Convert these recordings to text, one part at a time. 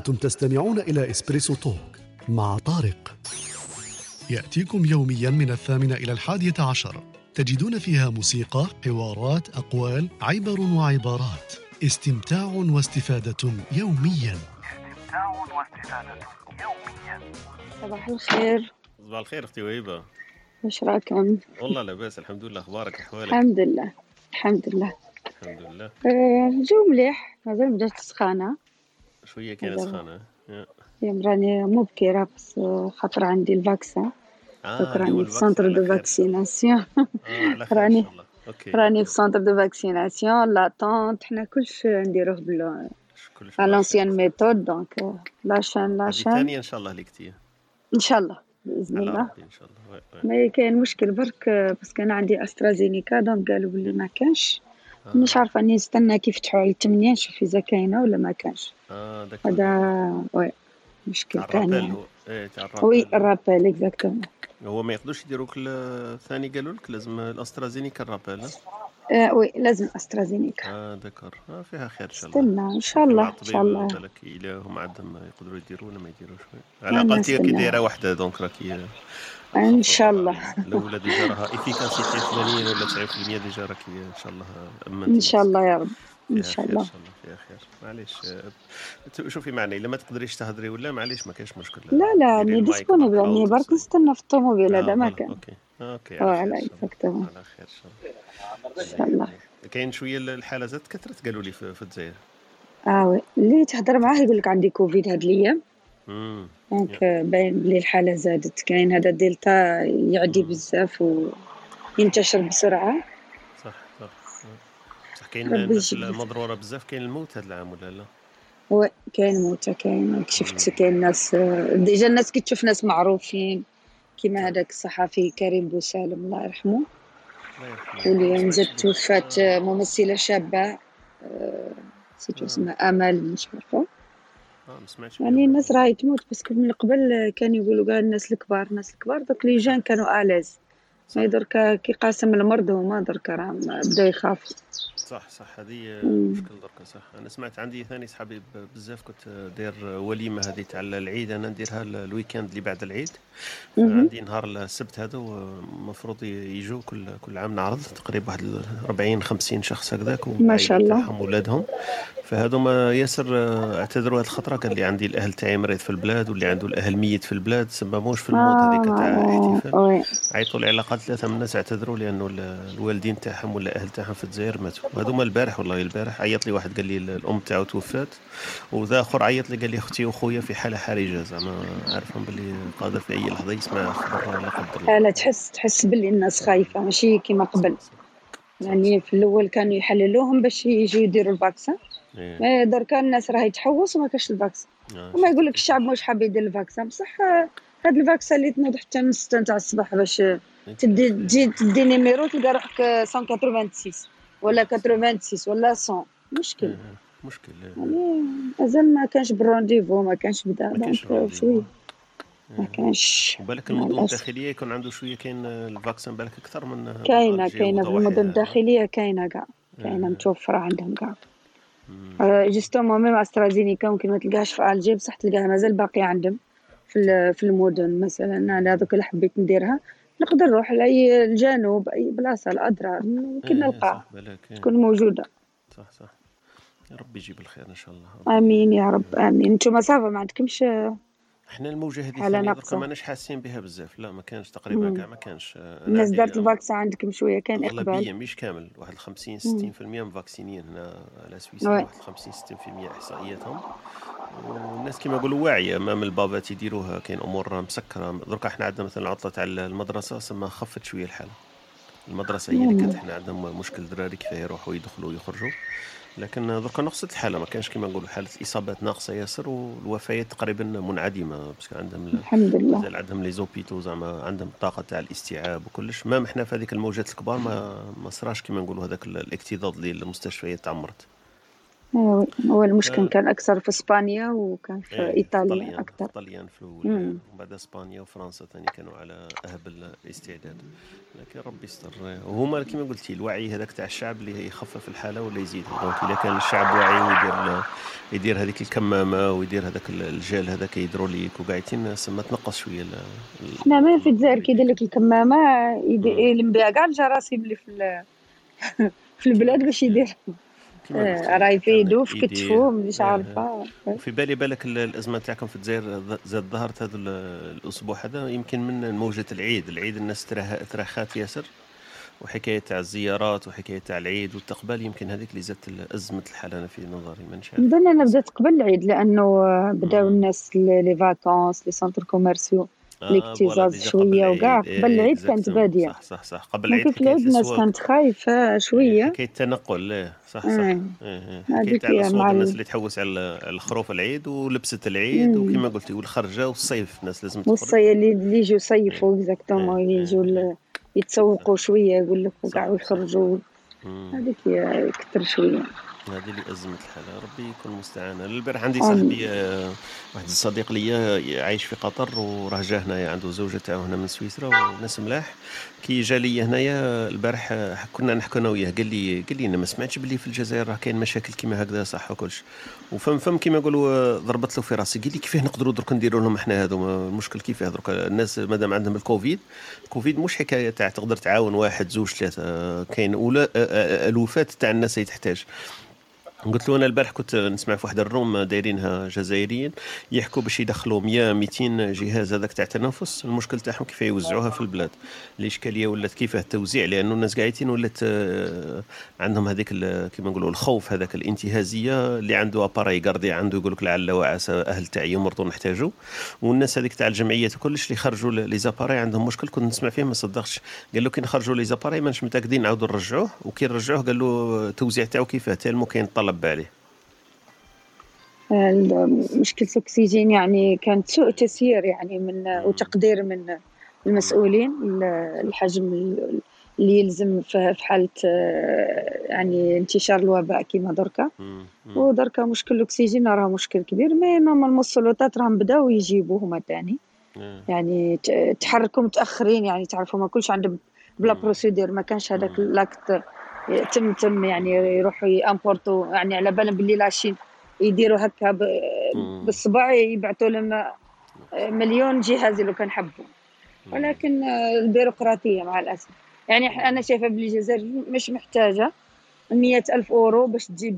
أنتم تستمعون إلى إسبريسو توك مع طارق. يأتيكم يوميا من الثامنة إلى الحادية عشر. تجدون فيها موسيقى، حوارات، أقوال، عبر وعبارات. استمتاع واستفادة يوميا. استمتاع واستفادة يوميا صباح الخير. صباح الخير أختي وهيبة. واش راكم والله لاباس الحمد لله. أخبارك احوالك الحمد لله. الحمد لله. الحمد لله. آه، الجو مليح. مازال بدات السخانة شوية هو. سخانه يا. اليوم راني مو بكيرة بس آه، خاطر عندي الفاكسان اللي هو راني في على دو. فاكسيناسيون. راني- راني في سونتر دو فاكسيناسيون. لاطونت حنا كلش نديروه بال. لونسيان ميثود دونك آه، لاشان هذه لاشان الثانية إن شاء الله اللي كتير إن شاء الله بإذن الله. إن شاء الله. ما كاين مشكل برك آه، بس كان عندي أسترازينيكا. دونك قالوا بلي ما كانش. آه. مش عارفة أني نستنى كيف يفتحوا على الثمانية نشوف إذا كاينة ولا ما كانش آه هذا oui مشكل ال rappel ثاني هو إيه تاع oui ال rappel ال rappel exactement هو ما يقدروش يديروك الثاني قالوا لك لازم الأسترازينيكا ال rappel آه oui لازم أسترازينيكا. آه دركا آه فيها خير إن شاء الله. استنى إن شاء الله إن شاء الله. بالك الا هم عندهم يقدروا يديروا ولا ما يديروش على الاقل كي. دايرة واحدة donc راكي إن شاء الله. الاولى déjà راها efficacité 80 ولا 90% déjà راكي إن شاء الله إن شاء الله يا رب. إن شاء الله. إن شاء الله. فيها خير. معليش شوفي معنا الا ما تقدريش تهضري ولا معليش ما كاينش مشكل لا لا ال mic disponible راني برك. نستنى في الطوموبيل هذا ما كان. OK. OK على خير. exactement على إن شاء الله. إن شاء الله. كاين شوية الحالة زادت؟ كثرت قالوا لي في, الجزائر. آه oui اللي تهضر معاه يقول لك عندي كوفيد هاد الأيام. donc باين بلي الحالة زادت. كاين هذا دلتا يعدي بزاف وينتشر بسرعة. صح صح. صح كاين المضرورة بزاف. كاين الموت هذا العام ولا لا؟ oui كاين موتى كاين. شفت كاين ناس déjà الناس كي تشوف ناس معروفين كيما هذاك الصحفي كريم بوسالم الله يرحمه. الله يرحمه. واليوم زاد. توفات. ممثلة شابة. آه، نسيت اسمها أمل مش سمعتش يعني بها. الناس راهي تموت بس من قبل كانوا يقولوا كاع الناس الكبار الناس الكبار دوك les jeunes كانوا à l'aise ما دركا كي قاسم المرض هما دركا راهم بداو يخافوا صح صح. هذه. مشكل دركا صح. أنا سمعت عندي ثاني صحابي بزاف كنت داير وليمة هذه تاع العيد. أنا نديرها ال- ال weekend اللي بعد العيد. عندي نهار السبت هذا المفروض يجوا كل كل عام نعرض تقريبا واحد 40 50 شخص هكذاك ما شاء الله. ولادهم فهذوما ياسر آه، اعتذروا هذه الخطرة. قال لي عندي الأهل تاعي مريض في البلاد واللي عنده الأهل ميت في البلاد سمموش في الموت هذيك تاع آه، احتفال وي عيطوا الاقل ثلاثة من الناس اعتذروا لأنه ال- الوالدين تاعهم ولا الاهل تاعهم في الجزائر ماتوا. وهذوما البارح والله البارح عيط لي واحد قال لي الأم تاعو توفات وذا اخر عيط لي قال لي أختي وخويا في حالة حرجة زعما عارفهم باللي قادر في أي لحظة يسمع خبر لا قدر الله. لا تحس تحس باللي الناس خايفة ماشي كيما قبل. يعني في الأول كانوا يحللوهم باش يجوا يديروا ال vaccin إيه. دركا الناس راهي تحوس وما كاش ال vaccin آه. وما يقول لك الشعب مش حاب يدير ال vaccin بصح هاد ال vaccin اللي تنوض حتى من 6 تاع الصباح باش آه، تدي تجي تدي numéro تلقى روحك آه، 186 ولا 86 ولا 100 مشكل إيه. مشكل إيه. يعني مازال ما كانش بال rendez-vous ما كانش بدا ما rendez-vous. شوية ما كانش وبالك مع المدن. الداخلية يكون عنده شوية كاين ال vaccin بالك أكثر من كاينة كاينة في المدن. الداخلية كاينة كاع كاينة إيه. متوفرة عندهم كاع. justement même استرازينيكا ممكن ما تلقاهاش في الجي بصح تلقاها مازال باقي عندهم في في المدن مثلا أنا هذوك اللي حبيت نديرها نقدر نروح لأي الجنوب اي بلاصه لأدرار يمكن إيه، نلقاها إيه. تكون موجوده صح صح يا ربي يجيب الخير ان شاء الله امين يا رب امين أنتم ça va ما عندكمش إحنا الموجه هذه حالة دركا ناقصة. ماناش حاسين بها بزاف لا ما كانش تقريبا. كاع ما كانش آه، الناس دارت الفاكسان عندكم شوية كان اغلبيه اقبال مش كامل واحد 50 مم. 60% مفاكسينين هنا على سويسرا oui. واحد 50 60% احصائياتهم والناس كما يقولوا واعية امام البابات يديروها كاين أمور مسكرة. دركا إحنا عندنا مثلا العطله تاع المدرسة سما خفت شوية الحالة. المدرسة هي اللي كانت إحنا عندهم مشكل دراري كيف يروحوا يدخلوا ويخرجوا. لكن دركا نقصت الحالة ما كانش كما نقولوا حالة الاصابات ناقصة ياسر والوفيات تقريبا منعدمة. parce que عندهم ال- الحمد لله. مازال عندهم les hôpitaux زعما عندهم الطاقه تاع الاستيعاب وكلش. même إحنا في هذيك الموجات الكبار ما ما صراش كما نقولوا هذاك ال- الاكتظاظ اللي المستشفيات تعمرت. هو المشكل آه. كان أكثر في إسبانيا وكان في إيه، إيطاليا أكثر طليان في الأول مم. وبعد إسبانيا وفرنسا ثاني كانوا على أهب الاستعداد لكن ربي يستر وهما كما قلتي الوعي هذاك تاع الشعب اللي يخفف الحالة ولا يزيد donc اذا كان الشعب واعي ويدير يدير هذيك الكمامة ويدير هذاك الجل هذاك hydroalcoolique وقاعدين سما تنقص شوية حنا ما في الجزائر كيدير لك الكمامة. يلم بها كاع الجراثيم اللي في في البلاد باش يدير كما قلتي، آه، راه يفيدو عندك في يدير. كتفو مش آه، عارفة. وفي بالي بالك ال- الأزمة تاعكم في الجزائر زاد ظهرت هذا ال- الأسبوع هذا يمكن من موجة العيد. العيد الناس تراخات ياسر وحكاية تاع الزيارات وحكاية تاع العيد والاستقبال يمكن هذيك اللي زادت ازمه الحالة. أنا في نظري ما نعرف نظن أنا بدأت قبل العيد لأنه بداو مم. الناس les vacances les centres commerciaux. الاكتظاظ voilà، déjà شوية قبل وكاع. العيد. قبل إيه، العيد كانت. بادية. صح صح صح قبل العيد كيف العيد الناس. كانت خايفة شوية حكايه التنقل إيه، صح صح آه. إيه، إيه. الاسواق مع ال- الناس اللي تحوس على على الخروف العيد ولبسه العيد. وكما قلتي والخرجه والصيف الناس لازم تخرج والصي اللي يجوا يصيفوا إيه. exactement إيه. يجوا إيه. ل- يتسوقوا شوية يقول لك وكاع. ويخرجوا. هذيك هي يكثر شوية هذه اللي أزمة الحالة. ربي يكون المستعان أنا البارح عندي. صاحبي آه، واحد الصديق ليا عايش في قطر وراه جا هنايا عنده زوجة تاعو هنا من سويسرا وناس ملاح. كي جا ليا هنايا البارح آه، كنا نحكوا أنا وياه. قال لي قال لي أنا ما سمعتش باللي في الجزائر راه كاين مشاكل كيما هكذا صح وكلش. وفهم فهم كيما يقولوا آه، ضربت له في راسي. قال لي كيفاه نقدروا درك نديروا لهم إحنا هذو المشكل كيفاه درك؟ الناس مادام عندهم الكوفيد الكوفيد مش حكاية تاع تقدر تعاون واحد زوج ثلاثة. كاين الوفات تاع الناس اللي تحتاج. قلت له أنا البارح كنت نسمع في واحد الروم دايرينها جزائريين يحكوا باش يدخلوا 100 200 جهاز هذاك تاع تنفس المشكل تاعهم كيف يوزعوها في البلاد؟ الاشكاليه ولات كيفاه التوزيع؟ لأنه الناس قاعدين ولات آه، عندهم هذيك كيما نقولوا الخوف هذاك الانتهازية اللي عنده أباراي قاردي عنده يقول لك لعل وعسى أهل تاعي يمرضوا نحتاجوا والناس هذيك تاع الجمعيات كلش اللي خرجوا لي زاباراي عندهم مشكل كنت نسمع فيه ما صدقش. قال له كي نخرجوا لي زاباراي ماناش متأكدين نعاودوا نرجعوه. وكي نرجعوه قال له التوزيع تاعو كيفاه تالمو كاين طلب عليه ال- مشكلة الأكسجين يعني كانت سوء تسيير يعني من وتقدير من المسؤولين ال- الحجم ال- اللي يلزم في حالة آه، يعني انتشار الوباء كما دركا. ودركا مشكل الأكسجين راه مشكل كبير مي نورمالمون السلطات راهم بداو يجيبوا هما تاني آه. يعني تحركوا متأخرين يعني تعرفوا ما كلش عندهم بلا. بروسيدير ما كانش هذاك. لاكت تم تم يعني يروحوا يامبورتو يعني على بالهم باللي لاشين يديروا هكا. بالصباع يبعثوا لهم مليون جهاز لو كان حبوا ولكن البيروقراطية مع الأسف. يعني أنا شايفة بلي الجزائر مش محتاجة مية ألف أورو باش تجيب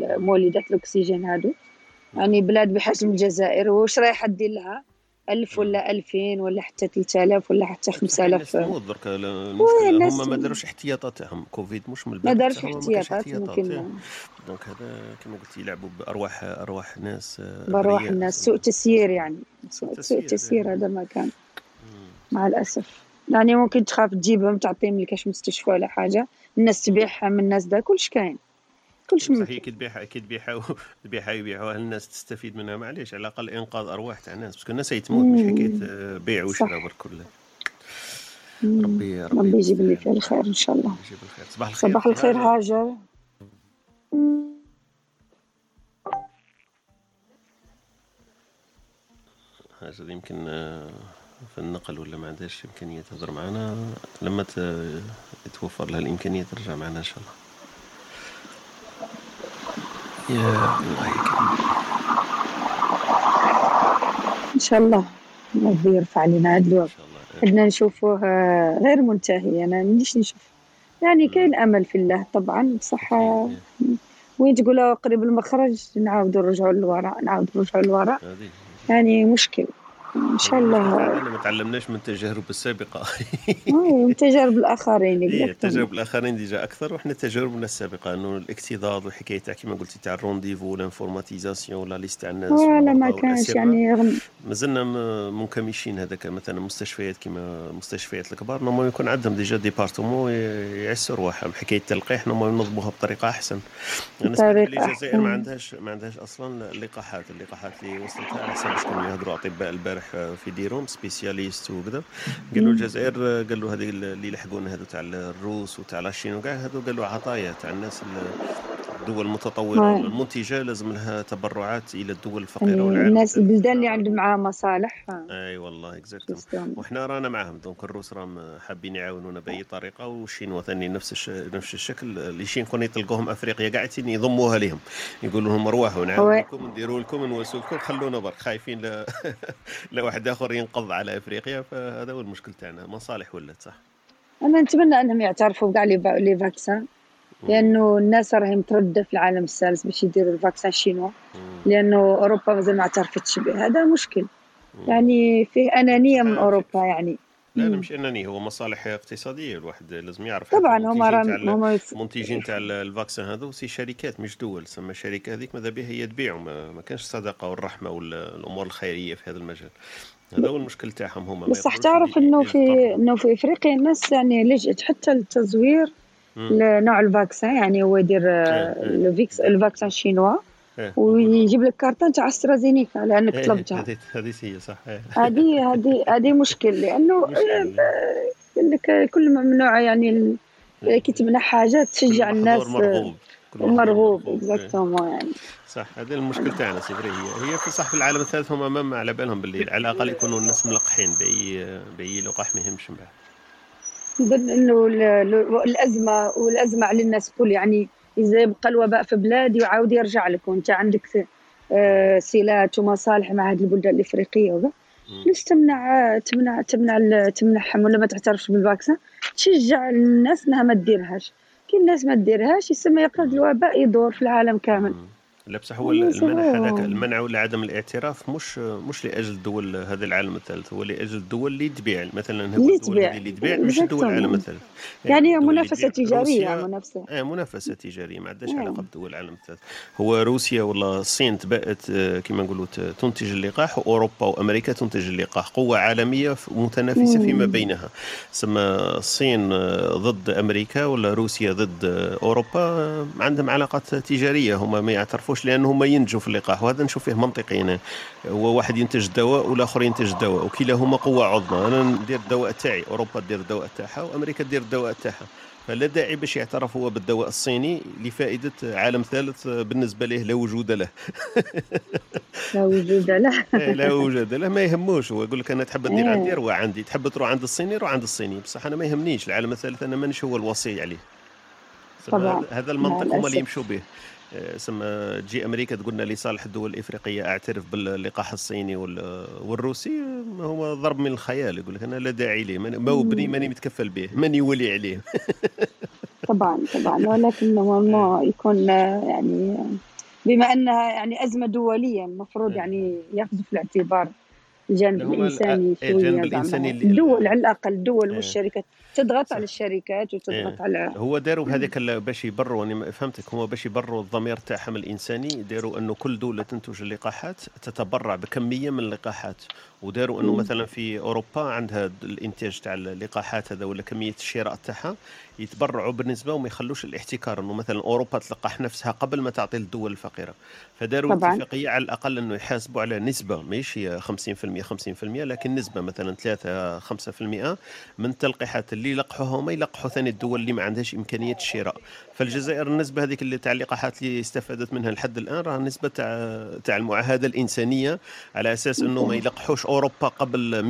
مولدات الأكسجين هادو. يعني بلاد بحجم الجزائر واش رايحة دير لها؟ ألف ولا ألفين ولا حتى 3000 ولا حتى 5000 الناس درك المشكلة هما ما. داروش احتياطات تاعهم كوفيد مش من تاعهم، ما كانش احتياطات ممكن. donc هذا كما قلت يلعبوا بأرواح أرواح ناس آه، أبرياء. الناس سوء تسيير يعني سوء تسيير، إيه. هذا ما كان. مع الأسف يعني ممكن تخاف تجيبهم تعطيهم لكاش مستشفى ولا حاجة الناس تبيعها من الناس دا كلش كاين كلش بصح هي كي تبيعها كي تبيعها تبيعها يبيعوها الناس تستفيد منها معليش على الأقل إنقاذ أرواح تاع الناس parce que الناس تموت مش. حكاية آه، بيع وشراء. برك. ربي ربي ربي يجيب اللي المستعان. فيه الخير إن شاء الله يجيب الخير صباح الخير صباح الخير هاجر. هاجر يمكن آه، في النقل ولا ما عندهاش إمكانية تهضر معنا لما يتوفر لها الإمكانية ترجع معنا إن شاء الله يا الله يكرمك. إن شاء الله ربي يرفع علينا هذا إن الوقت الله. بدنا نشوفوه غير منتهي أنا مانيش نشوف. يعني كاين أمل في الله طبعا بصح آه، أكيد. وين تقولوا قريب المخرج؟ نعاودوا نرجعوا للوراء نعاودوا نرجعوا للوراء. يعني مشكل. إن شاء الله إحنا ما تعلمناش من التجارب السابقة من تجارب الآخرين exactement. تجارب الآخرين déjà أكثر وحنا تجاربنا السابقة إنه الاكتظاظ والحكايه تاع كيما قلتي تاع ال rendez-vous وال informatisation ولا les listes تاع الناس ولا ما كانش. يعني مازلنا منكمشين هذاك مثلا مستشفيات كيما المستشفيات الكبار normal يكون عندهم déjà département يعسوا رواحهم حكاية التلقيح normal ينظموها بطريقة أحسن بلي الجزائر ما. عندهاش ما عندهاش أصلا اللقاحات اللقاحات اللي وصلتها على حسب شكون يهضروا أطباء البارح في ديرهم spécialistes وكذا. قالوا الجزائر قالوا هذه اللي يلحقون هذو تاع الروس وتاع la Chine وكاع هذو قالوا عطايا تاع الناس ال- الدول المتطورة هاي. والمنتجة لازم لها تبرعات إلى الدول يعني الفقيره والعالم الناس. البلدان اللي عندهم معاها مصالح. إي والله exactement. وحنا رانا معاهم donc الروس راهم حابين يعاونونا بأي طريقة وال chinois ثاني نفس الش... نفس الشكل. les Chinois كون يطلقوهم أفريقيا قاعدين يضموها لهم يقولوا لهم ارواحوا نعاونكم نديروا لكم نواسوا لكم خلونا برك خايفين لا لا واحد آخر ينقض على أفريقيا فهذا هو المشكل تاعنا مصالح ولات صح أنا نتمنى أنهم يعترفوا فا- les vaccins. لأنه الناس راهي مترده في العالم الثالث باش يديروا ال vaccin chinois. مم. لأنه أوروبا مازال ما اعترفتش به هذا مشكل. يعني فيه أنانية من أوروبا يعني. لا لا. مش انني هو مصالح اقتصادية الواحد لازم يعرف. طبعا هما هما المنتجين تاع ال- ال vaccins هذو c'est شركات مش دول. سما الشركة هذيك ماذا بها؟ هي تبيعوا ما, كانش الصدقه والرحمة والامور الخيرية في هذا المجال. هذا هو المشكل تاعهم هما. ما بصح تعرف إنه في. إنه في إفريقيا الناس يعني لجأت حتى للتزوير مم. لنوع ال vaccin يعني هو يدير إيه، إيه. الفيكس ال vaccin chinois إيه. ويجيب لك كارتون تاع أسترازينيكا لانك إيه، طلبتها هذه هذه هي صح إيه. هذه هذه هذه مشكل لأنه. يقول لك كل ممنوع يعني كي تمنح حاجة تشجع الناس مرغوب مرغوب إيه. exactement يعني صح هذا المشكل تاعنا c'est vrai هي هي في صح في العالم الثالث هما ما على بالهم باللي على الأقل يكونوا الناس ملقحين باي بأي لقاح ما يهمش من بعد نظن إنه ال- ال- الأزمة والأزمة على الناس الكل. يعني إذا يبقى الوباء في بلاد يعاود يرجع لك وإنت عندك آه، صلات ومصالح مع هذه البلدان الإفريقية وكذا. ليش تمنع تمنع تمنع تمنعهم ولا ما تعترفش بالفاكسان تشجع الناس إنها ما تديرهاش. كي الناس ما تديرهاش يسمى يقعد الوباء يدور في العالم كامل. لا بصح هو المنع. هذاك المنع ولا عدم الاعتراف مش مش لأجل دول هذا العالم الثالث هو لأجل الدول اللي تبيع مثلا هو اللي الدول اللي تبيع مش Exactement. العالم الثالث يعني اللي منافسة. تجارية منافسة آه منافسة تجارية ما عندهاش نعم. علاقة بدول العالم الثالث هو روسيا ولا الصين تبقت آه، كما نقولوا تنتج اللقاح وأوروبا وأمريكا تنتج اللقاح قوة عالمية متنافسة. فيما بينها سما الصين آه، ضد أمريكا ولا روسيا ضد آه، أوروبا عندهم علاقات تجارية هما ما يعترفوش لأن هما ينتجوا في اللقاح وهذا نشوف فيه منطقي هنا هو واحد ينتج دواء والآخر ينتج دواء وكلاهما قوة عظمى. أنا ندير الدواء تاعي أوروبا تدير الدواء تاعها وأمريكا تدير الدواء تاعها. فلا داعي باش يعترف هو بالدواء الصيني لفائدة عالم ثالث بالنسبة له لا وجود له. لا وجود له. إيه، لا وجود له. ما يهموش. هو يقول لك أنا تحب تدير إيه. عندي روح عندي. تحب تروح عند الصيني روح عند الصيني. بصح أنا ما يهمنيش. العالم الثالث أنا مانيش هو الوصي عليه. طبعاً. هذا- المنطق هما اللي. يمشوا به. سما تجي أمريكا تقول لنا لصالح الدول الإفريقية أعترف باللقاح الصيني وال- والروسي هو ضرب من الخيال يقول لك أنا لا داعي ليه ما هو بني ماني متكفل به ماني ولي عليه. طبعا طبعا ولكن ما يكون آه، يعني بما أنها يعني أزمة دولية المفروض إيه. يعني ياخذوا في الاعتبار. الجانب الإنساني إيه، الجانب شوية الإنساني زعما. اللي- الدول على الأقل الدول إيه. والشركات تضغط صح. على الشركات وتضغط إيه. على هو داروا هذاك باش يبروا أنا فهمتك هو باش يبروا الضمير تاعهم الإنساني داروا أنه كل دولة تنتج اللقاحات تتبرع بكمية من اللقاحات وداروا أنه. مثلا في أوروبا عندها الإنتاج تاع اللقاحات هذا ولا كمية الشراء تاعها يتبرعوا بالنسبة وما يخلوش الاحتكار أنه مثلا أوروبا تلقح نفسها قبل ما تعطي للدول الفقيرة فداروا. اتفاقية على الأقل أنه يحاسبوا على نسبة مش هي 50% 50% لكن نسبة مثلا 3 5% من التلقيحات اللي يلقحوها وما يلقحوا ثاني الدول اللي ما عندهاش إمكانية الشراء. فالجزائر النسبة هذيك اللي تاع اللقاحات اللي استفادت منها لحد الآن راه نسبة تاع تاع المعاهدة الإنسانية على أساس إنه ما يلقحوش أوروبا قبل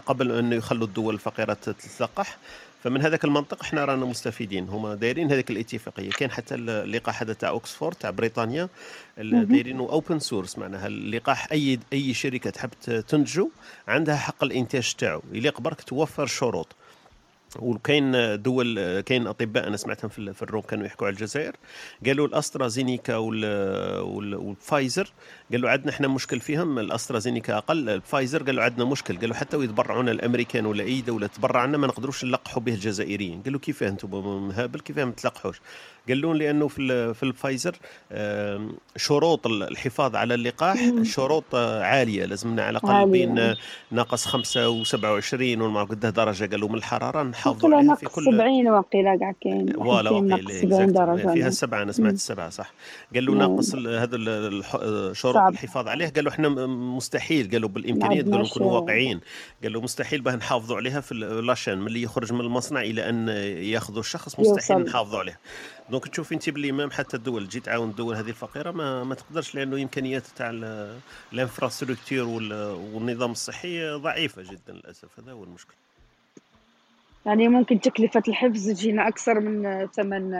100% قبل انه يخلوا الدول الفقيرة تتلقح. فمن هذاك المنطق إحنا رانا مستفيدين. هما دايرين هذيك الاتفاقية. كان حتى اللقاح هذا تاع أوكسفورد تاع بريطانيا دايرينه open source معناها اللقاح أي أي شركة تحب تنتجه عندها حق الإنتاج تاعو. يليق برك توفر شروط. وكاين دول كاين أطباء أنا سمعتهم في الروم كانوا يحكوا على الجزائر. قالوا الأسترازينيكا وال- والفايزر قالوا عندنا إحنا مشكل فيهم الأسترازينيكا أقل الفايزر قالوا عندنا مشكل قالوا حتى ويتبرعونا الأمريكان ولا أي دولة تبرعنا ما نقدروش نلقحوا به الجزائريين قالوا كيفاه أنتم مهابل كيفاه ما تلقحوش قالوا لأنه في في الفايزر شروط الحفاظ على اللقاح شروط عالية لازمنا على الأقل. بين ناقص 5 و27 وما قد درجة قالوا من الحرارة نحافظوا عليها في كل 70 وقيلا كاع كاين voilà واحد كاين okay ناقص اللي 70 exact. درجة فيها. السبعه أنا سمعت. السبعه صح قالوا لا، ناقص هذا ال- الح- شروط صعب. الحفاظ عليه. قالوا إحنا مستحيل. قالوا بالامكانيات قالوا نكونوا واقعيين. قالوا مستحيل باه نحافظوا عليها في la chaîne من اللي يخرج من المصنع إلى أن ياخذوا الشخص مستحيل يوصل. نحافظوا عليه. donc تشوف انت باللي même حتى الدول تجي تعاون الدول هذه الفقيرة ما ما تقدرش لأنه إمكانيات تاع ال- ال infrastructure وال- والنظام الصحي ضعيفة جدا للأسف. هذا هو المشكل. يعني ممكن تكلفة الحفظ تجينا أكثر من ثمن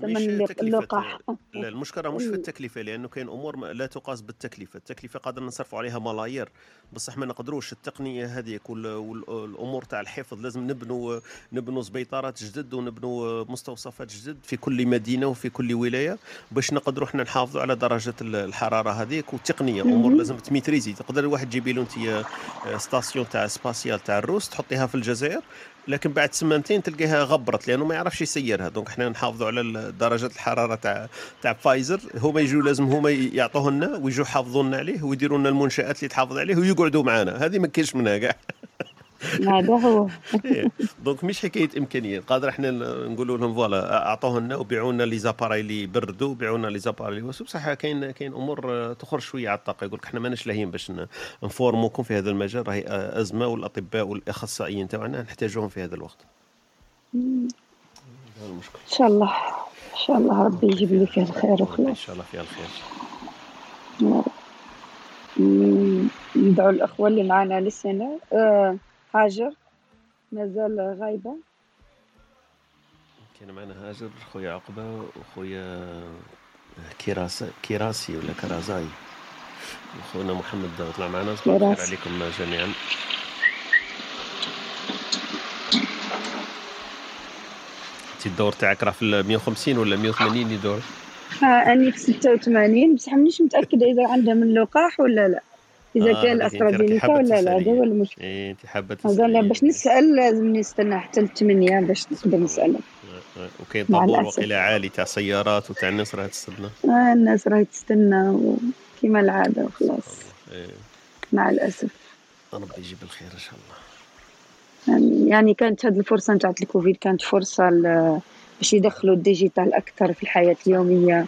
ثمن اللقاح. لا المشكلة مش في التكلفة لأنه كاين أمور لا تقاس بالتكلفة. التكلفة قادر نصرفوا عليها ملايير. بصح ما نقدروش التقنية هذيك وال- والامور تاع الحفظ. لازم نبنوا نبنوا سبيطارات جدد ونبنوا مستوصفات جدد في كل مدينة وفي كل ولاية باش نقدروا إحنا نحافظوا على درجه ال- الحرارة هذيك والتقنيه أمور. لازم تميتريزي. تقدر الواحد تجيبي له انت station تاع spatiale تاع الروس تحطيها في الجزائر لكن بعد سمانتين تلقاها غبرت لأنه ما يعرفش يسيرها donc إحنا نحافظوا على درجة الحرارة تاع تاع فايزر. هما يجوا لازم هما يعطوه لنا ويجوا يحافظوا لنا عليه ويديروا لنا المنشآت اللي تحافظ عليه ويقعدوا معنا هذه ما كاينش منها كاع. هذا هو. إيه. donc مش حكاية إمكانيات. قادر إحنا نقولوا لهم voilà اعطوه لنا وبيعوا لنا les appareils اللي يبردوا وبيعوا لنا les appareils اللي بصح كاين كاين أمور آه، تخرج شوية على الطاقة. يقول لك إحنا ماناش لاهيين باش نفورموكم في هذا المجال. راهي آه، أزمة والأطباء والأخصائيين تاعنا نحتاجوهم في هذا الوقت. هذا المشكل. إن شاء الله. إن شاء الله ربي يجيب لي فيه الخير ان وخلاص. شاء الله فيها الخير. ندعو الأخوة اللي معنا لسنة آه هاجر. مازال غايبة. كاين معنا هاجر خويا عقبة وخويا كيراسي كيراسي ولا كرازاي. وخونا محمد طلع معنا. صباح الخير. عليكم جميعا. انت الدور تاعك راه في ال 150 ولا 180 يدور؟ آه أني في 86 بصح مانيش متأكدة إذا عندهم اللقاح ولا لا. إذا آه، كان حابة ولا لا هذا. هو المشكل إيه انت حابة تسألي. باش نسأل لازم نستنى حتى الثمانية باش نقدر نسأل آه، آه، وكاين طابور. وقيله عالي تاع سيارات وتاع الناس راه تستنى. آه الناس راهي تستنى كيما العادة وخلاص. إيه، مع الأسف. ربي يجيب الخير إن شاء الله. يعني- يعني كانت هذه الفرصة نتاعت الكوفيد كانت فرصة ل- باش يدخلوا ال digital أكثر في الحياة اليومية.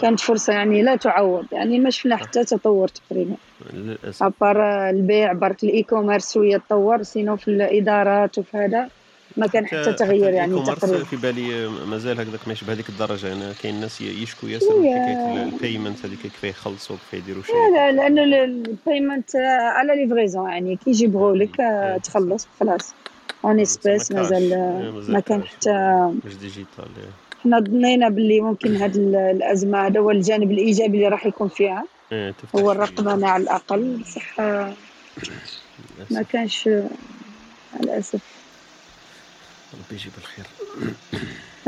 كانت فرصة يعني لا تعوض يعني ما شفنا حتى تطور تقريبا. للأسف. à part البيع برك ال e-commerce شوية تطور sinon في الإدارات وفي هذا ما كان حتى تغيير يعني ال e-commerce تقريبا. في بالي مازال هكذاك ماشي بهذيك الدرجة. أنا كاين ناس يشكوا ياسر. من حكايه ال payment هذيك كيف يخلصوا كيف يديروا شيء لا لا لأنه ال payment على livraison يعني. كي يجيبوه لك آه، تخلص خلاص. en espèces كانش. مازال ما كان. حتى مش digital إحنا ظنينا باللي ممكن هذه الأزمة هذا هو الجانب الإيجابي اللي راح يكون فيها إيه، هو. الرقمنه على الأقل بصح آه، ما. كانش آه، مع الاسف ربي يجيب الخير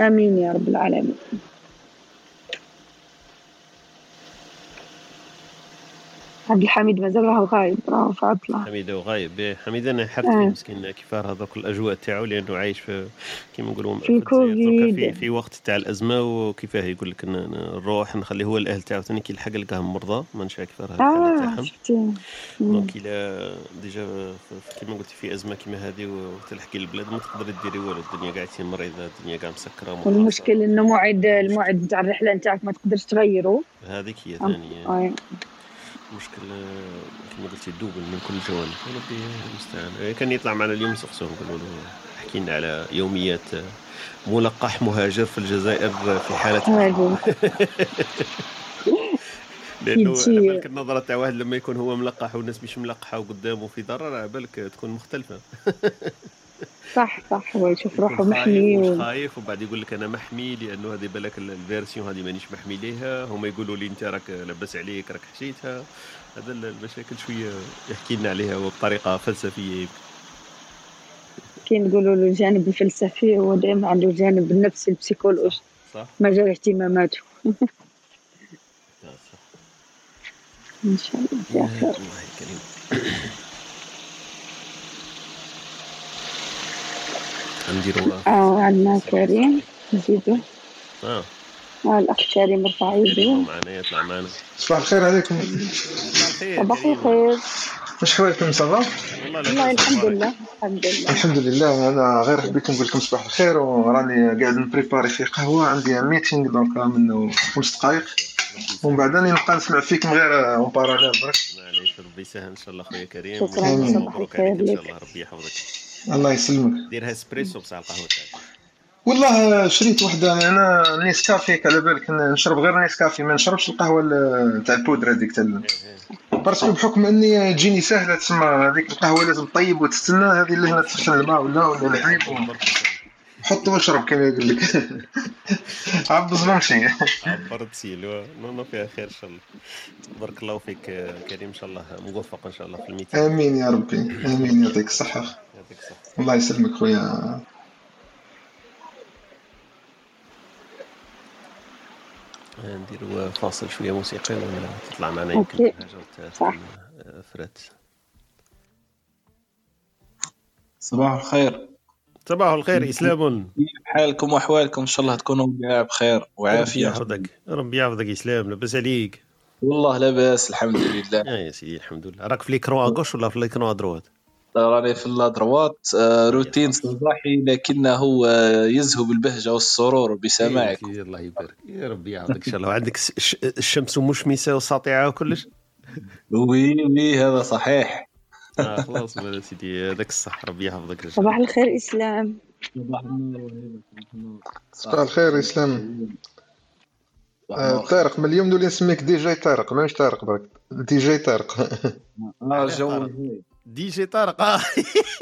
آمين يا رب العالمين عبد الحميد مازال راهو غايب راهو في عطلة حميده وغايب إيه، حميده أنا حرت آه. مسكين كيفاه هذوك الأجواء تاعو لأنه عايش في كيما نقولوا في الكوفيد. في, في وقت تاع الأزمة وكيفاه يقول لك نروح نخليه هو الأهل تاعو ثاني كي يلحق لقاهم مرضى ما نشاء كيفاه آه تاعهم. donc إلى déjà كيما قلتي في أزمة كيما هذه وتلحقي البلاد ما تقدري ديري والو الدنيا قاعدين مريضه الدنيا قاع مسكرة. والمشكل إنه موعد الموعد تاع الرحلة نتاعك ما تقدرش تغيره هذيك هي ثانية آه. مشكل كما قلتي double من كل الجوانب ربي المستعان آه، كان يطلع معنا اليوم نسقسوه نقولوا له احكي لنا على يوميات آه، ملقح مهاجر في الجزائر آه، في حالة لأنه على بالك النظرة تاع واحد لما يكون هو ملقح والناس مش ملقحة وقدامه في ضرر على بالك تكون مختلفة. صح صح هو يشوف روحه محمي و... خايف وبعد يقول لك أنا محمي لأنه هذه بالك ال- ال version هذه مانيش محمي ليها. هما يقولوا لي أنت راك لاباس عليك راك حشيتها. هذا ال- المشاكل شوية يحكي لنا عليها وبطريقة فلسفية يمكن. كي نقولوا له الجانب الفلسفي هو دائما عنده الجانب النفسي ال psychologie صح؟ مجال اهتماماته. صح إن شاء الله. الله الكريم. نديروا آه عندنا كريم نزيدو آه. الاخ كريم رفع يده معنا يطلع معنا. صباح الخير عليكم. صباح الخير. واش حوالكم صافا والله الحمد. لله الحمد لله. الحمد لله أنا غير حبيت نقول لكم صباح الخير وراني قاعد ن préparer في قهوة. عندي meeting donc من خمس دقائق. ومن بعد راني نبقى نسمع فيكم غير en parallèle برك معليش ربي يسهل. إن شاء الله خويا كريم. شكراً، صباح مبروك الخير عليك. إن شاء لك. الله ربي يحفظك. الله يسلمك. ديرها اسبريسو بصح القهوة تاعك. والله شريت وحده أنا نيسكافي على بالك نشرب غير نيسكافي ما نشربش القهوة ال- تاع البودرة هذيك تاع ال- باسكو بحكم إني تجيني سهلة تسمى هذيك القهوة لازم طيب وتستنى هذه اللي هنا تسخن الماء ولا ولا الحليب حط واشرب كما يقول لك. عبز نمشي عبرت سيلو نو نو فيها خير إن شاء الله. بارك الله فيك آه، كريم إن شاء الله موفق إن شاء الله في الميتين. آمين يا ربي. آمين يعطيك الصحة. يعطيك الصحة. الله يسلمك خويا. نديروا فاصل شوية موسيقي ولا تطلع معنا يمكن. حاجة. آه، فرات. صباح الخير. صباح الخير إسلام. حالكم وأحوالكم إن شاء الله تكونوا بخير ربي وعافيه يحفظك. ربي يحفظك إسلام. لاباس عليك. والله لاباس الحمد لله. آه يا سيدي الحمد لله. راك في ليكرون أغوش ولا في ليكرون أدروات؟ راني في اللادروات آه، روتين صباحي لكنه آه، يزهو بالبهجه والسرور بسماعكم إيه، الله يبارك. يا ربي يعطيك إن شاء الله. وعندك الشمس مشمسه وساطعة وكلش؟ oui oui هذا صحيح. آه خلاص يا سيدي. هذاك الصح. ربي يحفظك صباح الخير إسلام. صباح النور صباح الخير إسلام. آه،. طارق من اليوم نولي نسميك دي جي طارق. ماهوش طارق برك. دي جي طارق. آه جو طارق. هاي. دي جي طارق. آه.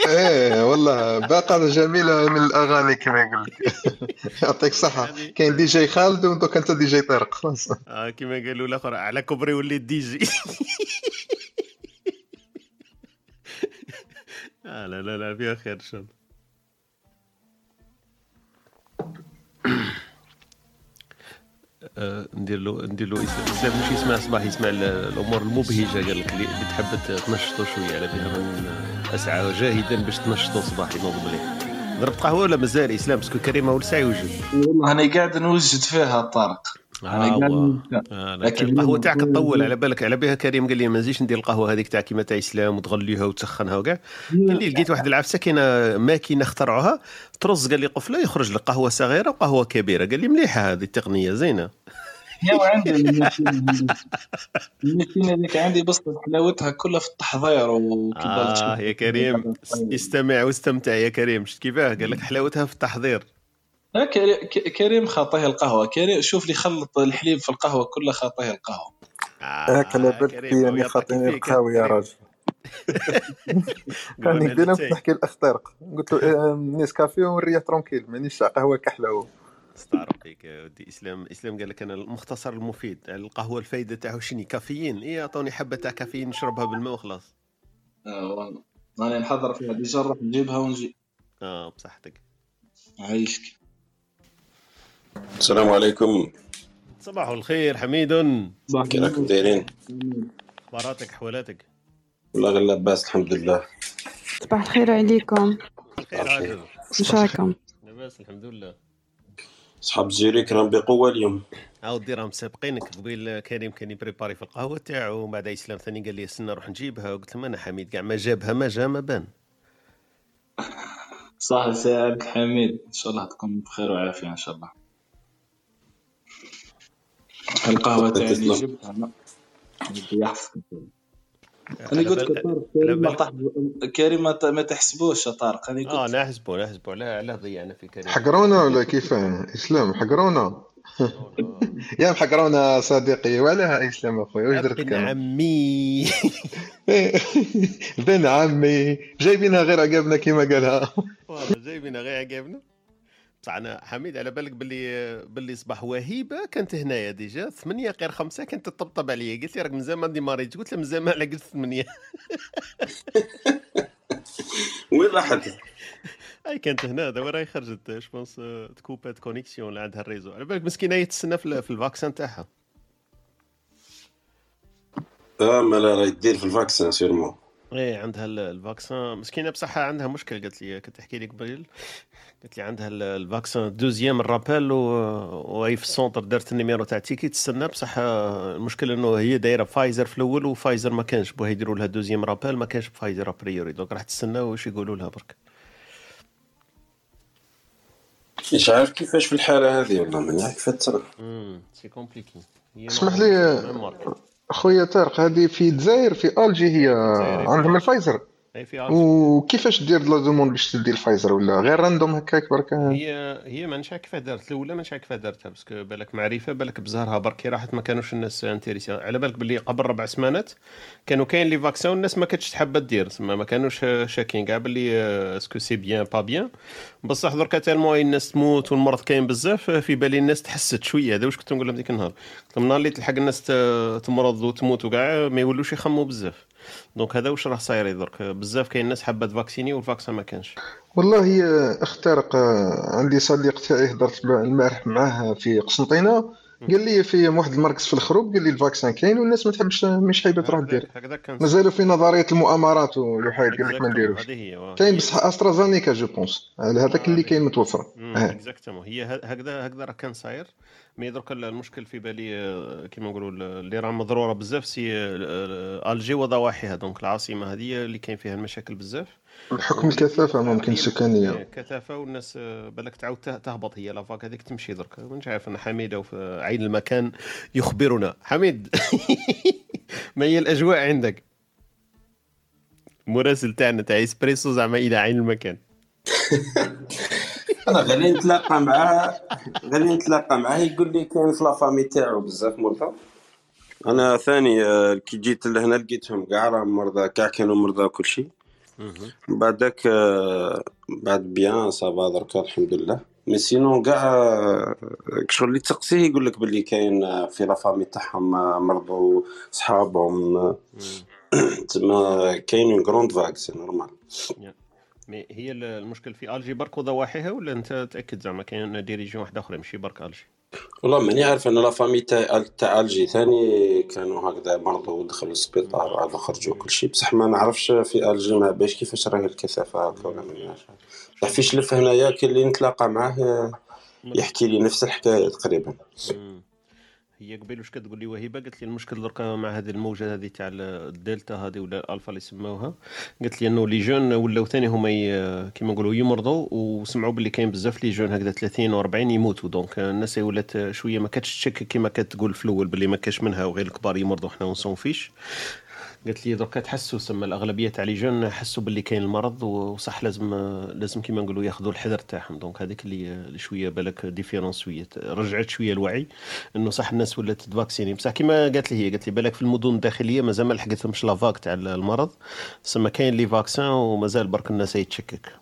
إيه والله باقة جميلة من الأغاني كما يقول لك يعطيك الصحة كاين دي جي خالد ودوك انت دي جي طارق خلاص. آه كما قالوا الآخر على كوبري وليت دي جي. آه لا لا لا فيها خير إن شاء الله. آه، ندير له ندير له اسلام مش يسمع صباح يسمع ال- الأمور المبهجة قال لك اللي تحب تنشطوا شوية على بها اسعى جاهدا باش تنشطوا صباحي نوض مليح. ضربت قهوة ولا مازال إسلام؟ parce que كريم اول ساعه يوجد والله أنا قاعد نوجد فيها طارق أنا آه،. آه لكن القهوه تاعك تطول على بالك على بها كريم قال لي ما نزيدش ندير القهوة هذيك تاع كيما تاع إسلام وتغليها وتسخنها وكاع. قال لي لقيت واحد العفسة كاينة ماكينة اخترعوها ترص قال لي قفلة يخرج لك قهوة صغيرة وقهوة كبيرة. قال لي مليحة هذه التقنية زينة. يا وعندي الماكينة هذيك. عندي بس حلاوتها كلها في التحضير وكذا آه يا كريم استمع واستمتع يا كريم. شفت كيفاه؟ قال لك حلاوتها في التحضير. كريم خاطيه القهوة. كريم شوف لي خلط الحليب في القهوة كلها خاطيه القهوة. آه هاك هو اني يعطيك خاطيني القهوة يا. راجل. راني بدينا أنت. نحكي الاخ طارق قلت له آه، نيسكافي ونريح tranquille. مانيش قهوة كحلة استعرف فيك يا ودي. إسلام إسلام قال لك أنا المختصر المفيد. القهوة الفايدة تاعو شني كافيين. اي اعطوني حبة تاع كافيين نشربها بالماء وخلاص. آه، والله. راني نحضر فيها. déjà نروح نجيبها ونجي. آه بصحتك. عايشك. السلام عليكم. صباح الخير حميد. كي راكم دايرين. اخباراتك حوالاتك والله غير لاباس الحمد لله. صباح الخير عليكم. خير واش راكم لاباس الحمد لله. صحاب زيريك راهم بقوة اليوم. عاود راهم سابقينك. قبيل كريم كان ي préparer في القهوة تاعو ومن بعد إسلام ثاني قال لي استنى نروح نجيبها. قلت له أنا حميد؟ كاع ما جابها ما جا ما بان. صح سي عبد الحميد إن شاء الله تكون بخير وعافية إن شاء الله. القهوة تاعي. جبتها لا. ربي يحفظك أنا قلت لك كريم ما تحب- كريم ما ت- ما تحسبوش يا طارق. أنا آه قلت نحسبوا نحسبوا على على ضيعنا في كريم. حقرونا ولا كيف؟ إسلام حقرونا. يا محقرونا صديقي وعلاه إسلام اخويا واش درت كان عمي. بن عمي جايبينها غير عقبنا كيما قالها. والله جايبينها غير عقابنا. بصح أنا حميد على بالك باللي باللي صباح وهيبة. كانت هنايا déjà ثمانية غير خمسة كانت تطبطب عليا. قلت لي راك من زمان démarré ت قلت لها من زمان على قلت ثمانية. وين راحت؟ أي كانت هنا دابا راهي خرجت je pense ت coupé ات connexion اللي عندها ال réseau. على بالك مسكينة هي تستنى في ال vaccin تاعها. آه مالا راهي دير في ال vaccin sûrement إيه عندها ال- ال vaccin مسكينة بصح عندها مشكل قالت لي كنت تحكي لي قبل قالت لي عندها ال- ال vaccin deuxième ال rappel و- وهي في ال centre دارت ال numéro تاع ticket تستنى. بصح المشكل إنه هي دايرة فايزر في الأول وفايزر ما كانش بوها يديروا لها deuxième rappel ما كانش بفايزر a priori. donc راح تستنى واش يقولوا لها برك؟ مش عارف كيفاش في الحالة هذه والله ماني عارف كيف تصرف امم c'est compliqué اسمح لي. خويا طارق هذه في الجزائر في الجي هي. عندهم الفايزر. وكيفاش دير la demande باش تدي الفايزر ولا غير random هكاك برك؟ هي هي ما نشاء كيفاه دارت الأولى ما نشاء كيفاه دارتها parce que بالك معرفة بالك بزهرها برك راحت ما كانوش الناس intéressés على بالك باللي قبل ربع سمانات كانوا كاين les vaccins الناس ما كانتش تحب دير تسمى ما كانوش شاكين كاع باللي est-ce que c'est bien pas bien بصح دركا tellement الناس تموت والمرض كاين بزاف في بالي الناس تحست شوية. هذا واش كنت نقول لهم ديك النهار؟ قلت لهم النهار اللي تلحق الناس تمرض وتموت وكاع ما يولوش يخموا بزاف. donc هذا واش راه صاير درك بزاف كاين الناس حابة تفاكسيني وال vaccin ما كانش. والله يا اخ طارق آه، عندي صديق تاعي هضرت البارح معاه في قسنطينة. قال لي في واحد المركز في الخروب قال لي ال vaccin كاين والناس ما تحبش مش حابة تروح دير. مازالوا في نظرية المؤامرات والحايد قال لك ما. نديروش. هي. كاين بصح AstraZeneca je pense. على هذاك اللي كاين متوفر آه. exactement هي ه- هكذا هكذا راه كان صاير. mais درك ال- المشكل في بالي آه، كيما نقولوا ال- اللي راه مضرورة بزاف سي آه، ألجي وضواحيها. donc العاصمة هذه اللي كاين فيها المشاكل بزاف. بحكم الكثافة ممكن السكانيه آه، كثافة والناس آه، بالك تعاود ته- تهبط هي. la vague هذيك تمشي درك. مش عارف أنا حميده وفي عين المكان يخبرنا. حميد ما هي الأجواء عندك؟ مراسل تاعنا تاع إسبريسو زعما إلى عين المكان. أنا غالي نتلاقى معاه غالي نتلاقى معاه يقول لي كاين في la famille تاعو بزاف مرضى. أنا ثاني آه، كي جيت لهنا لقيتهم كاع راهم مرضى كاع كانوا مرضى وكل شيء بعدك آه، بعد bien ça va درك الحمد لله mais sinon كاع آه، شغل اللي تسقسيه يقول لك باللي كاين آه، في la famille تاعهم آه، مرضوا صحابهم آه، تما كاين une grande vague c'est normal mais هي ال- المشكل في ألجي برك وضواحيها ولا أنت تأكد زعما كاين des régions واحدة أخرى ماشي برك ألجي؟ والله ماني عارف أنا la famille تاع تاع ألجي ثاني كانوا هكذا مرضوا ودخلوا السبيطار وعاد خرجوا كل شيء. بصح ما نعرفش في ألجي ما باش كيفاش راهي الكثافة هكا ولا ماني عارف بصح في شلف هنايا كي اللي نتلاقى معاه يحكي لي نفس الحكاية تقريبا. مم. هي قبيل واش كتقول لي؟ وهبه قالت لي المشكل دركا مع هذه الموجة هذه تاع ال- الدلتا هذه ولا الالفا اللي سموها. قالت لي إنه les jeunes ولاو ثاني هما كيما نقولوا يمرضوا وسمعوا باللي كاين بزاف les jeunes هكذا 30 و40 يموتوا. donc الناس ولات شوية ما كانتش تشك كيما كانت تقول في الأول باللي ما كاش منها وغير الكبار يمرضوا حنا ونصون فيش. قالت لي دركا تحسوا سما الأغلبية تاع les jeunes حسوا باللي كاين المرض وصح لازم لازم كيما نقولوا ياخذوا الحذر تاعهم. donc هذيك اللي شوية بالك différence شوية. رجعت شوية الوعي إنه صح الناس ولات تفاكسيني بصح كيما قالت لي هي قالت لي بالك في المدن الداخلية مازال ما لحقتهمش la vague تاع المرض. تسمى كاين les vaccins ومازال برك الناس يتشكك.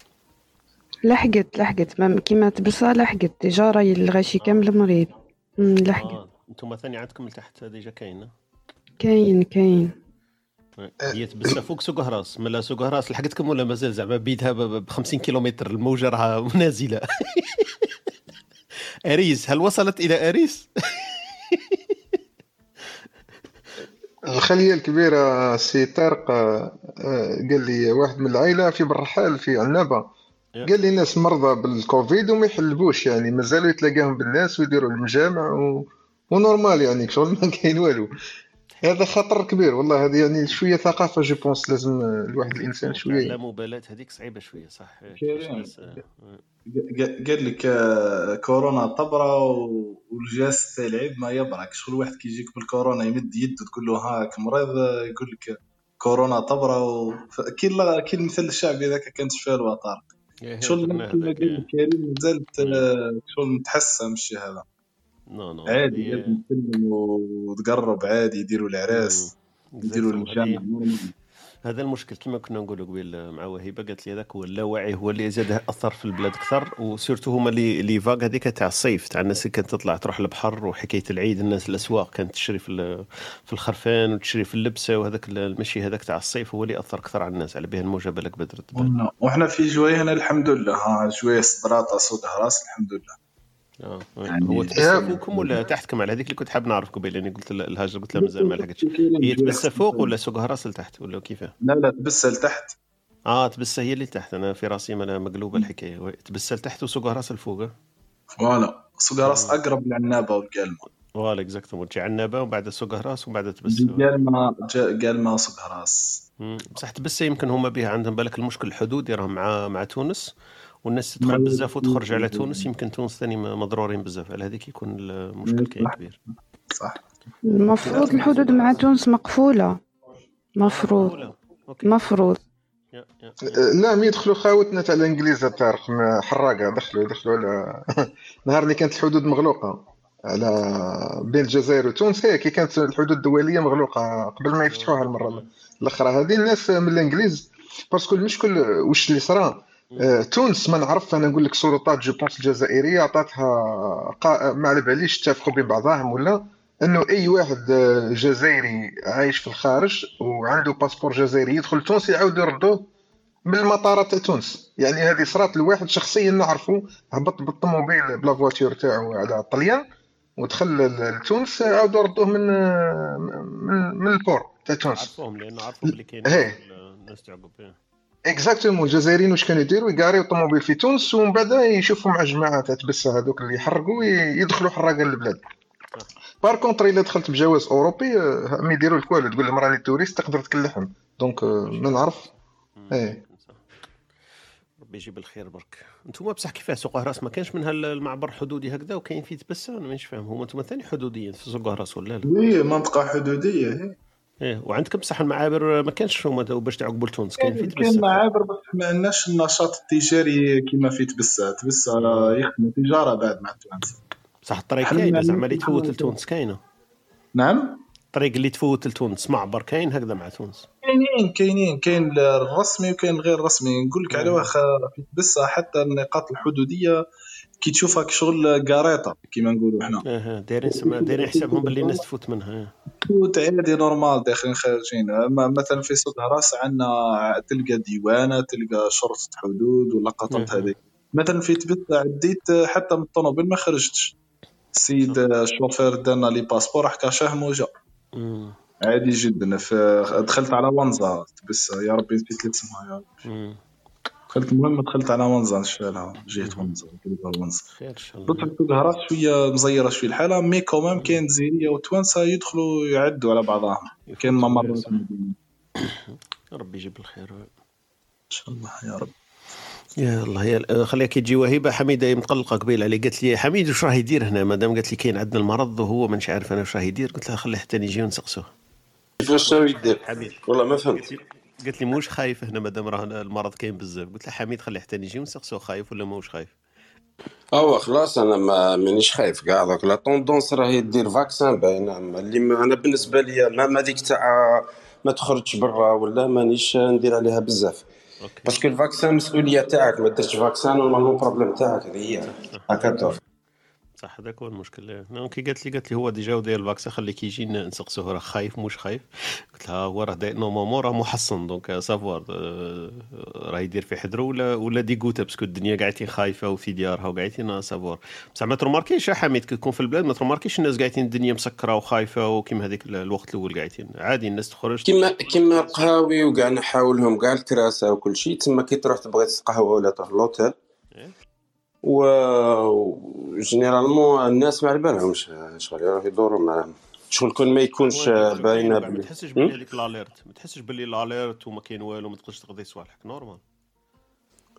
لحقت لحقت. ما- كيما تبسة لحقت. déjà راهي الغاشي كامل مريض. لحقت. آه. أنتم ثاني عندكم لتحت déjà كاين. كاين كاين. هي تبسها فوق سوق هراس. ملا سوق هراس لحقتكم ولا مازال؟ زعما بيناتها ب 50 كيلومتر. الموجة راها نازله أريس هل وصلت إلى أريس؟ الخلية الكبيرة سي طارق آه، آه، قال لي واحد من العائلة في برحال في عنابة. يا. قال لي الناس مرضى بالكوفيد وما يحلبوش يعني مازالوا يتلاقاهم بالناس ويديروا المجامع و... و normal يعني شغل ما كاين والو. هذا خطر كبير والله هذه يعني شوية ثقافة je pense لازم الواحد الإنسان شوية لا مبالاة هذيك صعيبة شوية صح كريم. الناس- آه. ق- قال لك آه، كورونا طبرة والجاس تاع العيب ما يبرك شغل واحد كي يجيك بالكورونا يمد يده تقول له هاك مريض آه، يقول لك كورونا طبرة و... كي كي المثل الشعبي ذاك كان تشفى له طارق إيه، شغل إيه. لك كريم مازالت آه، شغل متحسن مش هذا نو نو عادي لازم تسلم وتقرب عادي يديروا العراس يديروا هذه- هذا المشكل كما كنا نقولوا قبيل مع وهبه قالت لي هذاك هو اللاوعي هو اللي زاد أثر في البلاد أكثر وسيرتو هما اللي اللي فاق هذيك تاع الصيف تاع الناس اللي كانت تطلع تروح البحر وحكاية العيد الناس الأسواق كانت تشري في في الخرفان وتشري في اللبسة وهذاك ال- المشي هذاك تاع الصيف هو اللي أثر أكثر على الناس على به الموجه بالك بدرت وإحنا- وإحنا في جوي هنا الحمد لله. ها جوي صدراطه صود راس الحمد لله. آه يعني هو تبسه فوقكم ولا تحتكم على هذيك اللي كنت حاب نعرف قبيل لاني قلت الهاجر قلت لها مازال ما لحقتش هي تبسه فوق ولا سوق هراس لتحت ولا كيفاه؟ لا لا تبسه لتحت. آه تبسه هي اللي تحت أنا في رأسي ما مقلوبة الحكاية. تبسه لتحت وسوق هراس لفوق آه. voilà. سوق هراس أقرب للعنابة وقالمة. voilà exactement تجي عنابه ومن بعد سوق هراس ومن بعد تبسه قالمة قالمة سوق هراس. بصح تبسه يمكن هما بها عندهم بالك المشكل الحدودي راهم مع مع تونس. والناس تدخل بزاف وتخرج على تونس يمكن تونس ثاني مضرورين بزاف. على هذيك يكون المشكل كاين كبير. صح. المفروض الحدود مع تونس مقفولة. مفروض. مفروض. voilà mais يدخلوا خاوتنا تاع الإنجليز طارق ما- حراقة دخلوا دخلوا على نهار اللي كانت الحدود مغلوقة على بين الجزائر وتونس هي كي كانت الحدود الدولية مغلوقة قبل ما يفتحوها المرة الأخرى. هذه الناس من الإنجليز parce que المشكل واش اللي صرا؟ تونس ما نعرف أنا نقول لك سلطات je pense الجزائرية عطاتها قا... ما على باليش اتفقوا بين بعضهم ولا إنه أي واحد آه، جزائري عايش في الخارج وعنده passeport جزائري يدخل تونس يعاودوا يردوه من المطارات تاع تونس يعني هذه صرات لواحد شخصيا نعرفه هبط بالطوموبيل ب la voiture تاعو على الطليان ودخل لتونس عاودوا ردوه من من, من ال port تاع تونس عرفوهم لأنه عرفوا اللي كاين. الناس تعقب. exactement الجزائريين واش كانوا يديروا؟ يقاريو الطوموبيل في تونس ومن بعد يشوفوا مع جماعة تاع تبسه هذوك اللي يحرقوا يدخلوا حراقه للبلاد par contre إلا دخلت بجواز أوروبي ما يديروا لك والو تقول لهم راني touriste تقدر تكلحهم. donc ما نعرف. مم. إيه. ربي يجيب الخير برك. أنتم بصح كيفاه سوق راس ما كانش من هالمعبر الحدودي هكذا وكاين فيه تبسة؟ أنا مانيش فاهم. هما أنتم ثاني حدوديين في سوق راس ولا لا؟ oui منطقة حدودية. هي إيه وعندكم بصح المعابر ما كانش هما باش تعقبوا لتونس كاين فيه كاين تبسه معابر بس ما عندناش النشاط التجاري كيما في تبسة تبسه يخدموا تجارة بعد مع تونس بصح الطريق كاينة ما زعما اللي تفوت لتونس كاينة. نعم؟ الطريق اللي تفوت لتونس معبر كاين هكذا مع تونس. كاينين كاينين كاين الرسمي وكاين الغير رسمي نقول لك على واخا في تبسة حتى النقاط الحدودية كي تشوفها كشغل قاريطه كيما نقولوا حنا أها دايرين سما دايرين حسابهم باللي الناس تفوت منها إيه. فوت عادي normal داخلين خارجين مثلا في سوق راس عندنا تلقى ديوانة تلقى شرطة حدود ولقطات مم. هذيك مثلا في تبسة عديت حتى من الطوموبيل ما خرجتش السيد الشوفير دارنا les passeports حكى شهم وجا مم. عادي جدا دخلت على ونزا بس يا ربي نسيت اسمها يا ربي. دخلت المهم دخلت على ونزا نشالها جهه ونزا خير إن شاء الله. سوق هراس شوية مزيرة شوية الحالة mais quand même كاين جزائريه وتوانسة يدخلوا يعدوا على بعضهم. كاين إن ربي يجيب الخير شاء الله يا رب. يا الله يا خليها كي تجي وهيبة. حميدة متقلقه قبيل علي قالت لي حميد واش راه يدير هنا؟ مادام قالت لي كاين عندنا المرض وهو مانيش عارف أنا واش راه يدير قلت لها خليه حتى نجي ونسقسوه. كيفاش راهو يدير؟ حميد. والله ما فهمت. قالت لي موش خايف هنا مادام راه المرض كاين بزاف. قلت لها حميد خليه حتى نجي ونسقسوه خايف ولا ماهوش خايف؟ هو خلاص أنا ما مانيش خايف كاع. دوك la tendance راهي دير vaccin باينة. أما اللي أنا بالنسبة لي ما ديك تاع ما تخرجش برا ولا مانيش ندير عليها بزاف. parce que ال vaccin مسؤولية تاعك. ما درتش vaccin normalement problème تاعك. هذه هي هكا صح هذاك هو المشكل. كي قالت لي قالت لي هو déjà وداير ال vaccin خليه كي يجي نسقسوه راه خايف موش خايف. قلت لها هو راه داير normalement راه محصن donc savoir آه، راه يدير في حذره ولا ولا dégoûté parce que الدنيا قاعدين خايفة وفي ديارها وقاعدين savoir بصح ما تروماركيش يا حميد كي تكون في البلاد ما تروماركيش الناس قاعدين الدنيا مسكرة وخايفة وكيما هذيك الوقت الأول قاعدين. عادي الناس تخرج. كيما كيما القهاوي وكاع نحاولهم كاع الكراسه وكل شيء تما كي تروح تبغي تقهوى ولا تروح l'hôtel. و généralement الناس ما على بالهمش شغل يروحوا يدوروا معاهم شغل كون ما يكونش باينه ما بلي تحسش؟ باللي هذيك ال alerte ما تحسش باللي ال alerte وما كاين والو ما تقدرش تقضي صوالحك. normal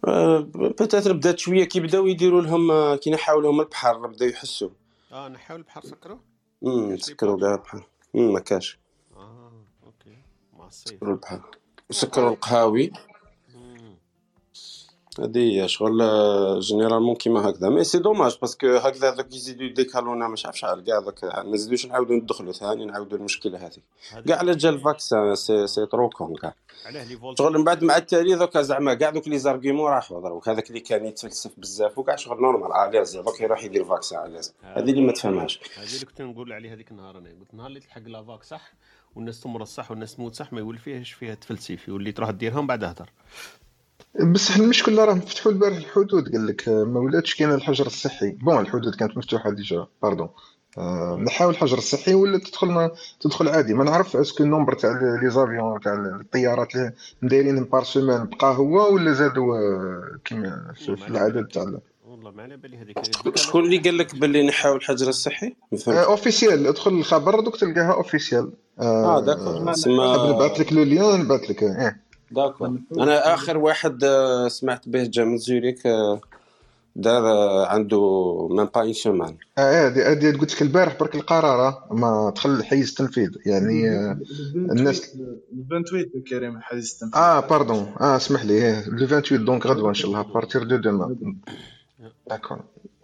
آه، peut-être بدات شوية كي بداو يديروا لهم آه، كي نحاو لهم البحر بداو يحسوا. آه نحاول بحر سكروا؟ امم سكروا كاع البحر. امم ما كاش. آه أوكي. مع الصيف سكروا البحر. وسكروا القهاوي. هذه هي شغل جينيرالمون كيما هكذا مي سي دوماج باسكو هكذا دوك يزيدوا يديكالونا مش عارف شحال كاع دوك ما نزيدوش نعاودوا ندخلوا ثاني نعاودوا المشكلة هذه كاع على جا الفاكسان سي سي ترو كون كاع شغل من بعد مع التالي دوكا زعما كاع دوك لي زارغيمون راحوا دروك هذاك اللي كان يتفلسف بزاف وكاع شغل نورمال علاز دوك يروح يدير فاكسان علاز هذه اللي ما تفهمهاش هذه اللي كنت نقول عليها هذيك النهار أنا قلت النهار اللي تلحق la vague صح والناس تمرض صح والناس تموت صح ما يولي فيهاش فيها تفلسيف يولي تروح ديرها ومن بعد اهدر بصح المشكل راهم فتحوا البارح الحدود قال لك آه، ما ولاتش كاين الحجر الصحي. bon الحدود كانت مفتوحة déjà pardon آه، نحاول الحجر الصحي ولا تدخل ما تدخل عادي. ما نعرف est-ce que ال nombre تاع les avions تاع الطيارات اللي مدايرين par semaine بقى هو ولا زادوا آه، كيما في العدد تاع والله ما على بالي هذيك. شكون اللي قال لك باللي نحاول الحجر الصحي؟ officiel ادخل الخبر دوك تلقاها officiel آه d'accord نبعث لك le lien نبعث لك إيه. d'accord. أنا آخر واحد آه، سمعت به جا من زوريخ آه، دار آه، عنده même pas une semaine آه هذه هذه قلت لك البارح برك القرار ما دخل حيز التنفيذ يعني الناس 28 كريم حيز التنفيذ آه pardon آه اسمح لي إيه، le 28 donc غدوة إن شاء الله à partir de demain d'accord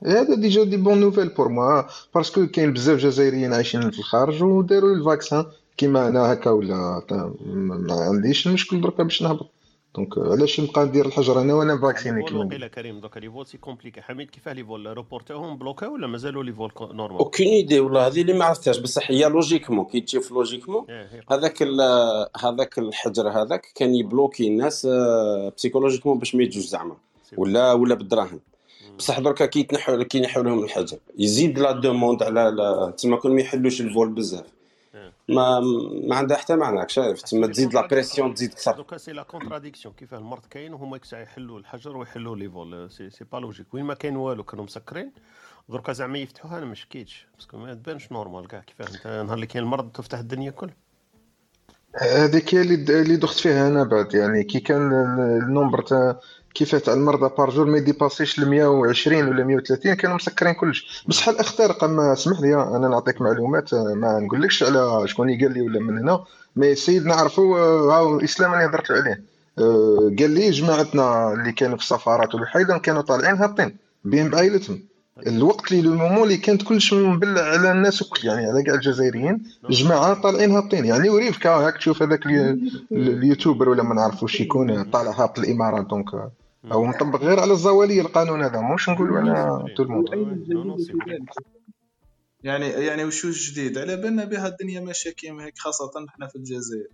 هذا déjà des bonnes nouvelles pour moi parce que كاين بزاف جزائريين عايشين في الخارج وداروا ال vaccin كيما أنا هكا ولا تا- ما عنديش المشكل دركا باش نهبط. donc علاش نبقى ندير الحجر أنا وأنا vacciné كيما وقيلا كريم دوكا les vols c'est compliqué حميد كيفاه les vols روبورتاهم بلوكا ولا مازالوا les vols normal؟ aucune idée والله هذه اللي ما عرفتهاش. بصح هي logiquement كي تشوف logiquement هذاك هذاك الحجر هذاك كان يبلوكي الناس آه، psychologiquement باش ما يجوش زعما. ولا ولا بالدراهم. بصح دركا كي يتنحوا كي ينحوا لهم الحجر. يزيد la demande على la- تسمى كون ما يحلوش ال vols بزاف. ما ما عندها حتى معنى شايف؟ تسمى تزيد la pression تزيد أكثر دوكا c'est la contradiction كيفاه المرض كاين وهما يحلوا الحجر ويحلوا les vols c'est c'est pas logique. وين ما كاين والو كانوا مسكرين دركا زعما يفتحوها أنا ما شكيتش. parce que ما تبانش normal كاع كيفاه أنت؟ نهار اللي كاين المرض تفتح الدنيا كل هذيك هي اللي اللي دخت فيها أنا بعد. يعني كي كان ال- ال nombre تاع كيف تاع المرضى par jour ما يديباسيش les 120 ولا 130 كانوا مسكرين كلش. بصح الاخترق اما اسمح لي أنا نعطيك معلومات آه، ما نقولكش على شكون قال لي ولا من هنا. mais السيد نعرفه آه، هاو الاسلام اللي هضرت عليه. آه، قال لي جماعتنا اللي كانوا في السفارات والوحيده كانوا طالعين هابطين بهم بعائلتهم الوقت اللي le moment اللي كانت كلش مبلع على الناس الكل يعني على كاع الجزائريين جماعة طالعين هابطين. يعني وريفك هاك تشوف هذاك اليو- اليوتيوبر ولا ما نعرفوش يكون طالع هابط الإمارات donc أو مطبق غير على الزوالية القانون هذا. مش نقولوا على tout le monde يعني يعني وشو الجديد على بالنا بها الدنيا ماشية كيما هيك خاصة إحنا في الجزائر.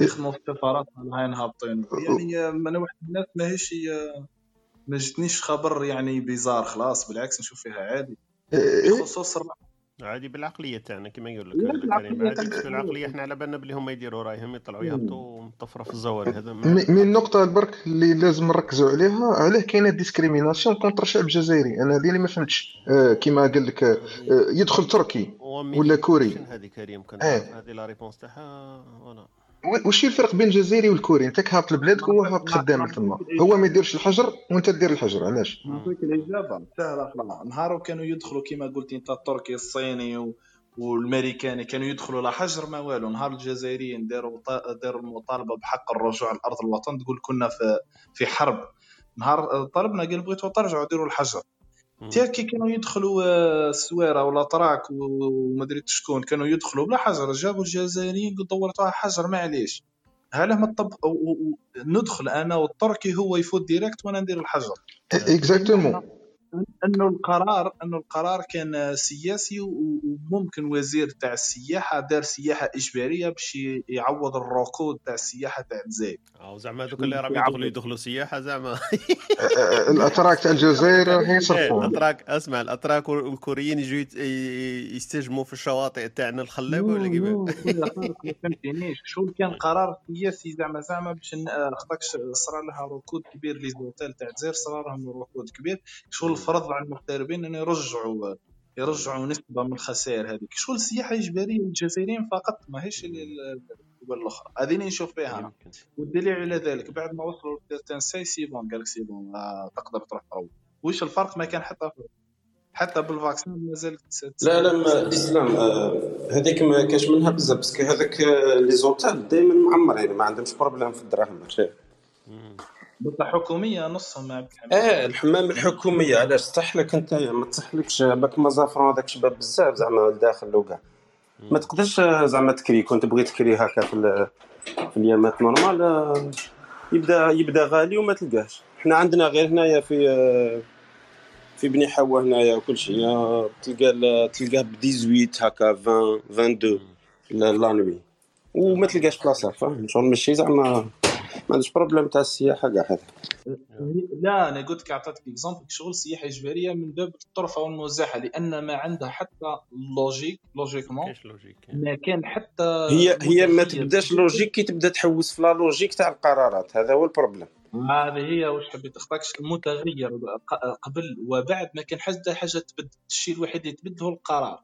يخدموا في السفارات هاين هابطين يعني أنا واحد الناس ماهيش هي- ما جتنيش خبر يعني bizarre خلاص بالعكس نشوف فيها عادي. بخصوص الرحمة. عادي بالعقلية تاعنا كما يقول لك تاعنا. بس بالعقلية إحنا على بالنا بلي هما يديروا رايهم يطلعوا يهبطوا مطفره في الزوالي هذا mais النقطة برك اللي لازم نركزوا عليها علاه كاينة discrimination contre الشعب الجزائري أنا هذه اللي ما فهمتش. آه كيما قال لك آه يدخل تركي ولا كوري. هذه كريم؟ كان إيه. هذه la réponse تاعها voilà و- وش الفرق بين الجزائري والكوري. انت هابط لبلادك وهو هابط خدام تما. هو ما يديرش الحجر وانت دير الحجر علاش؟ نعطيك الإجابة. سهله خلاص نهار كانوا يدخلوا كما قلت انت التركي الصيني و... والأمريكاني كانوا يدخلوا لا حجر ما والو. نهار الجزائريين داروا ط- داروا المطالبة بحق الرجوع لارض الوطن تقول كنا في في حرب. نهار طلبنا قال بغيتوا ترجعوا ديروا الحجر. تيا كي كانوا يدخلوا آه، السويره ولا طراك وما دريت شكون كانوا يدخلوا بلا حجر. جابوا الجزائريين قلت دورتوها حجر معليش. هلا ما و- ندخل أنا والتركي هو يفوت direct وأنا ندير الحجر. exactement. أنه القرار أنه القرار كان سياسي وممكن وزير تاع السياحة دار سياحة إجبارية باش يعوض الركود تاع السياحة تاع الجزائر. أو زعما هذوك اللي راهم يدخلوا يدخلوا سياحة زعما. الأتراك تاع الجزائر إيه، يصرفوا الأتراك أسمع الأتراك والكوريين يجوا يستجموا في الشواطئ تاعنا الخلابه ولا خالد، ما فهمتنيش شو كان قرار سياسي زعما زعما باش آه، خاطرش صرا لها ركود كبير les hôtels تاع الجزائر صرا لهم ركود كبير. شو على المغتربين ان يرجعوا يرجعوا نسبة من الخسائر هذيك. شو السياحه إجبارية للجزائريين فقط ماهيش الدول الأخرى. هذه اللي نشوف فيها أنا والدليل على ذلك بعد ما وصلوا c'est bon قال لك c'est bon آه، تقدر تروح تروح وش الفرق؟ ما كان حتى حتى بال vaccin ما زالت تس- لا لا ما الاسلام آه، هذيك ما كاش منها بزاف parce que هذاك آه، les hôtels دائما معمرين ما عندهمش problème في الدراهم بصح حكومية نصهم عبد الحميد. آه الحمام الحكومية علاش؟ تصح لك أنت ما تصحلكش. باك ما زافرون هذاك شباب بزاف زعما الداخل وكاع ما تقدرش زعما تكري كنت بغيت تكري هكا في, ال- في اليامات normal يبدا يبدا غالي وما تلقاهش. حنا عندنا غير هنايا في في بني حوا هنايا وكل شيء. تلقى تلقاه ب 18 هكا 20 22 la la nuit. وما تلقاش بلاصة فاهم شغل ماشي زعما ما عندوش problème تاع السياحة كاع هذا. لا أنا قلت لك اعطيتك exemple شغل سياحه إجبارية من باب الطرفه والمزاحه لأن ما عندها حتى logique logiquement ما كان حتى هي هي ما تبداش logique كي تبدا تحوس في la logique تاع القرارات. هذا هو ال problème هذه هي واش حبيت اخطاكش المتغير قبل وبعد ما كان حتى حاجة تبدل الشيء الوحيد اللي يتبدل هو القرار.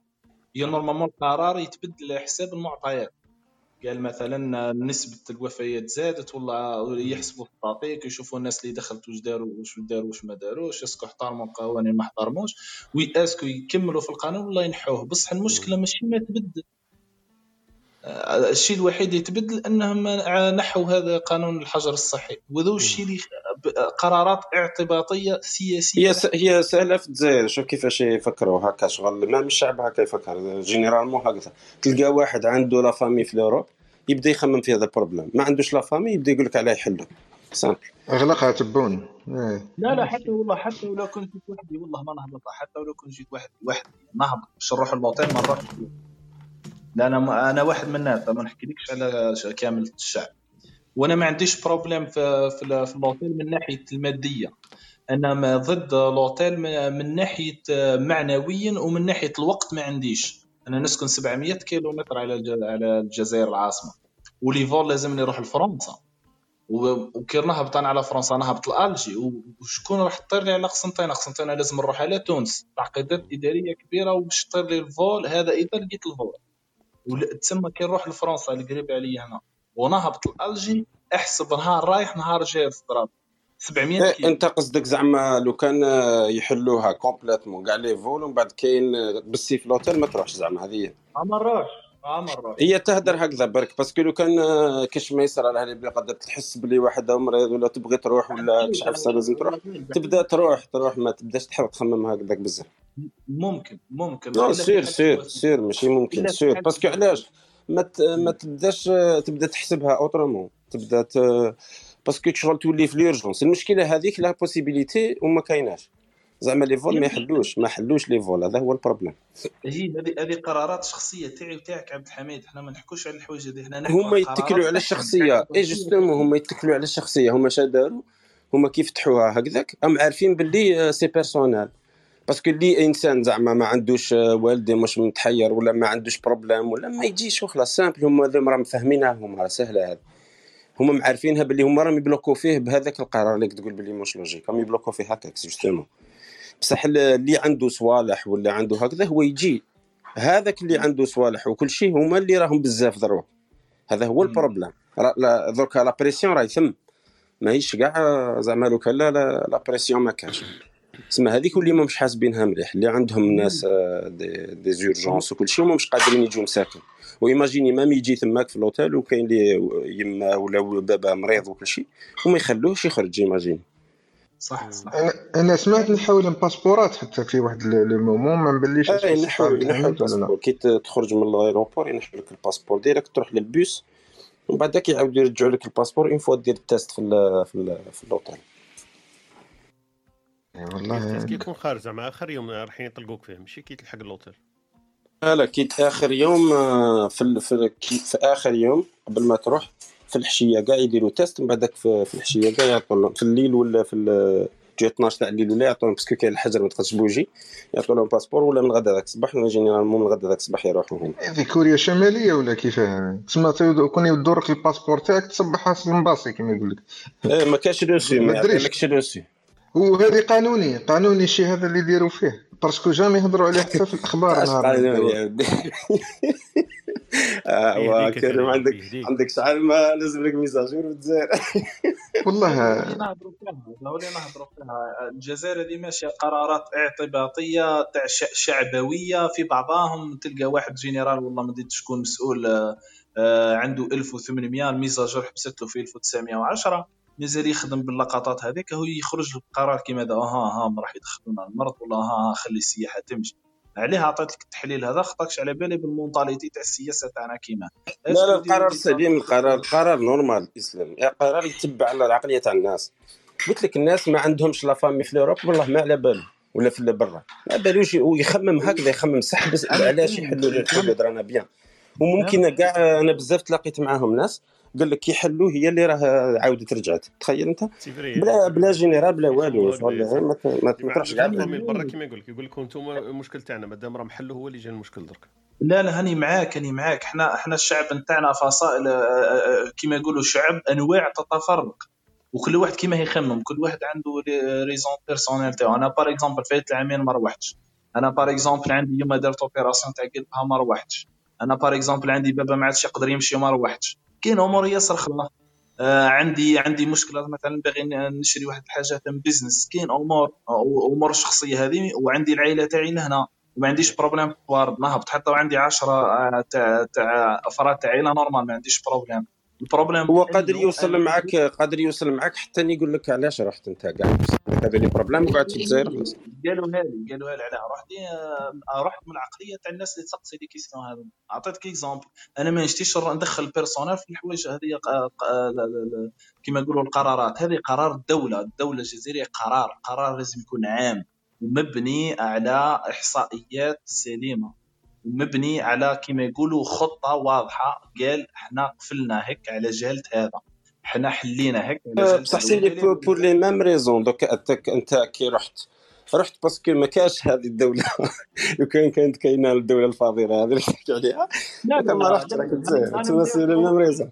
هي normalement القرار يتبدل على حساب المعطيات. قال مثلا نسبة الوفيات زادت ولا يحسبوا التطبيق يشوفوا الناس اللي دخلت واش داروا واش داروا واش ما داروش est-ce que احترموا القوانين ما احترموش. و est-ce que يكملوا في القانون ولا ينحوه. بصح المشكلة ماشي ما تبدل. آه، الشيء الوحيد اللي يتبدل أنهم نحوا هذا قانون الحجر الصحي. وذو الشيء اللي قرارات اعتباطية سياسية. هي س... هي سهلة في الجزائر. شوف كيفاش يفكروا. هكا شغل ما الشعب هكا يفكر. généralement هكذا. تلقى واحد عنده la famille في l'Europe يبدأ يخمم في هذا ال problème. ما عندوش la famille يبدأ يقول لك علاه يحلو. simple أغلقها تبون. إيه. لا لا حتى والله حتى ولو كنت جيت وحدي والله ما نهبط. حتى ولو كنت جيت وحدي وحدي نهبط. باش نروح الموطن ما نروحش. لا أنا أنا واحد من الناس ما نحكيلكش على كامل الشعب. وأنا ما عنديش problème في في, في من ناحية المادية. أنا ضد الأوتيل من ناحية معنويا ومن ناحية الوقت ما عنديش. أنا نسكن 700 كيلو متر على على الجزائر العاصمة. و les vols لازمني نروح لفرنسا. وكي نهبط أنا على فرنسا نهبط لألجي. وشكون راح تطير لي على قسنطينة؟ قسنطينة لازم نروح على تونس. تعقيدات إدارية كبيرة وباش تطير لي ال vol هذا إذا لقيت ال vol ول- تسمى كي نروح لفرنسا اللي قريب عليا هنا ونهبط لالجي احسب نهار رايح نهار جاي الضرب 700 إيه كيلو. أنت قصدك زعما لو كان آه، يحلوها complètement كاع les vols ومن بعد كاين آه، بالسي في الأوتيل ما تروحش زعما هذه ما نروحش هي تهدر هكذا برك parce que لو كان آه، كاش ما يصير على هذه بلي قدر تحس بلي واحد مريض ولا تبغي تروح ولا كش عفسه لازم تروح. تبدا تروح تروح ما تبداش تحاول تخمم هكذاك بزاف. ممكن ممكن. إلا sûr sûr sûr ماشي ممكن sûr. parce que علاش؟ ما ت- ما تبداش تبدا تحسبها autrement تبدا ت... parce que شغل تولي في l'urgence المشكلة هذيك la possibilité وما كايناش. زعما les vols ما يحلوش ما حلوش les vols هذا هو ال problème هي هذه هذه قرارات شخصية تاعي وتاعك عبد الحميد. إحنا ما نحكوش على الحوايج هذه نحكوا هما يتكلوا على الشخصية. اي justement هما يتكلوا على الشخصية. هما شا داروا؟ هما كيف فتحوها هكذاك؟ هم عارفين باللي c'est personnel parce que اللي إنسان زعما ما عندوش آه، والدي مش متحير ولا ما عندوش problème ولا ما يجيش وخلاص. simple هما هذوما راهم فاهمينها هما سهلة هذه. هما معرفينها باللي هما راهم يبلوكو فيه بهذاك القرار اللي تقول باللي مش logique راهم يبلوكو فيه هكاك justement بصح اللي عنده صوالح ولا عنده هكذا هو يجي. هذاك اللي عنده صوالح وكل شيء هما اللي راهم بزاف ضروا هذا هو. ال problème را- لا- دركا la pression راهي ثم ماهيش كاع زعما لو كان la la pression ما كانش تسمى هذيك اللي ما مش حاسبينها مليح اللي عندهم ناس آه، des, des urgences وكل شيء وما مش قادرين يجوا مساكن. و imaginez même يجي تماك في الأوتيل وكاين لي يما ولا بابا مريض وكل شيء وما يخلوهش يخرج ايماجيني صح صح. أنا أنا سمعت نحاو الباسبورات حتى في واحد le moment ما نبليش ال passeport كي تخرج من ال aéroport ينحو لك ال passeport direct تروح للبوس ومن بعد يعاودوا يرجعوا لك ال passeport une fois دير ال test في ال في ال في الأوتيل. إي ال test والله كيكون خارج زعما آخر يوم رايحين يطلقوك فيه ماشي كي تلحق الاوتيل لا لا كي آخر يوم آه، في ال- في ال- كي- في آخر يوم قبل ما تروح في الحشية كاع يديروا test من بعدك في, في الحشية كاع يعطوا لهم في الليل ولا في ال- جهه 12 تاع الليل ولا يعطوا لهم parce que كاين الحجر ما تقدرش تبوجي يعطوا لهم passeport ولا من غدا ذاك الصباح ولا généralement من غدا ذاك الصباح يروحوا هنا. هذه كوريا شمالية ولا كيفاه تسمى كون يدورك ال passeport تاعك تصبح راس المباصي كما يقول لك إيه ما كاش reçu ما يعطيلكش reçu. وهذه قانوني قانوني الشيء هذا اللي يديروا فيه. parce que jamais يهضروا عليه حتى في الأخبار نهار ما قانون يديروا. يا ودي. آه، وكريم كريم عندك يهديك عندك شحال ما لازم لك mise à jour في الجزائر. والله. نهضروا فيها اللي نهضروا فيها. الجزائر هذه ماشية قرارات اعتباطية تاع شعبوية في بعضهم تلقى واحد جنرال والله ما ادري شكون مسؤول آه، آه، عنده 1800 الميزاجور حبست له في 1910 مازال يخدم باللقطات هذيك هو يخرج له بقرار كيما هذا ها ها راح يدخلونا المرض ولا ها ها خلي السياحة تمشي. عليه عطيت لك التحليل هذا خطاكش على بالي بالمونطاليتي تاع السياسة تاعنا كيما. لا لا القرار سليم القرار القرار normal الاسلام قرار يتبع على العقلية تاع الناس. قلت لك الناس ما عندهمش la famille في l'Europe والله ما على باله ولا في برا. ما بالوش ويخمم هكذا يخمم صح علاش يحلوا الحدود فهمت رانا bien. وممكن كاع أنا بزاف تلاقيت معاهم ناس قال لك يحلوه هي اللي راه عاودت رجعت. تخيل أنت؟ بلا بلا général بلا والو شغل. ما ت- ما ت- ما ديما تروحش عندك كاع الضمير برا كيما يقول لك. يقول لكم أنتم المشكل تاعنا مادام راه محله هو اللي جا المشكل درك. لا لا هاني معاك هاني معاك. إحنا إحنا الشعب نتاعنا فصائل آه، آه، كيما يقولوا شعب أنواع تتفرق. وكل واحد كيما يخمم. كل واحد عنده raison personnelle تاعو. أنا par exemple فايت العامين ما روحتش. أنا par exemple عندي يوم درت opération تاع قلبها ما روحتش. أنا par exemple عندي بابا ما عادش يقدر يمشي ما روحتش. كاين امور ياسر خلا آه عندي عندي مشكلة مثلا باغي نشري واحد الحاجة تم business كاين امور امور شخصية هذه وعندي العائلة تاعي لهنا وما عنديش problème وارد نهبط حتى وعندي 10 تاع تاع أفراد تاع عائله normal ما عنديش problème ال problème هو قادر يوصل معك قادر يوصل معك حتى يقول لك علاش رحت انت كاع هذا le problème وقعدت في الجزائر خلاص. قالوا هذه قالوا هذه علاه رحت آه، رحت من العقلية تاع الناس اللي تسقسي les questions هذا أعطيتك exemple أنا ما نشتيش ندخل personnel في الحوايج هذه لا- لا. كما يقولوا القرارات. هذه قرار الدولة. الدولة الجزائرية قرار. قرار لازم يكون عام ومبني على إحصائيات سليمة. ومبني على كما يقولوا خطة واضحة. قال إحنا قفلنا هيك على جهة هذا. إحنا حلينا هيك بصح سي لي بور لي ميم ريزون دوك انت أنت كي رحت. رحت parce que ما كاش هذه الدولة. لو كان كانت كاينة الدولة الفاضلة هذه اللي تحكي عليها. لا أنت ما رحت راك تما سي لي ميم ريزون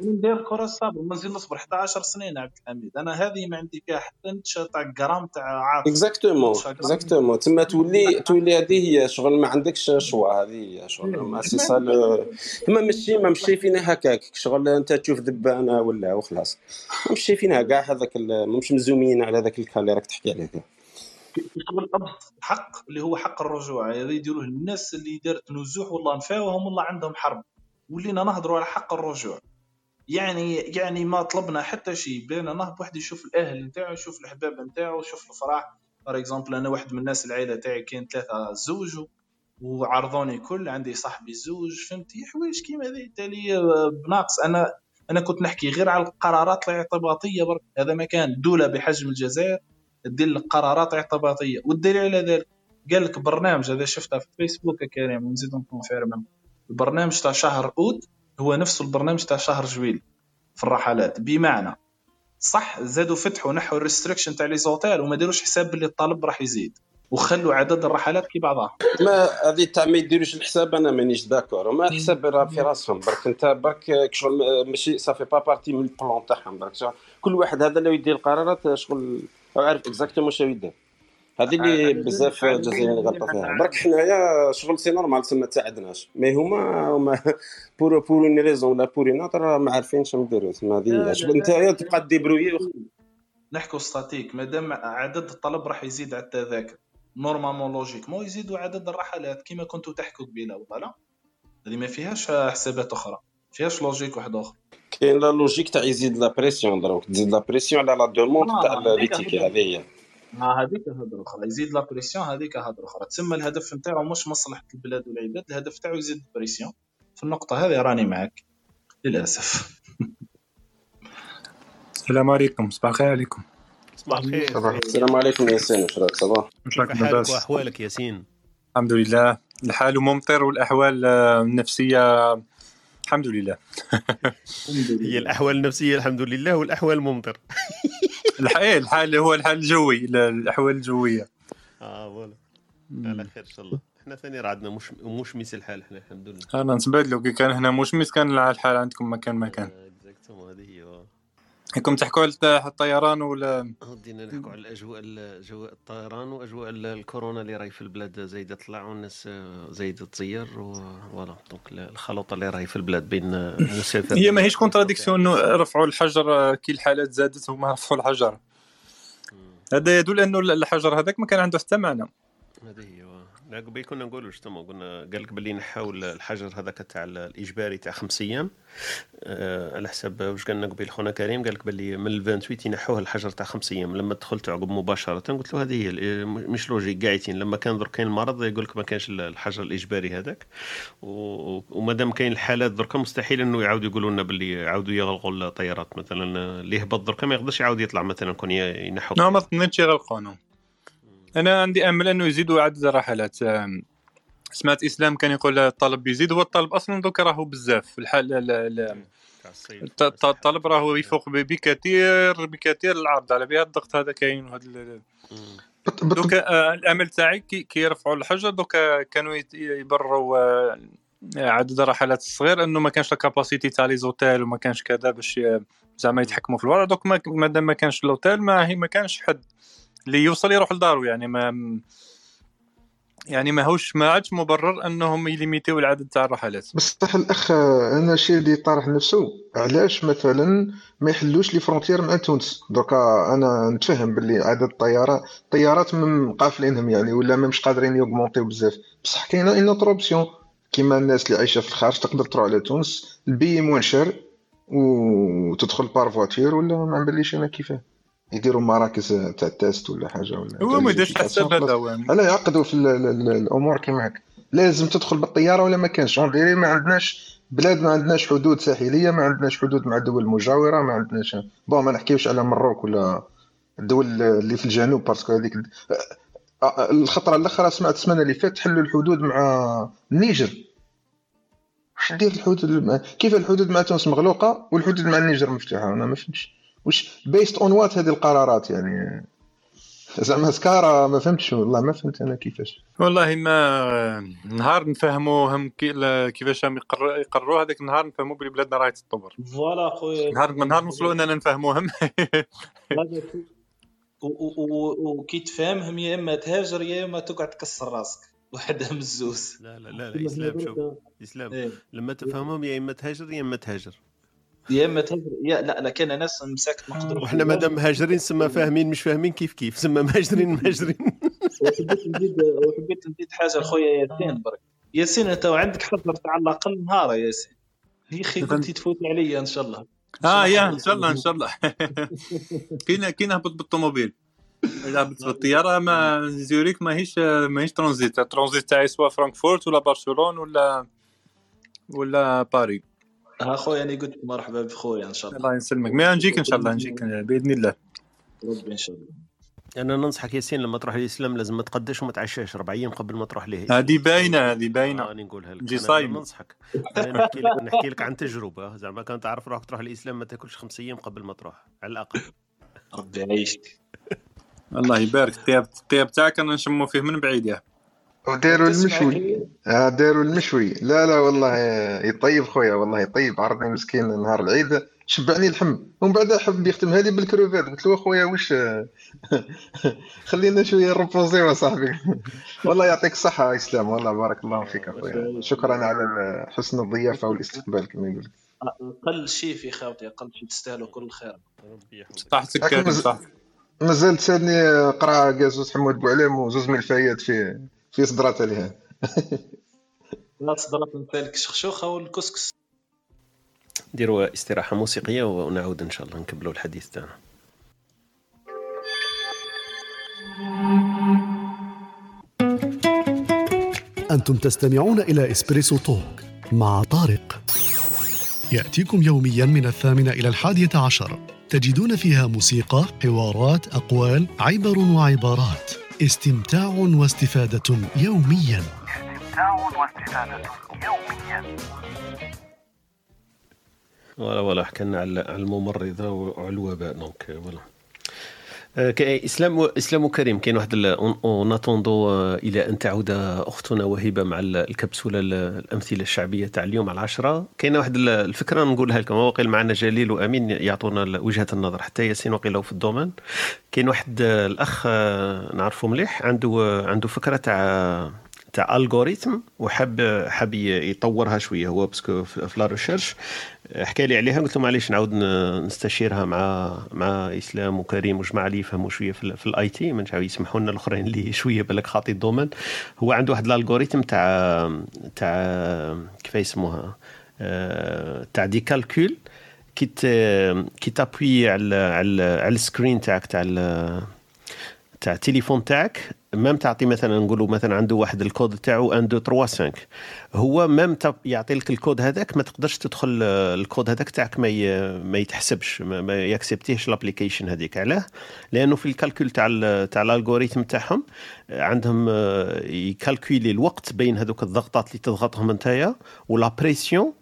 ندير كرة الصبر مازال نصبر 11 سنين عبد الحميد. أنا هذه ما عندي فيها حتى تاع جرام تاع عاطفه اكزاكتومون اكزاكتومون تما تولي تولي هذه هي شغل ما عندكش شوا هذه هي شغل ما سي سا تما ماشي ما مش شايفينها هكاك. شغل أنت تشوف ذبانه ولا وخلاص. ما مش شايفينها كاع هذاك مش مزومين على ذاك الكا اللي راك تحكي عليه. أبسط حق اللي هو حق الرجوع. هذا يديروه الناس اللي دارت نزوح والله نفاوهم والله عندهم حرب. ولينا نهضروا على حق الرجوع. يعني يعني ما طلبنا حتى شيء. بينا نهض واحد يشوف الأهل نتاعو يشوف الأحباب نتاعو يشوف الفرح. par exemple أنا واحد من الناس العائلة تاعي كاين ثلاثة زوج وعرضوني كل عندي صاحبي زوج فهمتي؟ حوايج كيما هذه تالي آه، بناقص. أنا أنا كنت نحكي غير على القرارات الاعتباطية برك. هذا ما كان. دولة بحجم الجزائر تدير لك قرارات اعتباطيه والدليل على ذلك قال لك برنامج هذا شفته في فيسبوك يا كريم ونزيد ن confirme البرنامج تاع شهر أوت هو نفسه البرنامج تاع شهر juillet في الرحلات. بمعنى صح زادوا فتحوا نحوا ال restrictions تاع les hôtels وما داروش حساب باللي الطلب راح يزيد وخلوا عدد الرحلات كي بعضها. ما هذه تاع ما يديروش الحساب أنا مانيش d'accord وما الحساب راه في راسهم. برك أنت برك شغل ماشي ça fait pas partie من ال plan تاعهم. برك كل واحد هذا اللي يدير القرارات شغل عارف exactement شنو يدير. هذه اللي بزاف جزائريين غلطوا فيها. برك حنايا شغل c'est normal تسمى تساعدناش mais هما هما pour pour une raison ولا pour une autre ما عارفين شنو يديروا تسمى هذه شغل انت تبقى débrouiller نحكوا statique. مادام عدد الطلب راح يزيد على التذاكر. normalement logiquement يزيدوا عدد الرحلات كما كنتوا تحكوا قبيلة ولا لا هذه ما فيهاش حسابات أخرى. فيهاش logique واحد آخر. كاين la logique تاع يزيد la pression دروك. تزيد la pression على la demande تاع les tickets. هذه ما هذيك هضره أخرى يزيد la pression هذيك هضره أخرى تسمى الهدف نتاعو مش مصلحة البلاد والعباد الهدف تاعو يزيد ال pression في النقطة هذه راني معك للأسف. السلام عليكم صباح الخير عليكم. صباح الخير. السلام عليكم ياسين واش راك صباح. كيف حالك لاباس وأحوالك ياسين؟ الحمد لله. الحال ممطر والأحوال آه، النفسية الحمد لله. هي الأحوال النفسية الحمد لله والأحوال ممطر. الح- إيه، الحال هو الحال الجوي لا، الأحوال الجوية. آه voilà. على خير إن شاء الله. إحنا ثاني راه عندنا مش مشمس الحال إحنا الحمد لله. أنا نتبادلوا كي كان هنا مشمس كان الحال عندكم مكان مكان exactement هذه هي. آه. كنتم تحكوا على الطيران ولا؟ غادينا نحكوا على الأجواء أجواء الطيران وأجواء ال- الكورونا اللي راهي في البلاد زايدة تطلع والناس زايدة تزير voilà. donc ال- الخلطه اللي راهي في البلاد بين المسافر هي ماهيش contradiction انه رفعوا الحجر كي الحالات زادت هما رفعوا الحجر. هذا يدل أنه الحجر هذاك ما كان عنده حتى معنى. هذه هي. آه. قبل كنا نقولوا شتما قلنا قال لك باللي نحاو الحجر هذاك تاع ال- الإجباري تاع خمس أيام. آه على حسب واش قالنا قبل خونا كريم؟ قال لك باللي من ال 28 ينحوه الحجر تاع خمس أيام. لما دخلت عقب مباشرة قلت له هذه هي ال- مش logique قاعدين لما كان درك كاين المرض يقول لك ما كانش ال- الحجر الإجباري هذاك. و- وما دام كاين الحالات درك مستحيل إنه يعاودوا يقولوا لنا باللي يعاودوا يغلقوا الطيارات مثلا. اللي هبط درك ما يقدرش يعاود يطلع مثلا كون ينحوا لا ما ظنيتش يغلقونه أنا عندي أمل أنه يزيدوا عدد الرحلات. سمعت إسلام كان يقول الطلب يزيد هو الطلب أصلا دوك راهو بزاف. الحال الطلب راهو يفوق ب- بكثير بكثير العرض. على بها الضغط هذا كاين بط- دوكا آه، الأمل تاعي كي يرفعوا الحجر دوكا كانوا يت- يبرروا آه، عدد الرحلات الصغير أنه ما كانش la capacité تاع les hôtels وما كانش كذا باش زعما يتحكموا في الوضع دوك ما- مادام ما كانش الاوتيل ما هي ما كانش حد. اللي يوصل يروح لدارو يعني ما يعني ماهوش ما عادش مبرر أنهم يليميتيو العدد تاع الرحلات. بصح الأخ أنا الشيء اللي طارح نفسه علاش مثلا ما يحلوش les frontières مع تونس؟ دركا أنا نتفهم باللي عدد الطيارات الطيارات قافلينهم يعني ولا مش قادرين يوغمونتيو بزاف. بصح كاينة une autre option كيما الناس اللي عايشة في الخارج تقدر تروح على تونس البي موان وتدخل par voiture ولا ما نبليش أنا كيفاه. يديروا مراكز تاع ال test ولا حاجة ولا هو ما يديرش حساب. هذا هو. لا يعقدوا في ال- ال- ال- الأمور كيما هكا. لازم تدخل بالطيارة ولا ما كانش؟ on dirait ما عندناش بلاد ما عندناش حدود ساحلية ما عندناش حدود مع الدول المجاورة ما عندناش. bon ما نحكيوش على مروك ولا الدول اللي في الجنوب parce que هذيك الخطرة الأخرى سمعت السمانة اللي فاتت حلوا الحدود مع النيجر. واش دير الحدود؟ مع... كيف الحدود مع تونس مغلوقة والحدود مع النيجر مفتوحة؟ أنا ما فهمتش. واش based on what هذه القرارات يعني؟ زعما سكارا ما فهمتش والله ما فهمت أنا كيفاش. والله ما نهار نفهموهم كي- لا- كيفاش يقر- يقرروا هذاك النهار نفهموا بلي بلادنا راهي تطور voilà خويا. نهار نهار نوصلوا أننا نفهموهم وكي تفهمهم يا إما تهاجر يا إما تقعد تكسر راسك. واحدة من الزوز. لا لا لا, لا إسلام شوف إسلام. إيه. لما تفهمهم يا إما تهاجر يا إما تهاجر. يا إما تهاجر يا لا لا كان ناس مساكن ما قدروش وحنا مادام مهاجرين سما فاهمين مش فاهمين كيف كيف. سما مهاجرين مهاجرين. وحبيت نزيد وحبيت نزيد حاجة خويا ياسين برك. ياسين أنت عندك حضر تاع على الأقل نهار يا ياسين. يا أخي قلت تفوت عليا إن شاء الله. آه يا إن شاء الله إن شاء الله. كاين كاين هبط بالطوموبيل. إذا هبط بالطيارة ما زيوريك ماهيش ماهيش ترانزيت. الترانزيت تاعي soit فرانكفورت ولا برشلون ولا ولا باري ها خويا أنا قلت مرحبا بخويا إن شاء الله الله. يسلمك. ما نجيك إن شاء الله نجيك بإذن الله. ربي إن شاء الله. أنا ننصحك ياسين لما تروح الاسلام لازم ما تقدش وما تعشاش ربع أيام قبل ما تروح ليه هذه باينة هذه باينة. راني نقولها لك. جي صايم. ننصحك. نحكي لك نحكي لك عن تجربة. زعما كان تعرف روحك تروح الاسلام ما تاكلش خمس أيام قبل ما تروح على الأقل. ربي يعيشك. الله يبارك. الطياب الطياب تاعك أنا نشمو فيه من بعيد يا. وداروا المشوي. آه داروا المشوي. لا لا والله يطيب خويا والله يطيب عرضني مسكين نهار العيد. شبعني اللحم ومن بعد حب يختمها لي بالكروفات قلت له اخويا واش؟ خلينا شوية نربوزيو صاحبي والله يعطيك الصحة إسلام. والله بارك الله فيك اخويا شكرا. على حسن الضيافة والاستقبال كما يقول أقل شيء في خاوتي أقل شيء تستاهلوا كل خير. ربي يحفظك. صحتك مازال تسالني قرا كازوز حمود بوعلام وزوز ملفايات في في صدرات عليها. لا صدرت نتاعك الشخشوخه والكسكس. نديروا استراحة موسيقية ونعود إن شاء الله نكملوا الحديث تاعنا. أنتم تستمعون إلى Espresso Talk مع طارق. يأتيكم يوميا من الثامنة إلى الحادية عشر. تجدون فيها موسيقى، حوارات، أقوال، عبر وعبارات. استمتاع واستفادة يوميا. استمتاع واستفادة يوميا ولا ولا حكينا على الممرضة وعلى الوباء donc voilà إسلام إسلام وكريم كاين واحد en attendant إلى أن تعود أختنا وهبة مع ال- الكبسولة ال- الأمثلة الشعبية تاع اليوم على العشرة. كاينة واحد ال- الفكرة نقولها لكم وقيل معنا جليل وأمين يعطونا وجهة النظر. حتى ياسين وقيل في ال domaine كاين واحد آه، الأخ آه، نعرفه مليح عنده آه، عنده فكرة تاع تاع algorithm وحاب حاب ي- يطورها شوية هو parce que في la recherche. حكى لي عليها قلت له معليش نعاود نستشيرها مع مع إسلام وكريم وجماعة اللي يفهموا شوية في, ال- في ال IT جاو يسمحوا لنا الأخرين اللي شوية بالك خاطي ال domaine. هو عنده واحد ال algorithm تاع تاع كيف يسموها؟ آه، تاع des calculs كي كي تابوي على على على ال screen تاعك تاع تاع التليفون تاعك même تعطي مثلا نقولوا مثلا عنده واحد الكود تاعو 1 2 3 5 هو même يعطي لك الكود هذاك ما تقدرش تدخل الكود هذاك تاعك ما ما يتحسبش ما, يكسبتيهش ال application هذيك. علاه؟ لأنه في ال calcul تاع تاع ال algorithm تاعهم عندهم آه، يكالكولي الوقت بين هذوك الضغطات اللي تضغطهم نتايا و la pression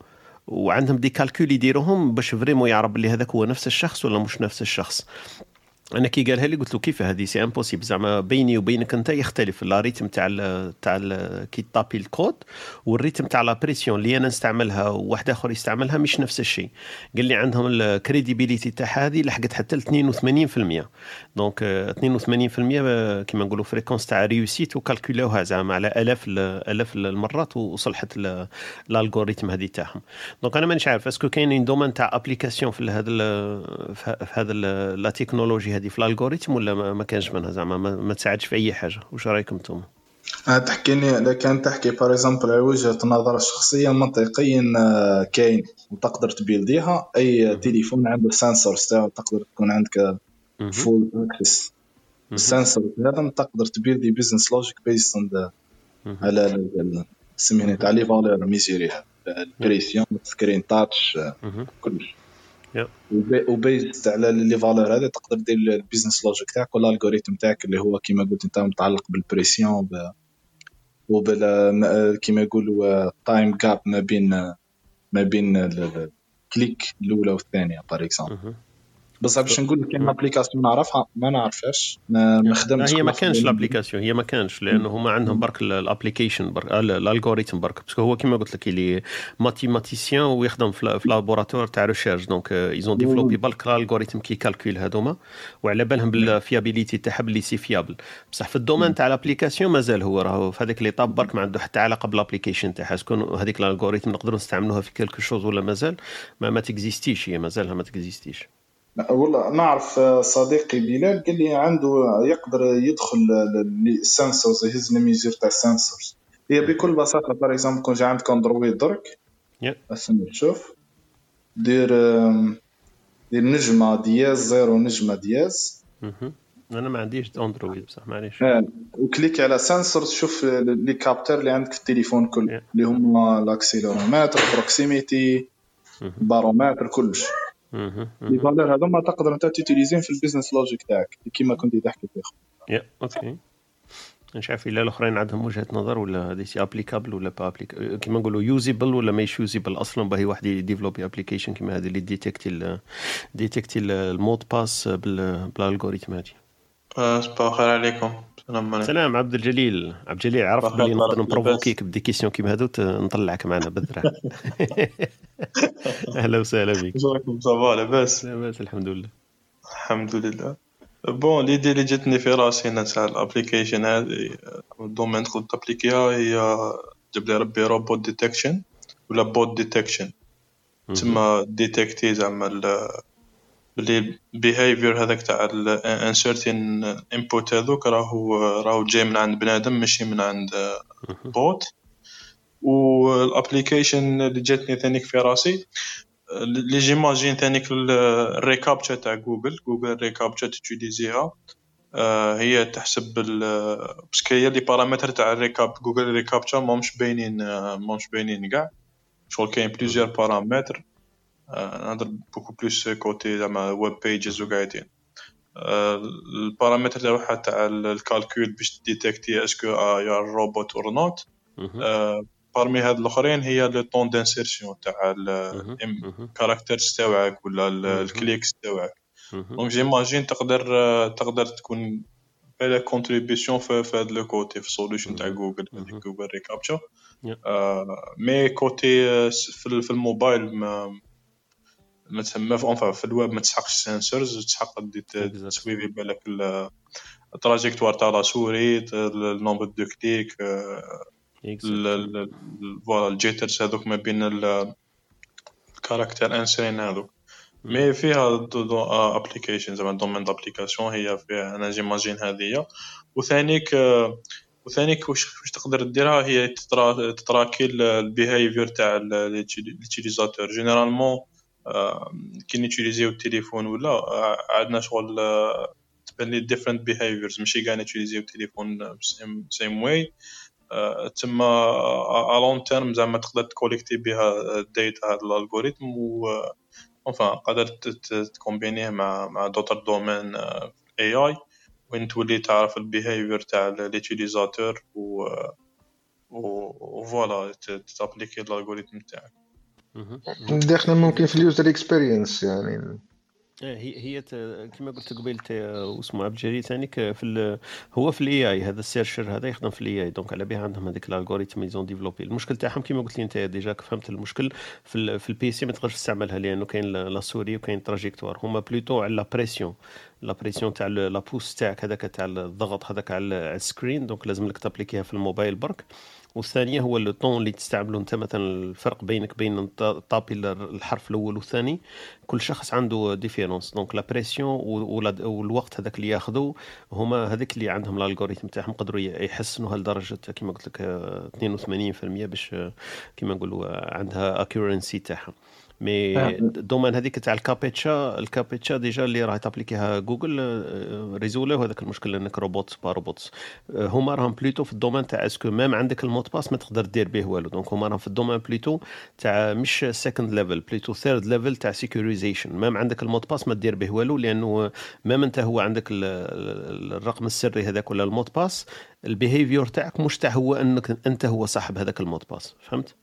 وعندهم des calculs يديروهم باش vraiment يعرف بلي هذاك هو نفس الشخص ولا مش نفس الشخص. أنا كي قالها لي قلت له كيف هذه؟ c'est impossible زعما بيني وبينك أنت يختلف. le rythme تاع تاع كي تابي الكود وال rythme تاع la pression اللي أنا نستعملها وواحد آخر يستعملها مش نفس الشيء. قال لي عندهم ال crédibilité تاع هذه لحقت حتى ل 82% donc آه، 82% كيما نقولوا fréquence تاع réussite وكالكولاوها زعما على ألاف ال- ألاف المرات وصلحت ال- ال algorithme هذه تاعهم. donc أنا مانيش عارف est-ce que كاين domaine تاع application في هذا في هذا la technologie هذه في ال algorithme ولا ما كانش منها زعما؟ ما, ما تساعدش في أي حاجة. واش رأيكم أنتم آه، تحكيني إذا كان تحكي par exemple على وجهة نظر الشخصيه منطقيا آه، كاين وتقدر تبيلديها. أي تليفون عنده sensor تاعو تقدر تكون عندك full access ال sensor هذا تقدر تبيلدي business logic based على سميني تاع les valeurs ميزيريها. ال pression screen touch كلش. و based على les valeurs هذا تقدر دير ال business logic تاعك ولا ال algorithm تاعك اللي هو كيما قلت أنت متعلق بال pression وبال كيما يقولوا time gap ما بين ما بين ال- ال- ال clic الأولى والثانية par exemple بصح باش نقول لك كاين application نعرفها ما نعرفهاش. ما خدمتش هي ما. كانش ال application هي ما كانش لأنه هما عندهم برك ال application برك ال- ال algorithm برك. parce que هو كيما قلت لك les mathématiciens ويخدم في la- في laboratoire تاع recherche donc ils ont développé برك ال algorithm qui calcule هذوما وعلى بالهم بال fiabilité تاعها باللي c'est fiable بصح في ال domaine تاع ال application مازال هو راهو في هذيك l'étape برك ما عنده حتى علاقة بال application تاعها. شكون هذيك ال algorithm نقدروا نستعملوها في quelque chose ولا مازال؟ ما ما ت existe يش هي مازالها ما ت existe يش. والله نعرف آه، صديقي بلال قال لي عنده يقدر يدخل ال sensors يهز لي mesure تاع ال sensors هي بكل بساطة par exemple كون جا عندك اندرويد درك يا. أسمع شوف دير دير نجمة dièse زيرو نجمة dièse. أنا ما عنديش اندرويد بصح معليش آه، و clique على sensors شوف لي capteur اللي عندك في التليفون كله اللي هما ال accéléromètre proximité baromètre كلش. لي فالور هذوما تقدر أنت ت utiliser ين في ال business logic تاعك كيما كنت تحكي فيه يا أوكي. مش عارف الا الأخرين عندهم وجهة نظر ولا هذه c'est applicable ولا pas applique كيما نقولوا usable ولا ماهيش usable أصلا؟ باهي واحد ي développer application كيما هذه اللي détecter ديتيكتي ال- المود باس بال- بالالغوريثم هذه. آه، صباح الخير عليكم. السلام عليكم سلام عبد الجليل. عبد الجليل عرفت بلي نقدر؟ نبروفوكيك بدي كيسيون كيما ت- نطلعك معنا بالذرة أهلا وسهلا بك. راكم صباح لاباس لاباس الحمد لله. الحمد لله. بون ليدي اللي جاتني في راسي أنا تاع الابليكيشن هذه الدومين تقدر تابليكيها هي جاب لي ربي روبوت ديتكشن ولا bot detection تسمى détecter زعما بلي ال behavior هذاك تاع ال inserting input هذوك راهو راهو جاي من عند بنادم ماشي من عند bot وال application اللي جاتني ثانيك في راسي اللي j'imagine ثانيك ال- ال reCAPTCHA تاع جوجل جوجل reCAPTCHA ت utiliser يها آه، هي تحسب parce que هي les paramètres تاع الريكاب جوجل ريكابتشا ماهمش باينين آه، ماهمش باينين كاع. شغل كاين بليزيور بارامتر نهضر بوكو بلوس كوتي زعما ويب بيجز وقاعدين البارامتر تاعها تاع ال- الكالكول باش ديتكتي اسكو يا روبوت اور نوت بارمي هاد الاخرين هي لو طون دانسيرسيون تاع الكاركترز تاوعك ولا ال- الكليكس تاوعك دونك جيماجين تقدر تقدر تكون بلا كونتريبيسيون في هاد لو كوتي في سوليوشن تاع جوجل هذيك جوجل ريكابتشا mais côté في الموبايل ما تسمى في enfin في الويب ما تسحقش sensors تسحق ت suivre بالك ال- ال trajectoire تاع la souris ال nombre de clics voilà ال jitters هذوك ما بين ال- ال character inserting هذوك. mais فيها application زعما domaine d'application هي فيها أنا j'imagine هذه. وثانيك آه، وثانيك واش واش تقدر ديرها هي ت tra- ت traquer ال behavior تاع ال utilisateur généralement كي ن utiliser يو التليفون ولا آه، عندنا شغل آه، تبان لي different behaviors ماشي كاع ن utiliser يو التليفون same way تما à long terme زعما تقدر ت collecter بها ال data هذا ال algorithm و enfin قادر ت combiner يه مع مع d'autres domaines AI وين تولي تعرف ال behavior تاع l'utilisateur و و voilà t appliquer ال algorithm تاعك. داخله ممكن في ال user experience يعني. آه، هي هي كما قلت قبيل ت- واسمه عبد الجليل ثاني ك- في ال- هو في ال AI هذا ال chercheur هذا يخدم في ال AI donc على بها عندهم هذيك ال algorithm ils ont développé المشكل تاعهم كما قلت لي أنت déjà فهمت المشكل في ال في ال PC ما تقدرش تستعملها لأنه كاين la souris وكاين trajectoire هما plutôt على la pression la pression تاع la pouce تاعك هذاك تاع الضغط هذاك على على ال screen donc لازم لك t appliquer يها في الموبايل برك. والثانية هو le temps اللي تستعمله انت مثلا الفرق بينك بين taper الحرف الأول والثاني. كل شخص عنده différence donc la pression والوقت هذاك اللي ياخذوا هما هذاك اللي عندهم ال algorithm تاعهم قدروا يحسنوها لدرجة كما قلت لك آه، 82% باش كما نقولوا عندها accuracy تاعها. mais آه. ال domaine هذيك تاع ال captcha ال captcha déjà اللي راهي t appliquer يها جوجل آه، résolu هذاك المشكل لانك robot pas robots. آه، هما راهم plutôt في ال domaine تاع est-ce que même عندك ال mot de passe ما تقدر دير به والو. donc هما راهم في ال domaine plutôt تاع مش second level plutôt third level تاع sécurisation même عندك ال mot de passe ما دير به والو لأنه même أنت هو عندك ال- ال- الرقم السري هذاك ولا ال mot de passe ال behavior تاعك مش تاع هو إنك أنت هو صاحب هذاك ال mot de passe. فهمت؟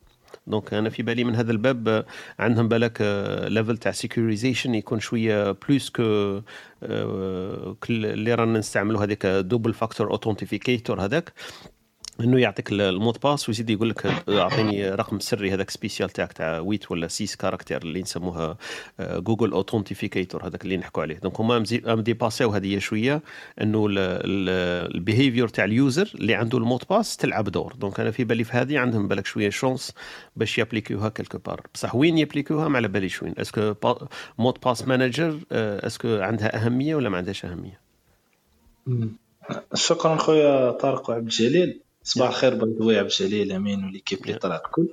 donc أنا في بالي من هذا الباب آه، عندهم بالك level تاع sécurisation يكون شوية plus que آه، كل اللي رانا نستعملوا هذيك double factor authenticator هذاك. إنه يعطيك ال- ال mot de passe ويزيد يقول لك أعطيني رقم سري هذاك spécial تاعك تاع 8 ولا 6 caractères اللي نسموها جوجل Authenticator هذاك اللي نحكوا عليه. donc هما un dépassé يو هذه شوية إنه ال behavior تاع ال user اللي عنده ال mot de passe تلعب دور. donc أنا في بالي في هذه عندهم بالك شوية chance باش يابليكيوها كيلكو بار بصح وين يابليكيوها؟ ما على باليش وين اسكو مود باس مانجر اسكو عندها أهمية ولا ما عندهاش أهمية؟ شكرا خويا طارق وعبد الجليل. صباح الخير باي ذا عبد الجليل أمين وليكيب اللي طلع الكل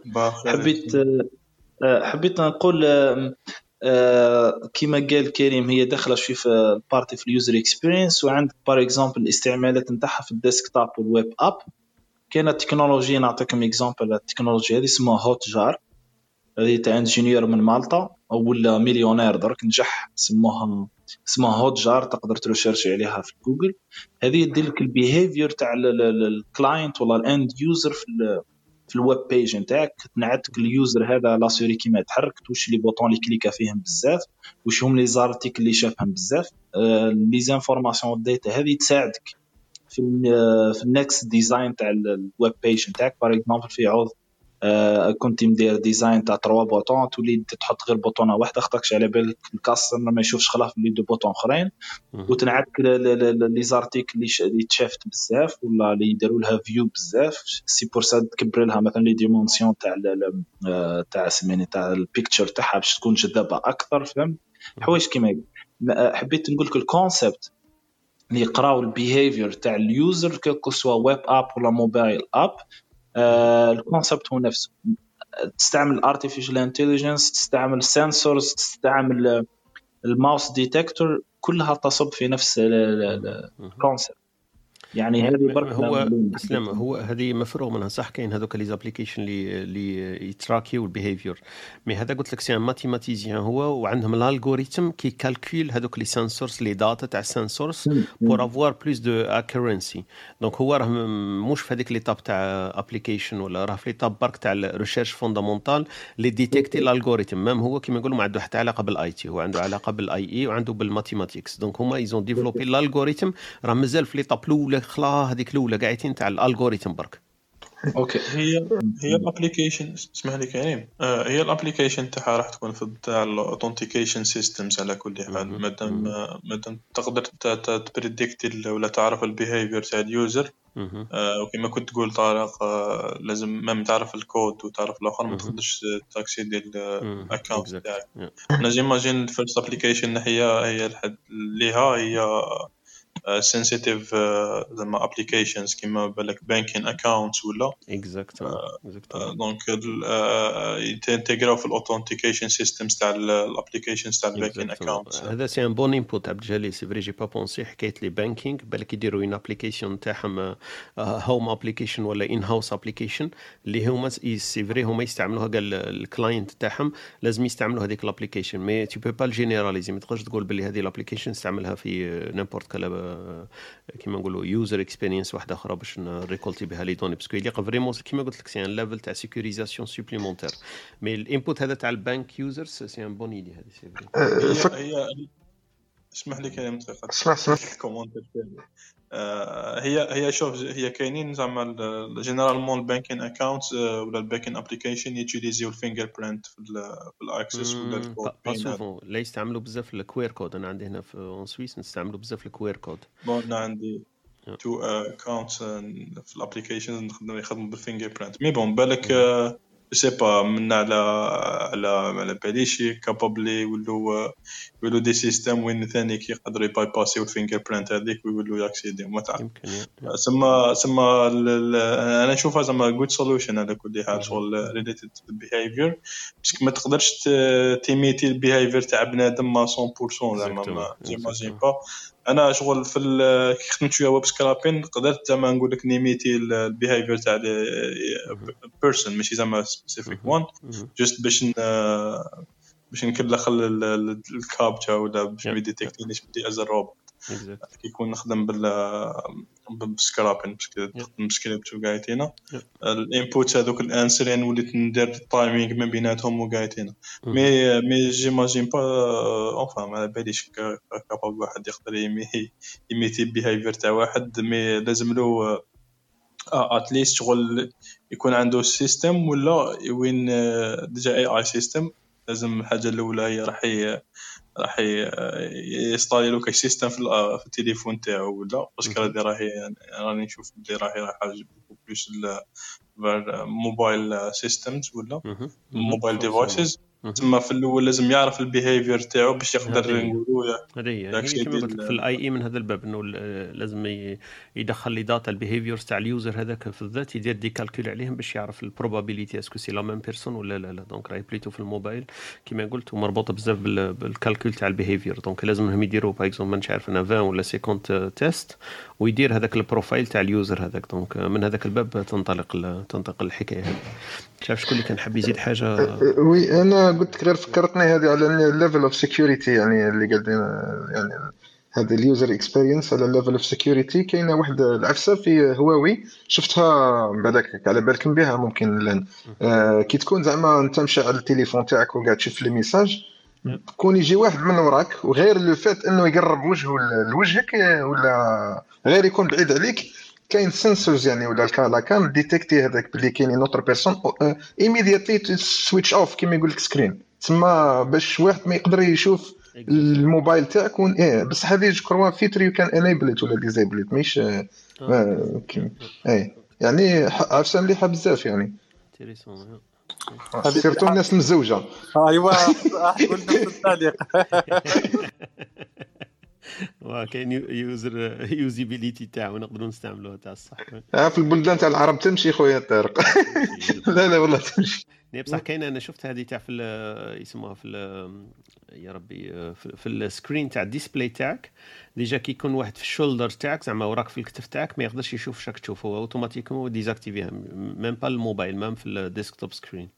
حبيت آه، حبيت نقول آه، آه، كيما قال كريم هي داخلة شوي في البارتي في اليوزر اكسبيرينس وعندك بار اكزومبل الاستعمالات نتاعها في الديسكتوب والويب أب. كاينة تكنولوجيا نعطيكم exemple التكنولوجيا هذه اسمها Hotjar هذه تاع ingénieur من مالطا ولا millionnaire درك نجح سموها اسمها Hotjar تقدر تروشيرشي عليها في جوجل. هذه يدير لك ال behavior تاع ال client ولا ال end user في في ال web page نتاعك. تنعتك ال user هذا لا souris كيما يتحرك واش les boutons اللي cliqua فيهم بزاف واش هم les articles اللي شافهم بزاف. آه، les informations وال data هذه تساعدك في ال في ال next design تاع ال web page نتاعك. par exemple في عوض آه، كنت مدير design تاع trois boutons تولي تحط غير بوطونة واحدة خاطرش على بالك ال customer ما يشوفش خلاف les deux boutons أخرين. ل- les articles اللي تشافت بزاف ولا اللي يديروا لها view بزاف. c'est pour ça تكبر لها مثلا les dimensions تاع آه، تاع سميني تاع ال picture تاعها باش تكون جذابة أكثر فهمت؟ حوايج كيما. ما- حبيت نقول لك ال concept اللي يقراو ال behavior تاع ال user que ce soit web app ولا mobile app ال concept هو نفسه. تستعمل artificial intelligence تستعمل sensors تستعمل ال mouse detector كلها تصب في نفس ال concept يعني هذه برك هو اسلام هو هذه مفروغ منها صح كاين هذوك les applications اللي اللي يتراكيو ال behavior mais هذا قلت لك c'est un mathématicien هو وعندهم ال algorithme qui calcule هذوك les sensors les data تاع ال sensors pour avoir plus de accuracy donc هو راه م- مش في هذيك l'étape تاع application ولا راه في l'étape برك تاع ال recherche fondamentale اللي ديتيكتي ال algorithme même هو كيما يقولوا ما عنده حتى علاقة بال IT هو عنده علاقة بال AI وعنده بال mathematics donc هما ils ont développé ال algorithme راه مازال في l'étape الأولى خلا هذيك الأولى قاعدين تاع ال algorithme برك. Okay. هي هي ال application اسمح لي كريم آه، هي ال application تاعها راح تكون في تاع ال authentication systems على كل حال. مادام مادام تقدر تـ predict ولا تعرف ال behavior تاع ال user آه، وكما كنت تقول طارق آه، لازم ما تعرف الكود وتعرف الآخر ما تقدرش تاكسيدي ال account تاعك. أنا j'imagine ال first application هي هي الحد ليها هي سنسيتيف زعما ابليكيشنز كيما بالك بانكين اكونتس ولا. اكزاكت دونك يتنتجراو في الاوثنتيكيشن سيستمز تاع الابليكيشنز تاع البانكين اكونتس هذا سي ان بون انبوت عبد الجليل سي فري جي با بونسي حكاية لي بانكينغ بالك يديروا ان ابليكيشن تاعهم هوم ابليكيشن ولا ان هاوس ابليكيشن اللي هما سي فري هما يستعملوها قال الكلاينت تاعهم لازم يستعملوا هذيك الابليكيشن مي تو بو با الجينيراليزي ما تقدرش تقول باللي هذه الابليكيشن استعملها في n'importe quelle آه، كيما نقولوا user experience واحدة أخرى باش نريكولتي بها les données parce que يليق vraiment كيما قلت لك c'est un level تاع sécurisation supplémentaire mais ال input هذا تاع ال bank users c'est une bonne idée هذه c'est vrai هي هي اسمح لي كلام اسمح اسمح. آه، هي هي شوف هي كاينين زعما généralement ال banking account ولا ال banking application يوتيليزيو ال fingerprint في ال- في ال access ولا الكود لا يستعملوا بزاف الكوير كود أنا عندي هنا في اون سويس نستعملوا بزاف الكوير كود أنا عندي تو اكونت في الابليكيشن نخدم يخدموا بالفينجر برينت مي بون بالك سي با من على على على باليش كابابلي يولوا يولوا دي سيستم وين ثاني كي يقدروا يبايباسيو الفينجر برينت هذيك ويولوا ياكسيدي ما تعرف سما سما أنا نشوفها زعما جود سولوشن على كل حال شغل ريليتد بيهايفير parce que ما تقدرش تيميتي ال behavior تاع بنادم ما 100% زعما ما j'imagine pas أنا شغل في كي خدمت شوية web scraping قدرت زعما نقول لك نيميتي ال behavior تاع personne ماشي زعما specific one just باش باش نكلخ ال- ال- الكابتشا ولا باش ما يديتكتينيش بلي as robot كي يكون نخدم بال بال scraping ب script وقايتينا الانبوت هذوك الانسرين وليت ندير التايمينغ ما بيناتهم وقايتينا مي مي جيماجين با اونفان ما على باليش كابابل واحد يقدر يمي يميتي بيهايفير تاع واحد مي لازم له اتليست شغل يكون عنده سيستم ولا وين ديجا اي اي سيستم لازم الحاجة الاولى هي راح راح ي- يستالي له كاش سيستم في ال- في التليفون تاعو ولا؟ باسكو هذه راهي يعني راني نشوف بلي راهي راح plus mobile systems ولا؟ mobile devices تما في الأول لازم يعرف ال behavior تاعو باش يقدر. نقولوا هذه هي. كما قلت لك في ال AI من هذا الباب إنه لازم يدخل les data ال behaviors تاع ال user هذاك في الذات يدير des calculs عليهم باش يعرف ال probabilité est-ce que c'est la même personne ولا لا لا donc راهي plutôt في الموبايل. كما قلت ومربوطة بزاف بال- بال calcul تاع ال behavior donc لازمهم يديروا par exemple مانيش عارف أنا 20 ولا 50 test ويدير هذاك ال profile تاع ال user هذاك. donc من هذاك الباب تنطلق تنطلق الحكاية هذه. مش عارف شكون اللي كان حاب يزيد حاجة؟ oui أنا قلت لك غير فكرتني هذه على ال level of security يعني اللي قال يعني هذا ال user experience على ال level of security كاينة واحد العفسة في هواوي شفتها بعدك على بالكم بها ممكن الآن. آه كي تكون زعما أنت مشعل التليفون تاعك وقاعد تشوف les messages quand يجي واحد من وراك وغير لو فات إنه يقرب وجهه لوجهك ولا غير يكون بعيد عليك كاين سنسورز يعني ولا الكالا كان ديتكتي هذاك باللي كاين اوتر بيرسون ايميدياتلي سويتش اوف كيما يقول لك سكرين تسمى باش واحد ما يقدر يشوف الموبايل تاعك ون... إيه بصح هذه جو كروا فيتر يو كان انيبل ولا ديزيبل مش آه، ما- إيه. يعني عرسه مليحة بزاف يعني. سيرتو الناس المزوجه أيوا قول نفس التعليق. كاين user usability تاعو نقدروا نستعملوها تاع الصح. آه، في البلدان تاع العرب تمشي خويا طارق لا لا والله تمشي. بصح كاينة أنا شفت هذه تاع في يسموها في يا ربي في, في ال screen تاع ال display تاعك déjà كي يكون واحد في ال shoulder تاعك زعما وراك في الكتف تاعك ما يقدرش يشوف شاك تشوف هو automatiquement désactiver ها même pas ال mobile même في ال desktop screen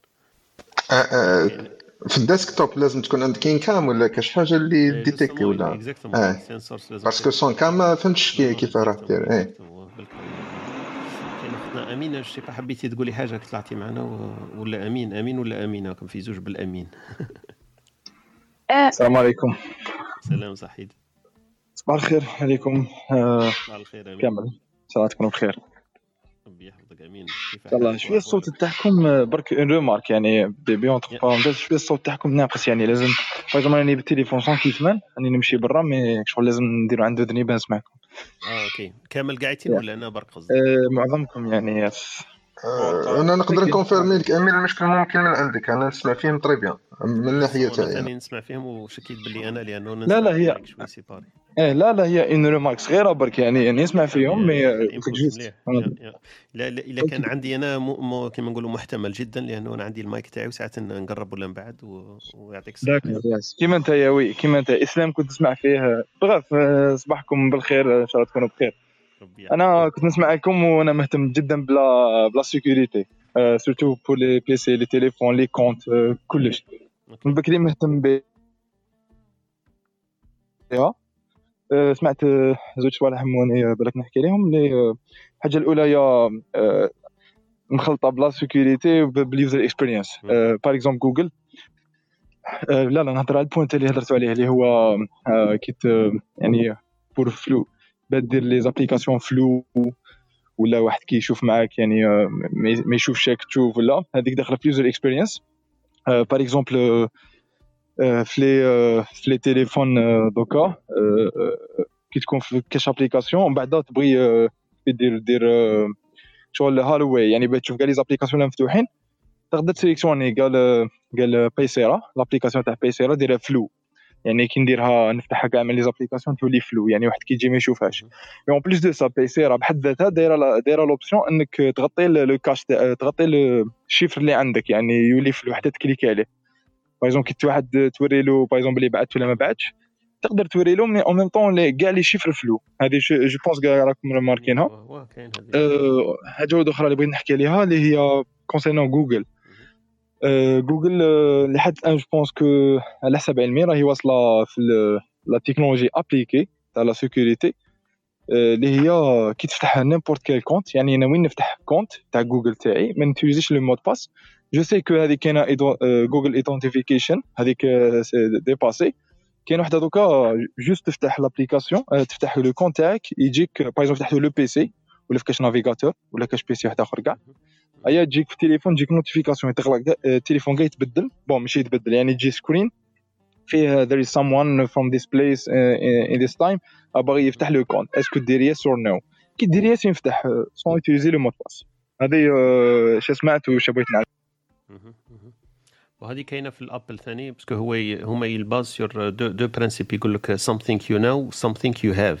آه، آه، في الديسكتوب لازم تكون عندك كاين كام ولا كاش حاجة اللي ديتكتي ولا اكزاكتومون آه. باسكو سون كام ما فهمتش كي- كيف راه دير كاين اختنا امينه شي حبيتي تقولي حاجة طلعتي معنا ولا امين امين ولا امينه كان في زوج بالامين السلام عليكم سلام صحيد صباح الخير عليكم صباح الخير امين كامل ان شاء الله تكونوا بخير ربي يحفظك امين شوية الصوت تاعكم آه، برك اون ريمارك يعني بي بي اونتر بارونتيز شوية الصوت تاعكم ناقص يعني لازم باغ راني بالتليفون سون كيتمان راني نمشي برا مي شغل لازم نديرو عند ودني باه نسمعكم آه أوكي. كامل قاعدين ولا أنا برك قصدي آه، معظمكم يعني آه، أنا نقدر نكونفيرمي لك امين المشكل ممكن من عندك أنا نسمع فيهم طري بيان من الناحيه أنا تاعي ثاني نسمع فيهم وشكيت باللي أنا لأنه لا لا هي إيه لا لا هي une remarque صغيره برك يعني يعني نسمع فيهم mais. لا لا الا كان عندي أنا كيما نقولوا محتمل جدا لأنه أنا عندي المايك تاعي وساعات نقرب ولا نبعد و... ويعطيك الصحه كيما أنت يا oui كيما أنت. إسلام كنت تسمع فيه bref صباحكم بالخير إن شاء الله تكونوا بخير. أنا كنت نسمع لكم وأنا مهتم جدا ب la ب la sécurité surtout pour les PC les téléphones les comptes كلش. من بكري مهتم بها سمعت آه، زوج صوالح هموني آه، بالك نحكي لهم اللي آه، الحاجة الأولى هي آه، مخلطة ب la sécurité بال user experience par exemple جوجل آه، لا لا نهضر على ال point اللي هضرتوا عليه اللي هو آه، كي يعني pour flou بدير les applications flou ولا واحد كيشوف معاك يعني آه، ما يشوفش تشوف ولا هذيك داخلة في ال user experience par exemple في les آه، donc كي تكون في كاش application ومن بعد تبغي دير دير شغل هالوي يعني بغيت تشوف كاع les applications اللي مفتوحين تقدر ت sélectionner قال قال بيسيرا l'application تاع بيسيرا ديرها flou يعني كي نديرها نفتحها كاع من les applications تولي flou يعني واحد كي يجي ما يشوفهاش en plus de ça بيسيرا بحد ذاتها دايره دايره l'option انك تغطي لو كاش تغطي ال chiffre اللي عندك يعني يولي flou حتى ت cliquer عليه par كي واحد توري له par اللي بعث ولا ما بعثش تقدر توري له mais en même temps كاع les chiffres flous هذه je pense كاع راكم ماركينها حاجة واحدة أخرى اللي بغيت نحكي عليها اللي هي concernant جوجل جوجل لحد الان je pense que على حسب علمي راهي واصله في la technologie appliquée تاع la sécurité اللي هي كي تفتح n'importe quel compte يعني أنا وين نفتح compte تاع جوجل تاعي ما نتوزيش le mot de passe je sais que هذه كاينة جوجل identification هذيك أه، c'est dépassé كاين وحده donc juste تفتح l'application تفتح le compte تاعك يجيك par exemple تفتح le PC ولا في كاش navigateur ولا كاش PC واحد آخر كاع. هيا تجيك في التليفون تجيك notification تغلق آه، التليفون كاع يتبدل. bon ماشي يتبدل يعني تجي screen فيه there is someone from this place in this time آه، باغي يفتح le compte est-ce que دير yes or no كي دير yes يفتح sans utiliser le mot de passe هذه آه، شا سمعت وش بغيت نعرف. وهذه كاينة في الابل ثاني parce que هو هما يلباز sur deux deux principes يقول لك something you know something you have.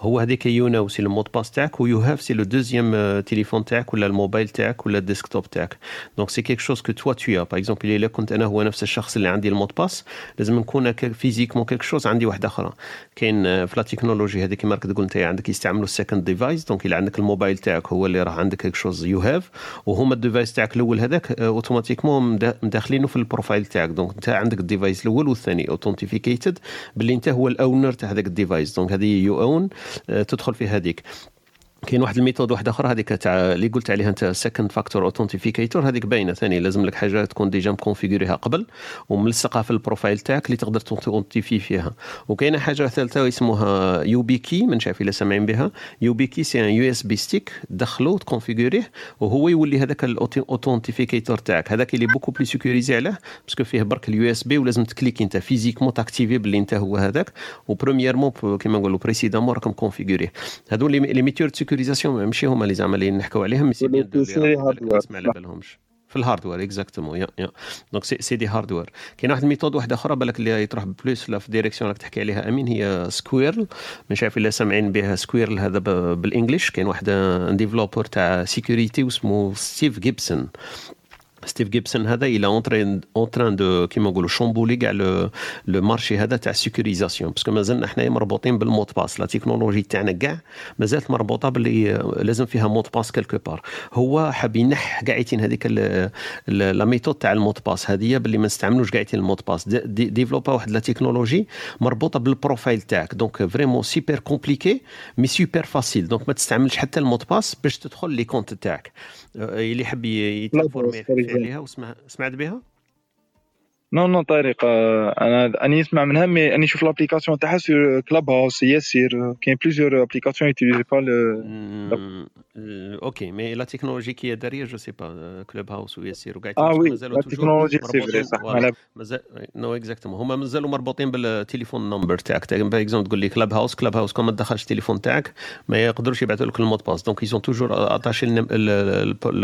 هو هذيك you know c'est le mot de passe تاعك و you have c'est le deuxième téléphone تاعك ولا الموبايل تاعك ولا ال desktop تاعك. donc c'est quelque chose que toi tu par exemple الا كنت أنا هو نفس الشخص اللي عندي ال mot de passe لازم نكون physiquement quelque chose عندي واحدة أخرى كاين آه، في la technologie هذيك كيما راك تقول أنت عندك يستعملوا ال second device donc إلا عندك الموبايل تاعك هو اللي راه عندك quelque chose you have وهما ال device تاعك الأول هذاك automatiquement مداخلينه في ال profile تاعك. donc أنت عندك ال device الأول والثاني authenticated باللي أنت هو ال owner تاع هذاك ال device donc هذه you own تدخل في هذيك. كاين واحد ال méthode واحدة أخرى هذيك تاع اللي قلت عليها أنت second factor authenticator هذيك باينة ثاني لازم لك حاجة تكون déjà مكونفيغوريها قبل وملصقها في ال profile تاعك اللي تقدر ت identifier فيها. وكاينة حاجة ثالثة اسمها YubiKey ما نعرف إلا سامعين بها. يو بي كي سي ان يو اس بي ستيك تدخلو تكونفيغوريه وهو يولي هذاك ال authenticator تاعك. هذاك اللي beaucoup plus sécurisé عليه parce que فيه برك ال USB ولازم تكليك أنت physiquement ت activer باللي أنت هو هذاك. و premièrement كيما نقولوا précédemment راكم كونفيغوريه هذو les les sécurisations ماشي هما اللي زعما اللي نحكوا عليهم c'est bien ما على بالهمش. في ال hardware exactement يا يا. donc c'est c'est des hardware كاين واحد ال méthode واحدة أخرى بالك اللي تروح plus لا في direction راك تحكي عليها أمين هي SQRL مش عارف إلا سامعين بها SQRL هذا بال English كاين واحد developer تاع security واسمه ستيف جيبسون ستيف جيبسون هذا il est en train en train de كيما نقولوا chambouler كاع le marché هذا تاع ال sécurisation parce que مازلنا حنايا مربوطين بال mot de passe la technologie تاعنا كاع مازالت مربوطة باللي لازم فيها mot de passe quelque part هو حاب ينح قاعدين هذيك la méthode تاع ال mot de passe هذه باللي ما نستعملوش قاعدين ال mot de passe dé- dé- développé واحد la technologie مربوطة بال profile تاعك. donc vraiment super compliqué mais super facile donc ما تستعملش حتى ال mot de passe باش تدخل les comptes تاعك. آه، اللي يحب يتفورمي عليها وسمع سمعت بها non non طريق آه، أنا اني نسمع منها mais اني نشوف l'application تاعها sur Clubhouse ياسير كاين plusieurs applications utilisées pas OK mais la technologie qui داريه je sais pas Clubhouse وياسير وكاع آه oui la technologie c'est vrai صح مازال non exactement هما مازالوا مربوطين بال telephone number تاعك par exemple تقول لي Clubhouse Clubhouse كون ما تدخلش التليفون تاعك ما يقدروش يبعثوا لك ال mot de passe donc ils sont toujours attachés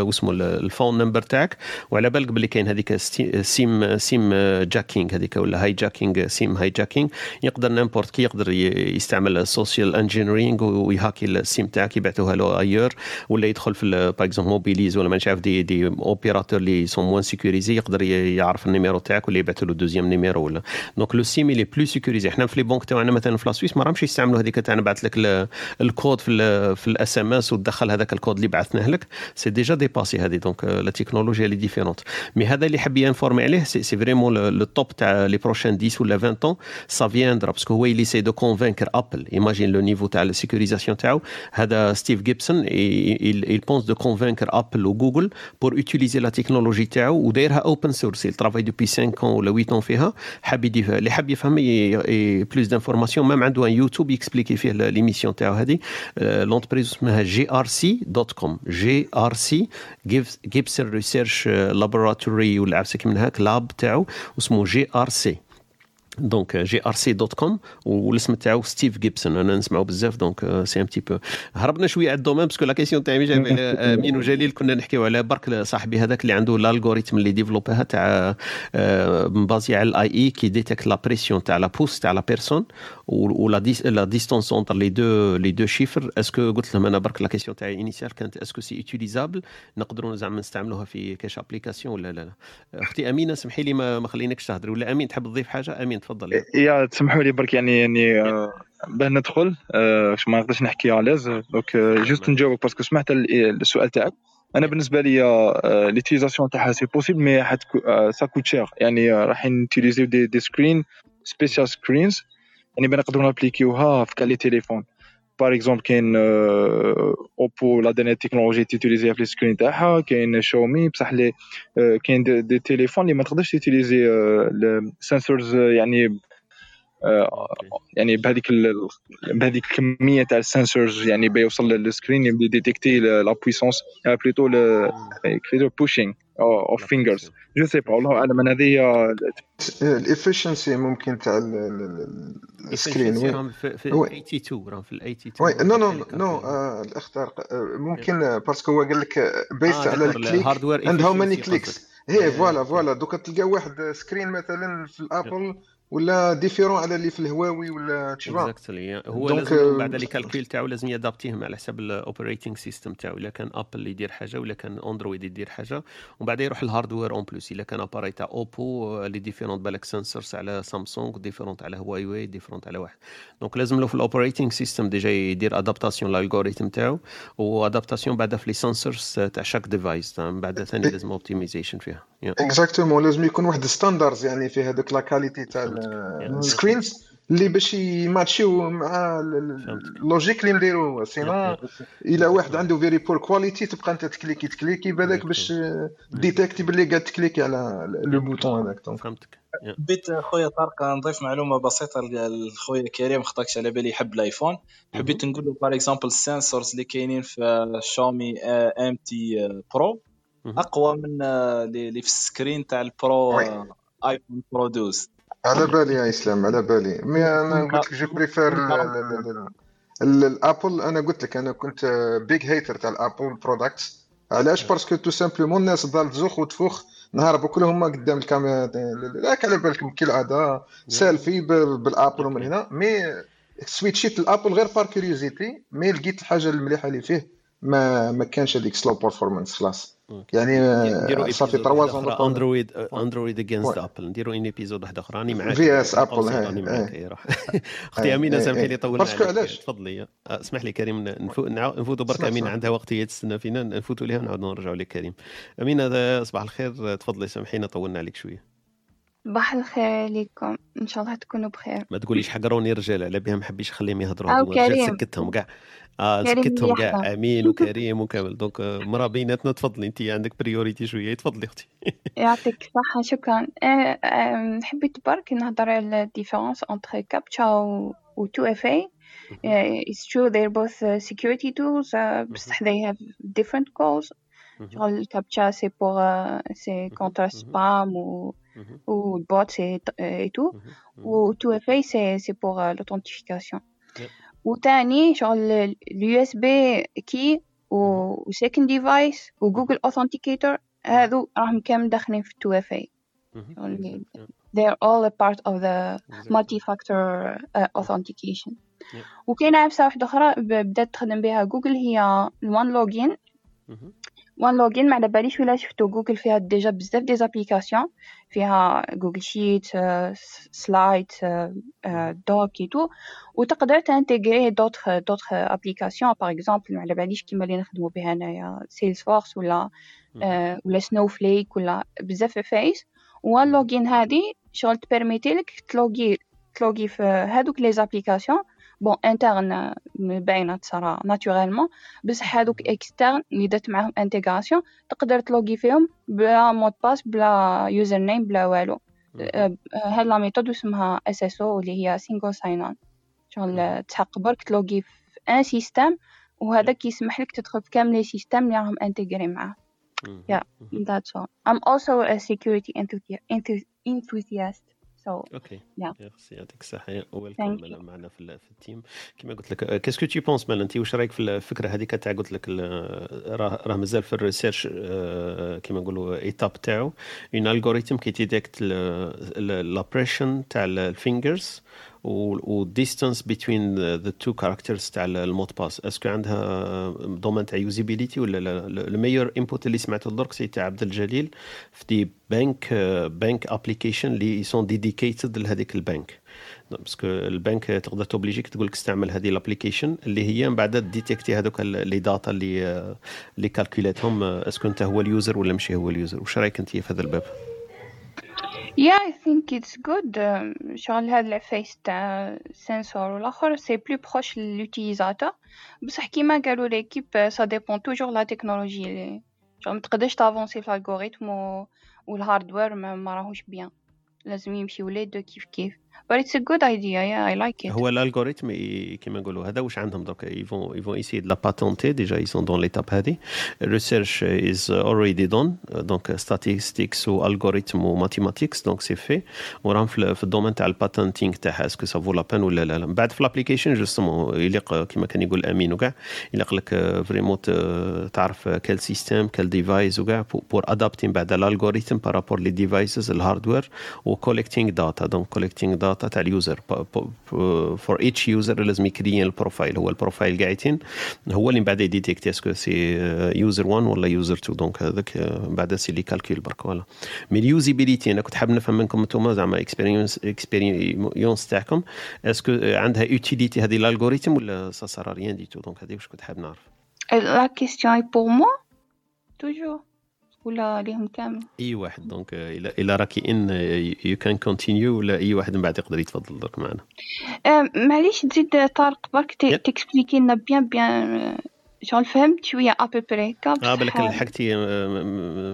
اسمه ال phone number تاعك وعلى بالك باللي كاين هذيك SIM SIM jacking هذيك ولا hijacking SIM hijacking يقدر n'importe qui يقدر يستعمل social engineering ويهاكي ال SIM تاعك يبعثوها له ailleurs ولا يدخل في par exemple Mobilis ولا ما نعرف des des opérateurs اللي sont moins sécurisés يقدر يعرف ال numéro تاعك ولا يبعث له deuxième numéro ولا. donc le SIM اللي plus sécurisé إحنا في les banques تاعنا مثلا في la Suisse ما راهمش يستعملوا هذيك تاع نبعث لك ال- الكود في في ال SMS وتدخل هذاك الكود اللي بعثناه لك. c'est déjà dépassé هذه donc la technologie اللي différente mais هذا اللي حاب ينفورمي عليه سي فريمون vraiment le, le top تاع les prochains 10 ou 20 ans ça viendra parce que هو il essaie de convaincre Apple imagine le niveau تاع la sécurisation تاعو هذا ستيف جيبسون il, il pense de convaincre Apple ou Google pour utiliser la technologie تاعو ودايرها open source il travaille depuis 5 ans ولا 8 ans فيها حاب يدير اللي حاب يفهم بلوس دانفورماسيون ميم عنده ان يوتيوب يكسبليكي فيه ليميسيون تاعو هذه لونتربريز اسمها جي ار سي دوت كوم جي ار سي جيبسون ريسيرش لابوراتوري ولا عفسك من هاك لاب تاعو اسمه GRC. donc GRC dot com والاسم تاعو ستيف جيبسون أنا نسمعو بزاف donc c'est un petit peu هربنا شوية على ال domaine parce que la question جاي على امين وجليل كنا نحكيو على برك صاحبي هذاك اللي عنده ال algorithm اللي ديفلوباها تاع مبازي على ال AI qui détecte la pression تاع la pouce تاع la personne ولا la distance entre les deux les deux chiffres est-ce que قلت لهم أنا برك la question تاعي initiale كانت est-ce que c'est utilisable نقدروا زعما نستعملوها في كاش application ولا لا لا. أختي أمينة سمحي لي ما, ما خليناكش تهضري. ولا أمين تحب تضيف حاجة؟ أمين تفضل يا تسمحوا لي برك يعني يعني آه، باه ندخل باش ما نقدرش نحكي à l'aise donc juste نجاوبك parce que سمعت السؤال تاعك. أنا بالنسبة لي l'utilisation تاعها c'est possible mais ça coûte cher يعني راح نوتيليزيو des, des screens special screens يعني باه نقدروا نابليكيوها في quel téléphone. par exemple كاين OPPO la dernière technologie تيتيليزيها في ال screen تاعها كاين شاومي بصح لي كاين des, téléphones اللي ما تقدرش تيتيليزي ال sensors يعني يعني بهذيك بهذيك الكميه تاع ال sensors يعني بيوصل لل screen يبدا détecter la puissance بليتو كيفاش بوشينغ اوف فينجرز جو سي با والله أعلم. أنا هذه الافشنسي ممكن تاع السكرين راهم في 82 راهم في ال 82 وي نو نو نو الاختار ممكن باسكو هو قال لك بيست على الكليك اند هاو ماني كليكس هي فوالا فوالا. دوكا تلقى واحد سكرين مثلا في الأبل ولا ديفيرون على اللي في الهواوي ولا تشبا اكزاكتلي هو لازم بعد لي كالكول تاعو لازم يادابتيهم على حسب الاوبريتنج سيستم تاعو. إلا كان ابل اللي يدير حاجة ولا كان اندرويد يدير حاجة. ومن بعد يروح ال hardware en plus إلا كان appareil تاع OPPO اللي different بالك sensors على Samsung different على Huawei different على واحد. donc لازم له في ال operating system déjà يدير adaptation ل algorithm تاعو. و adaptation بعدها في les sensors تاع chaque device من بعد ثاني لازم optimization فيها. exactement لازم يكون واحد standards يعني في هذوك la qualité تاع screens اللي باش يماتشيو مع ال logique اللي نديرو sinon الا واحد عنده very poor quality تبقى انت تكليكي تكليكي بالك باش détecter باللي قاعد تكليكي على le bouton هذاك فهمتك بيت خويا طارق نضيف معلومه بسيطه لخويا كريم خطاكش على بالي يحب ال iPhone حبيت نقول له par exemple ال sensors اللي كاينين في Xiaomi Mi T Pro اقوى من اللي في ال screen تاع ال Pro iPhone Pro 12 على بالي يا إسلام على بالي. mais أنا قلت لك جو préfère الأبل. أنا قلت لك أنا كنت big hater تاع ال Apple products علاش؟ parce que tout simplement الناس ضال تزوخ وتفوخ نهار كلهم قدام الكاميرا. على بالكم كالعاده سيلفي بال Apple ومن هنا. mais switchيت ل Apple غير par curiosité mais لقيت الحاجة المليحة اللي فيه. ما ما كانش هذيك slow performance خلاص. يعني صافي 3 zone Android Android against Apple نديروا un épisode واحد أخرى راني معاك. VS Apple أختي أمينة سامحي لي طولنا باسكو علاش؟ تفضلي. اسمح لي كريم نفوتوا برك أمينة عندها وقت هي تستنى فينا نفوتوا لها ونعاودوا نرجعوا لك كريم. أمينة صباح الخير. تفضلي سامحينا طولنا عليك شوية. صباح الخير عليكم إن شاء الله تكونوا بخير. ما تقوليش حقروني رجال على بها ما حبيش نخليهم يهضروا. كريم. سكتهم كاع. آه سكتهم كاع آمين وكريم وكامل. donc مرا بيناتنا تفضلي انت عندك priorité شوية. تفضلي أختي. يعطيك الصحة شكرا. حبيت برك نهضر على ال différence entre CAPTCHA و 2FA it's true they're both security tools. بصح they have different goals شغل ال CAPTCHA c'est pour c'est contre spam و ou le bot c'est et tout. ou 2FA c'est c'est pour l'authentification. وتاني شغل ال USB key و second device و Google authenticator هذو راهم كامل داخلين في 2FA they're all a part of the multi-factor uh, authentication. وكاينة عفسة واحدة أخرى بدأت تخدم بها جوجل هي ال one login. one login ما على باليش ولا شفتو جوجل فيها déjà بزاف des applications فيها Google Sheet Slide Doc et tout وتقدر t'intégrer d'autres d'autres applications par exemple ما على باليش كيما اللي نخدمو بها انايا Salesforce ولا ولا Snowflake ولا بزاف فايس وال login هادي شغل تpermettي لك تلوغي تلوغي في هادوك les applications bon internes باينه تصرا naturellement بصح هادوك externes اللي درت معاهم intégration تقدر تlogي فيهم بلا mot de passe بلا username بلا والو هاد la méthode اسمها SSO اللي هي single sign-on شغل تحق برك تlogي في un système وهذا كيسمح لك تدخل في كامل les systèmes اللي راهم intégrés معاه yeah that's all. I'm also a security enthusiast. So okay yeah. merci يعطيك الصحة welcome معنا في, في ال team كما قلت لك qu'est-ce que tu penses مال انت واش رايك في الفكرة هذيك تاع قلت لك راه راه مازال في ال research آه، كما نقولوا étape تاعو. un algorithme qui détecte la pression تاع ال fingers وال distance between the two characters تاع ال mot de passe. est-ce que عندها دومين تاع usability ولا لا؟ ال meilleur input اللي سمعته درك c'est تاع عبد الجليل في des banques bank application اللي sont dedicated لهذيك البنك parce que البنك تقدر توobligeيك تقول لك استعمل هذه ال application اللي هي من بعد détectي هذوك les data اللي اللي calculيتهم est-ce que أنت هو ال user ولا ماشي هو ال user؟ واش رأيك أنت في هذا الباب؟ Yeah, I think it's good. euh, شغل هاد العفايس تاع ال sensor والاخر c'est plus proche لل utilisateur بصح كيما قالوا l'équipe ça dépend toujours la technologie اللي شغل متقدرش تavancي في ال algorithme و... وال hardware ما, ما راهوش bien لازم يمشيو les deux كيف كيف but it's a good idea. Yeah I like it. هو ال algorithme ي- كما نقولوا هذا واش عندهم دوك؟ ils vont ils vont essayer la patenter déjà ils sont dans l'étape هذه. ال research is already done donc statistics و algorithme و mathematics donc c'est fait وراهم في ال- في ال domaine تاع ال patenting تاعها est-ce que ça vaut la peine ولا لا لا من بعد في ال application justement يليق كما كان يقول امين وكاع يليق لك vraiment تعرف quel système quel device وكاع pour adapter بعد ال algorithme par rapport les devices ال hardware و collecting data donc collecting data تاع ال user for each user لازم يكري البروفايل هو البروفايل قاعدين. هو اللي من بعد يdétectي est-ce que c'est user 1 ولا user 2 donc هذاك آه، بعد c'est les calculs برك voilà. mais ال usability أنا كنت حاب نفهم منكم أنتم زعما expérience expérience تاعكم. est-ce que عندها utilité هذه ال algorithme ولا ça sert à rien du tout donc هذه واش كنت حاب نعرف. La question est pour moi. Toujours. ولا ليهم كامل؟ أي واحد. donc آه، الا إلا راكي يعني you can continue ولا أي واحد من بعد يقدر يتفضل درك معنا. آه، معليش تزيد طارق برك ت- تexpliqueي لنا bien bien آه، شغل فهمت شوية à peu près آه بالك لحقتي آه،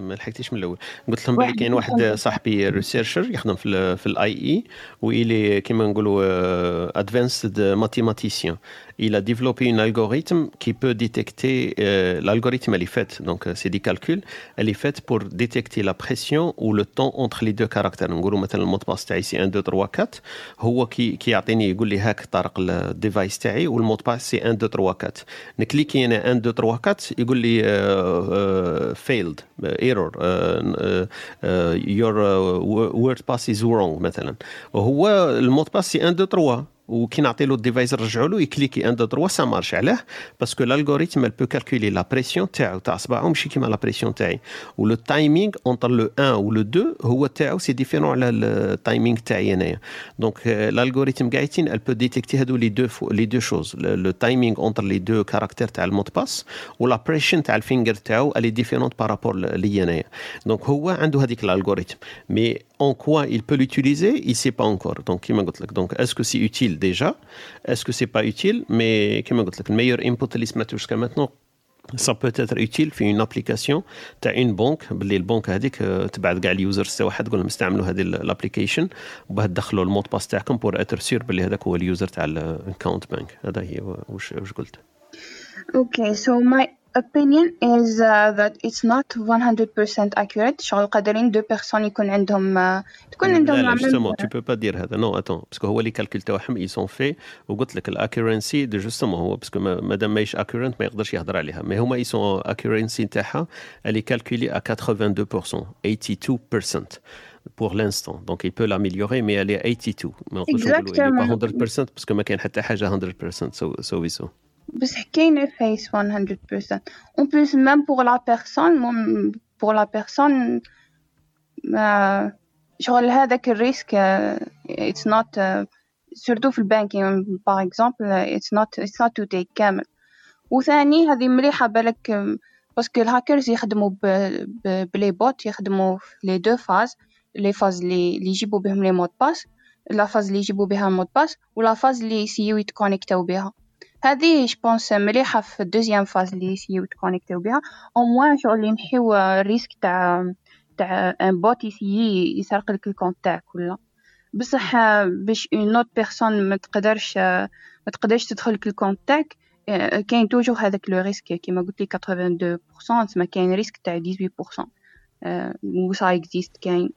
ما لحقتيش من الأول. قلت لهم بلي كاين واحد. صاحبي researcher يخدم في في ال AI ويلي كيما نقولوا advanced mathématicien il a développé un algorithme qui peut détecter euh, l'algorithme elle est faite donc euh, c'est des calculs elle est faite pour détecter la pression ou le temps entre les deux caractères نقولوا مثلا المود باس تاعي سي 1 2 3 4 هو كي كيعطيني يقول لي هاك طارق الديفايس تاعي والمود باس سي 1 2 3 4 نكليكي انا 1 2 3 4 يقول لي فيلد ايرور يور وورد باس از wrong مثلا وهو المود باس سي 1 2 3 وكي نعطي له ال device نرجعوا له يcliquي 1 2 3 ça marche علاه parce que ال algorithme peut calculer la pression تاعو. تاع صباعه ماشي كيما la pression تاعي. و le timing entre le 1 و le 2 هو تاعو c'est différent على ال timing تاعي أنايا. donc ال algorithm قاعدين peut détecter هادو les deux les deux choses le timing entre les deux caractères تاع ال mot de passe ولا pression تاع ال finger تاعو différente par rapport ليا أنايا. donc هو عنده هذيك ال algorithm mais en quoi il peut l'utiliser il sait pas encore donc كيما قلت لك donc est-ce que c'est utile déjà est-ce que c'est pas utile mais كيما قلت لك ال meilleur input اللي سمعته jusqu'à maintenant ça peut être utile في une application تاع une banque باللي البنك هذيك آه، تبعث كاع ال users تاعها تقول لهم استعملوا هذه ال application وباه تدخلوا المود باس تاعكم بور اتر سير باللي هذاك هو اليوزر تاع الاكونت بانك هذا هي واش واش قلت Okay, so my opinion is uh, that it's not 100% accurate. شغل قادرين دو بيرسون يكون عندهم uh, تكون عندهم لا لا العمل- جوستومون تو بو با دير هذا نو اتون باسكو هو لي كالكول تاعهم اي سون في وقلت لك الاكيورنسي دو جوستومون هو باسكو ما- مادام ماهيش اكيورنت ما يقدرش يهضر عليها مي هما اي سون اكيورنسي تاعها الي كالكولي ا 82% 82% pour l'instant. Donc il peut l'améliorer mais elle est 82 ما نقدرش نقولوا il est pas 100% parce que ما كاين حتى حاجة 100% سو سويسو بصح كاين face 100% en plus même pour la personne مم- pour la personne ما شغل هذاك ال risk uh, it's not uh, surtout في ال banking par exemple it's not it's not to take كامل وثاني هذه مليحة بالك parce que ال hackers يخدموا ب- ب- ب les bots يخدموا في les deux phases les phases اللي اللي يجيبوا بهم les mots de passe la phase اللي يجيبوا بها ال mot de passe ولا فاز اللي يسيو يتكونيكتاو بها هذه je pense مليحة في ال deuxième phase اللي يسيو يتكونيكتاو بها au moins شغل ينحيو ال risque تاع تاع un bot يسيي يسرق لك ال compte تاعك ولا. بصح باش une autre personne ما تقدرش ما تقدرش تدخل لك ال compte تاعك كاين toujours هذاك le risque. كيما قلت لي 82% تسمى كاين risque تاع 18% و ça existe كاين.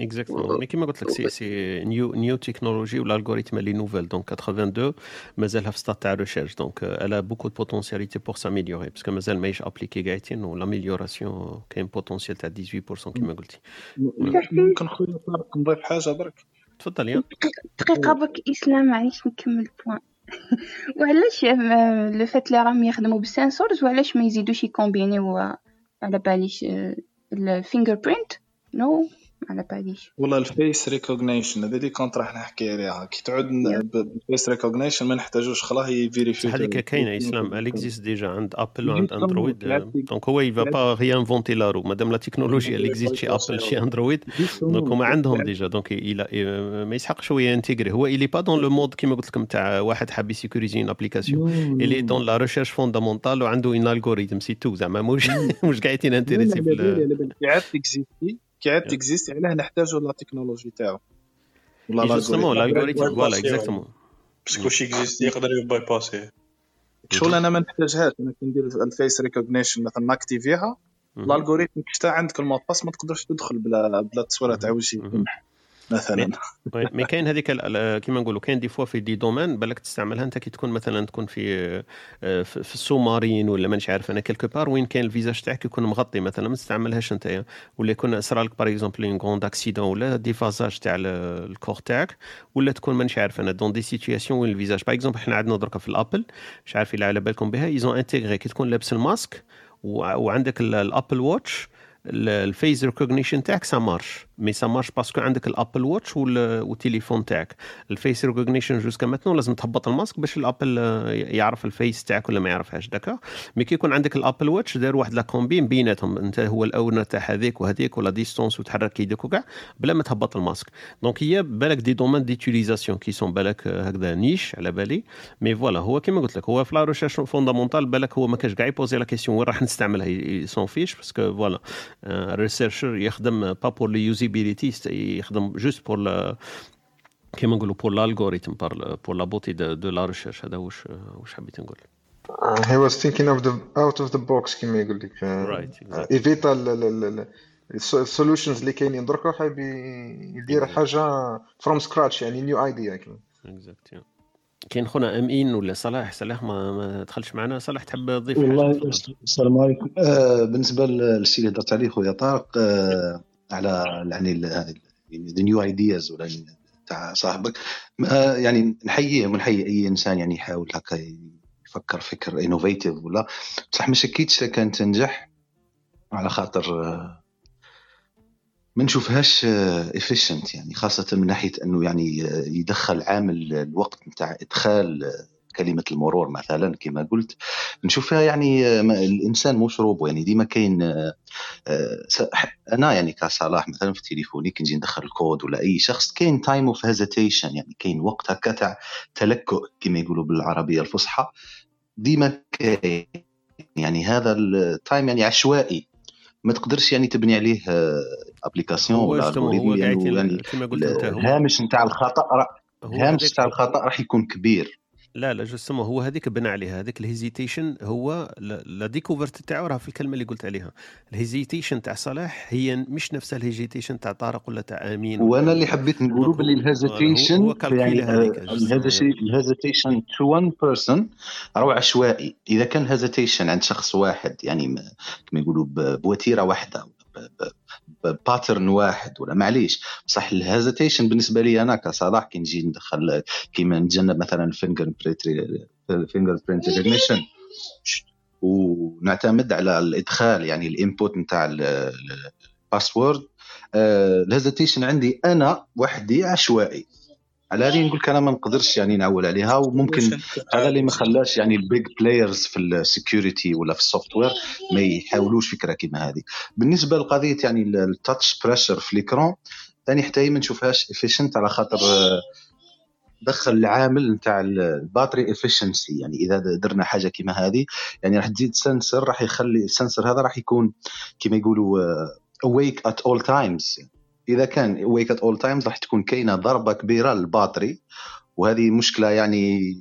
Exactement mais كيما قلت لك c'est c'est new new technology وال algorithm elle est nouvelle donc 82 مازالها في ستاد تاع recherche donc elle a beaucoup de potentialité pour s'améliorer parce que مازال ماهيش appliquée قاعدين و l'amélioration كاين potentiel تاع 18% كيما قلتي ممكن خويا طارق نضيف حاجة برك تفضل يا دقيقه برك اسلام معليش نكمل point وعلاش le fait اللي راهم يخدموا بال sensors وعلاش ما يزيدوش يكومبينيو على باليش ال fingerprint نو على باليش والله ال face recognition هذا اللي كنت راح نحكي عليها. كي تعود بال face recognition ما نحتاجوش خلاه يفيريفي هذيك كاينة إسلام؟ elle existe déjà عند Apple وعند Android donc هو il va pas réinventer la roue مادام la technologie elle existe chez Apple chez Android donc هما عندهم déjà donc ما يسحقش هو ينتيغري هو il est pas dans le mode كيما قلت لكم تاع واحد حاب يسيكوريزي une application il est dans la recherche fondamentale وعنده un algorithme c'est tout زعما مش مش قاعدين intéressé في كي عاد تكزيست علاه نحتاجو la technologie تاعو. ولا justement ال algorithm voilà exactement parce que شي existe يقدر يباي باسي شغل أنا ما نحتاجهاش أنا كي ندير ال face recognition مثلا ناكتيفيها ال algorithm كي عندك ال mot de passe ما تقدرش تدخل بلا بلا تصويرة تاع وجهي مثلا. mais كاين هذيك كيما نقولوا كاين des fois في des domaines بالك تستعملها انت كي تكون مثلا تكون في في ال sous-marin ولا مانيش عارف أنا quelque part وين كاين ال visage تاعك يكون مغطي مثلا ما تستعملهاش أنت ولا يكون صرا لك par exemple un grand accident ولا ديفازاج تاع ال corps تاعك ولا تكون مانيش عارف أنا dans des situations وين ال visage par exemple إحنا عندنا دركا في ال Apple مش عارف إلا على بالكم بها ils ont intégré كي تكون لابس الماسك وعندك ال Apple Watch ال face recognition تاعك ça marche mais ça marche parce que عندك ال Apple Watch والتليفون تاعك. ال face recognition jusqu'à maintenant لازم تهبط الماسك باش ال Apple يعرف ال face تاعك ولا ما يعرفهاش d'accord mais كي يكون عندك ال Apple Watch دار واحد la combine بيناتهم أنت هو ال owner تاع هذيك وهذيك و la distance وتحرك يدك وكاع بلا ما تهبط ال masque. donc هي بالك des domaines d'utilisation qui sont بالك هكذا نيش على بالي. mais voilà هو كيما قلت لك هو في la recherche fondamentale بالك هو ما كانش كاع يبوزي la question وين راح نستعملها s'en fiche parce que voilà ال researcher يخدم pas pour le usability يخدم juste pour كيما نقولوا pour ال algorithm pour la beauté de la recherche هذا واش واش حبيت نقول he was thinking of the out of the box كيما يقول لك رايت ايفيتا ال solutions اللي كاينين دركا حاب يدير حاجة from scratch يعني new idea Exact كاين خونا أمين ولا صلاح؟ صلاح ما, ما دخلش معنا. صلاح تحب تضيف والله السلام عليكم. آه بالنسبة للشيء اللي هضرت عليه خويا طارق آه على يعني the new ideas ولا تاع صاحبك. يعني نحييه ونحيي أي إنسان يعني يحاول هكا يفكر فكر innovative ولا. بصح ما شكيتش كان تنجح على خاطر ما نشوفهاش efficient يعني خاصة من ناحية إنه يعني يدخل عامل الوقت نتاع إدخال كلمة المرور مثلا كما قلت نشوفها يعني الإنسان مش روبو يعني ديما كاين أنا يعني كصلاح مثلا في تليفوني كي نجي ندخل الكود ولا أي شخص كاين time of hesitation يعني كاين وقت هكا تاع تلكؤ كما يقولوا بالعربية الفصحى. ديما كاين يعني هذا ال time يعني عشوائي. ما تقدرش يعني تبني عليه application ولا هو يعني, يعني كما قلت أنت الهامش نتاع الخطأ الهامش نتاع الخطأ راح يكون كبير. لا لا justement هو هذيك بنى عليها هذيك ال hesitation هو la découverte تاعو راه في الكلمة اللي قلت عليها. ال hesitation تاع صلاح هي مش نفس ال hesitation تاع طارق ولا تاع أمين وأنا اللي حبيت نقوله باللي ال hesitation يعني ال hesitation to one person راهو عشوائي. إذا كان ال hesitation عند شخص واحد يعني كما يقولوا بوتيرة واحدة pattern واحد ولا معليش. بصح ال hesitation بالنسبة لي أنا كصلاح كي نجي ندخل كيما نتجنب مثلا ال finger fingerprint recognition ونعتمد على الإدخال يعني ال input نتاع ال password ال hesitation عندي أنا وحدي عشوائي. على هذه نقول لك أنا ما نقدرش يعني نعول عليها وممكن هذا اللي ما خلاش يعني ال big players في ال security ولا في ال software ما يحاولوش فكرة كيما هذه. بالنسبة لقضية يعني ال touch pressure في l'écran ثاني حتى هي ما نشوفهاش افيشنت على خاطر دخل العامل نتاع ال battery efficiency يعني إذا درنا حاجة كيما هذه يعني راح تزيد sensor راح يخلي ال sensor هذا راح يكون كيما يقولوا awake at all times إذا كان awake at all times راح تكون كاينة ضربة كبيرة لل battery وهذه مشكلة يعني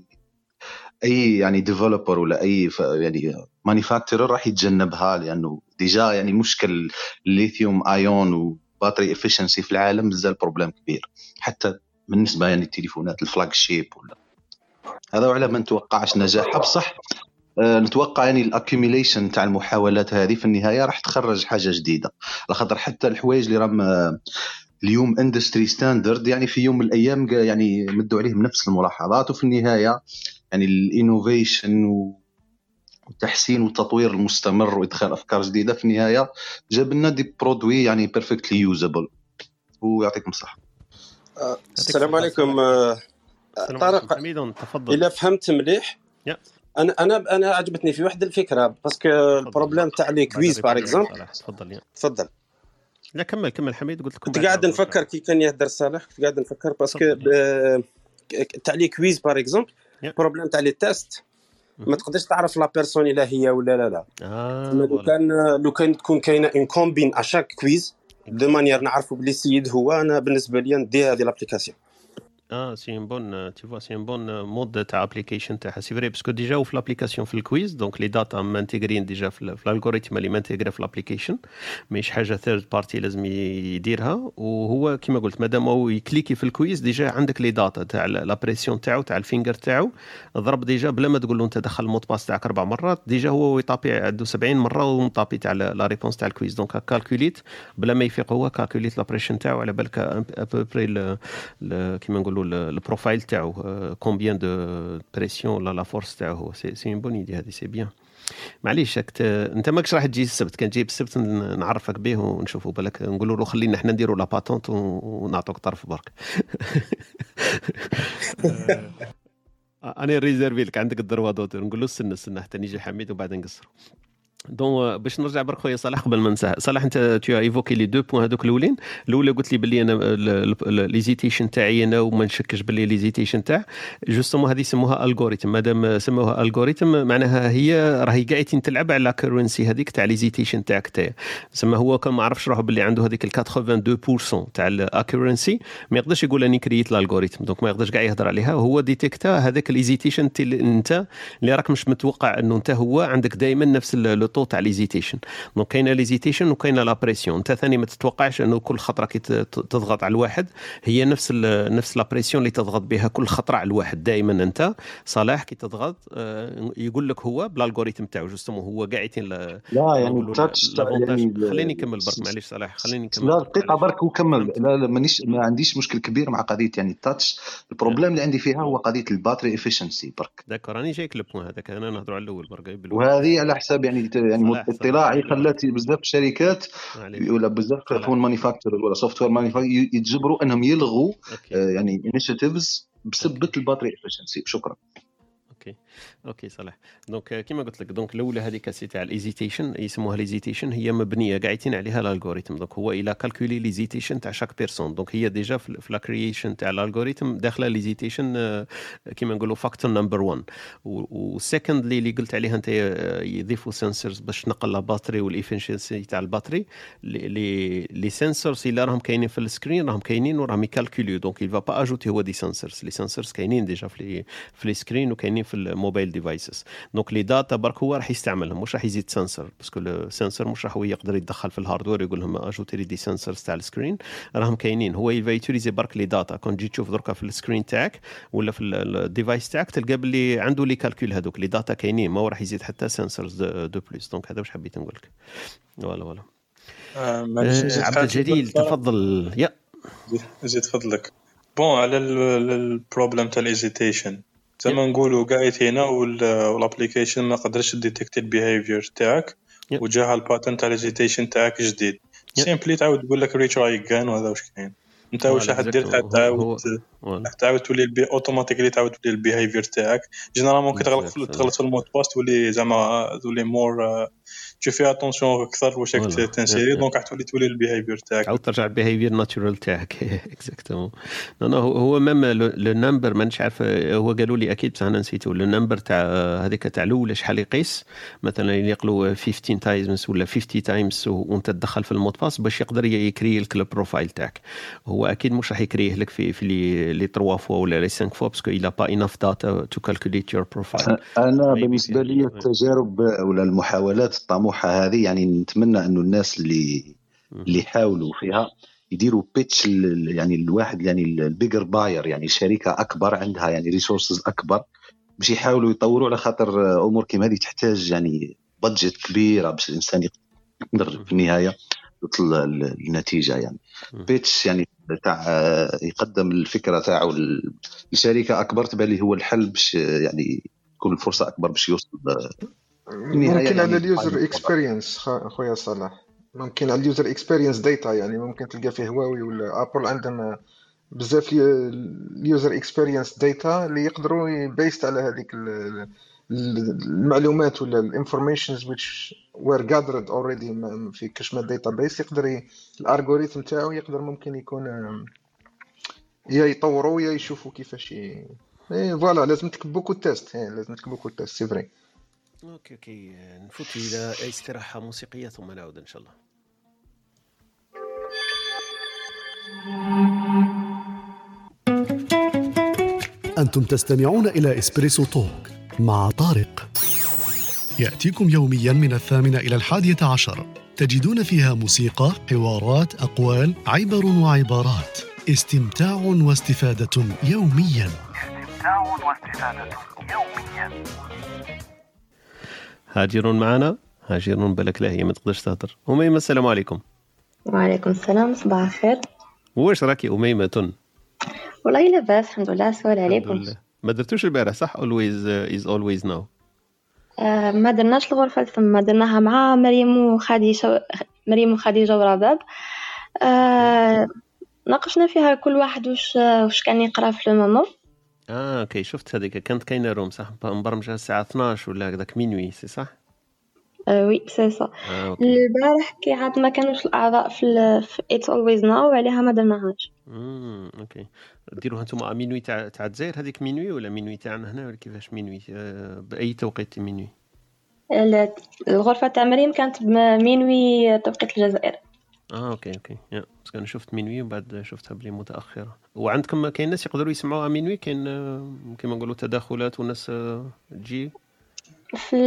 أي يعني developer ولا أي يعني manufacturer راح يتجنبها لأنه déjà يعني مشكل ال lithium ion و battery efficiency في العالم بزاف problème كبير حتى بالنسبة يعني التليفونات ال flagship ولا. هذا وعلى ما نتوقعش نجاحها بصح نتوقع يعني ال accumulation تاع المحاولات هذه في النهاية راح تخرج حاجة جديدة. على خاطر حتى الحوايج اللي راهم آه، اليوم industry standard يعني في يوم من الأيام يعني مدوا عليهم نفس الملاحظات وفي النهاية يعني ال innovation والتحسين والتطوير المستمر وإدخال أفكار جديدة في النهاية جاب لنا des produits يعني perfectly usable ويعطيكم الصحة. السلام عليكم آه، طارق تفضل. إلا فهمت مليح؟ يا. أنا أنا أنا عجبتني في واحد الفكرة parce que ال problème تاع les quiz par exemple تفضل. تفضل. لا كمل كمل حميد قلت لكم كنت قاعد نفكر كي كان يهدر صالح. كنت قاعد نفكر parce que تاع les quiz par exemple ال problème تاع les tests ما تقدرش تعرف la personne إلا هي ولا لا لا. تما لو كان لو كان تكون كاينة en combine à chaque quiz de manière نعرفوا بلي السيد هو أنا بالنسبة لي ندي هذه l'application آه c'est un bon tu vois c'est un bon mode تاع application تاعها c'est vrai parce que déjà في الابليكاسيون في الكويز دونك لي داتا مانتيغرين ديجا في, ال- في ال algorithm اللي م intégré في ال application مش حاجة third party لازم يديرها وهو كيما قلت مادام هو ي cliquer في ال quiz déjà عندك les data تاع la pression تاعو تاع ال finger تاعو ضرب déjà بلا ما تقول له انت دخل ال mot de passe تاعك أربع مرات déjà هو ي taper عنده 70 مرة وم taper تاع la réponse تاع ال quiz donc calculé ت بلا ما يفيق هو calculé ت la تاعو على بالك à peu près كيما نقولوا ال profile تاعو combien de pression ولا la force تاعو هو c'est c'est une bonne idée هذه c'est bien معليش راك ت- انت ماكش راح تجي السبت كان جاي السبت نعرفك به ونشوفوا بالك نقولوا له خلينا إحنا نديروا la patente ونعطوك طرف برك أنا réservé لك عندك ال droit d'auteur نقول له استنى استنى حتى نيجي حميد وبعد نقصروا donc باش نرجع برك خويا صلاح قبل ما ننساها صلاح انت tu évoquais les deux points هذوك الأولين. الأولى قلت لي باللي أنا l'hésitation تاعي أنا وما نشكش باللي l'hésitation تاع. justement هذه يسموها algorithm مادام سموها algorithm معناها هي راهي قاعدين تلعب على accuracy هذيك تاع l'hésitation تاعك تاع سما هو كان ما عرفش روحه باللي عنده هذيك ال 82% تاع ال accuracy ما يقدرش يقول أني créé ت ال algorithm donc ما يقدرش كاع يهضر عليها. هو détecta هذاك l'hésitation انت اللي راك مش متوقع إنه انت هو عندك دائما نفس le taux تاع l'hésitation donc كاينة l'hésitation وكاينة la pression انت ثاني ما تتوقعش انه كل خطرة كي تضغط على الواحد هي نفس ال نفس la pression اللي تضغط بها كل خطرة على الواحد. دائما انت صلاح كي تضغط آه، يقول لك هو بال algorithm تاعو justement هو قاعدين لا يعني ال touch يعني خليني نكمل برك معليش صلاح خليني نكمل لا دقيقة برك وكمل. لا لا مانيش ما عنديش مشكل كبير مع قضية يعني ال touch ال problème اللي عندي فيها هو قضية ال battery efficiency برك. d'accord راني جايك ال point هذاك أنا نهضروا على الأول برك. وهذه على حساب يعني يعني. اطلاعي خلات بزاف الشركات. ولا بزاف تليفون manufacturer ولا software manufacturer يتجبروا انهم يلغوا آه، يعني initiatives بسبة ال battery efficiency شكرا. okay. okay صلاح donc كيما قلت لك donc الأولى هذيك c'est تاع ال hésitation يسموها l'hésitation هي مبنية قاعدين عليها ال algorithm donc هو il a calculé l'hésitation تاع chaque personne donc هي déjà في la création تاع ال algorithm داخله l'hésitation كيما نقولوا factor number 1 وال secondly اللي قلت عليها أنت آه، يضيفوا sensors باش تنقل la batterie وال efficiency تاع ال battery les les sensors اللي راهم كاينين في ال screen راهم كاينين وراهم ي calculer و donc va pas ajouter هو des sensors les sensors كاينين déjà في les في les screen وكاينين في ال mobile devices donc les data برك هو راح يستعملهم مش راح يزيد sensor parce que ال sensor مش راح هو يقدر يتدخل في ال hardware يقول لهم ajouter لي des sensors تاع ال screen راهم كاينين. هو il va utiliser برك les data كون تجي تشوف دركا في ال screen تاعك ولا في ال device تاعك تلقى باللي عنده les calculs هذوك. les data كاينين ما هو راح يزيد حتى sensors de plus donc هذا واش حبيت نقول لك. voilà voilà. آه، آه، عبد الجليل. تفضل. يا. زيد فضلك bon على ال problème تاع ال hesitation زعما نقولوا قاعد وال application ما قدرش detect ال behavior تاعك. وجاها ال pattern تاع ال hesitation تاعك جديد. simply تعاود تقول لك retry again وهذا واش كاين. انت واش راح دير تعاود تعاود تولي البي automatically تعاود تولي ال behavior تاعك. généralement كي تغلق تغلط في ال mot de passe تولي زعما تولي مور tu fais attention أكثر واش تنسيري. donc راح تولي تولي ال behavior تاعك تعاود ترجع ال behavior natural تاعك exactement no no هو même le nombre مانيش عارف هو قالوا لي أكيد بصح أنا نسيتو le nombre تاع هذيك تاع الأولى شحال يقيس؟ مثلا يقلوا 15 times ولا 50 times وأنت تدخل في ال mot de passe باش يقدر يكري لك ال profile تاعك. هو أكيد مش راح يكريه لك في في les les 3 fois ولا les 5 fois parce que il pas enough data to calculate your profile. أنا بالنسبة لي. التجارب ولا المحاولات الطموحه هذه يعني نتمنى أنه الناس اللي اللي يحاولوا فيها يديروا pitch يعني الواحد يعني ال bigger buyer يعني شركة أكبر عندها يعني resources أكبر باش يحاولوا يطوروا على خاطر أمور كيما هذه تحتاج يعني budget كبيرة باش الإنسان يقدر في النهاية يوصل للنتيجة يعني. pitch يعني تاع يقدم الفكرة تاعو لشركة أكبر تبان لي هو الحل باش يعني تكون الفرصة أكبر باش يوصل ممكن على يعني ال user experience خويا صلاح. ممكن على ال user experience data يعني ممكن تلقى في هواوي ولا ابل عندهم بزاف ال user experience data اللي يقدروا based على هذيك ال- ال- المعلومات ولا ال informations which were gathered already م- في كشما database يقدر ال algorithm تاعو يقدر ممكن يكون يا يطوروا يا يشوفوا كيفاش. إيه voilà لازم تكتب beaucoup tests إيه لازم تكتب beaucoup tests c'est vrai okay okay. نفوت إلى استراحة موسيقية ثم نعود إن شاء الله. أنتم تستمعون إلى Espresso Talk مع طارق. يأتيكم يوميا من الثامنة إلى الحادية عشر. تجدون فيها موسيقى، حوارات، أقوال، عبر وعبارات. استمتاع واستفادة يوميا. استمتاع واستفادة يوميا. هاجر معنا. هاجر بالك لا هي ما تقدرش تهضر. أميمة السلام عليكم. وعليكم السلام صباح الخير. واش راكي أميمة؟ والله لاباس الحمد لله سؤال عليكم. ما درتوش البارح صح؟ Is always now. آه ما درناش الغرفة ثم درناها مع مريم وخديجة مريم وخديجة ورباب. آه ناقشنا فيها كل واحد وش وش كان يقرأ في ال moment آه okay شفت هذيك كانت كاينة room صح؟ مبرمجة الساعة 12 ولا هكذاك minuit c'est صح؟ آه oui c'est آه okay. البارح كي عاد ما كانوش الأعضاء في it's always now وعليها ما درناهاش. امم okay. ديروها أنتم minuit تاع تاع الجزائر هذيك minuit ولا minuit تاعنا هنا؟ ولا كيفاش minuit آه بأي توقيت minuit ال- الغرفة تاع مريم كانت ب minuit توقيت الجزائر. آه okay okay. يا بس أنا شفت minuit وبعد شفتها بلي متاخره وعندكم كاين ناس يقدروا يسمعوها minuit؟ كاين آه، كيما نقولوا تداخلات والناس آه، تجي؟ في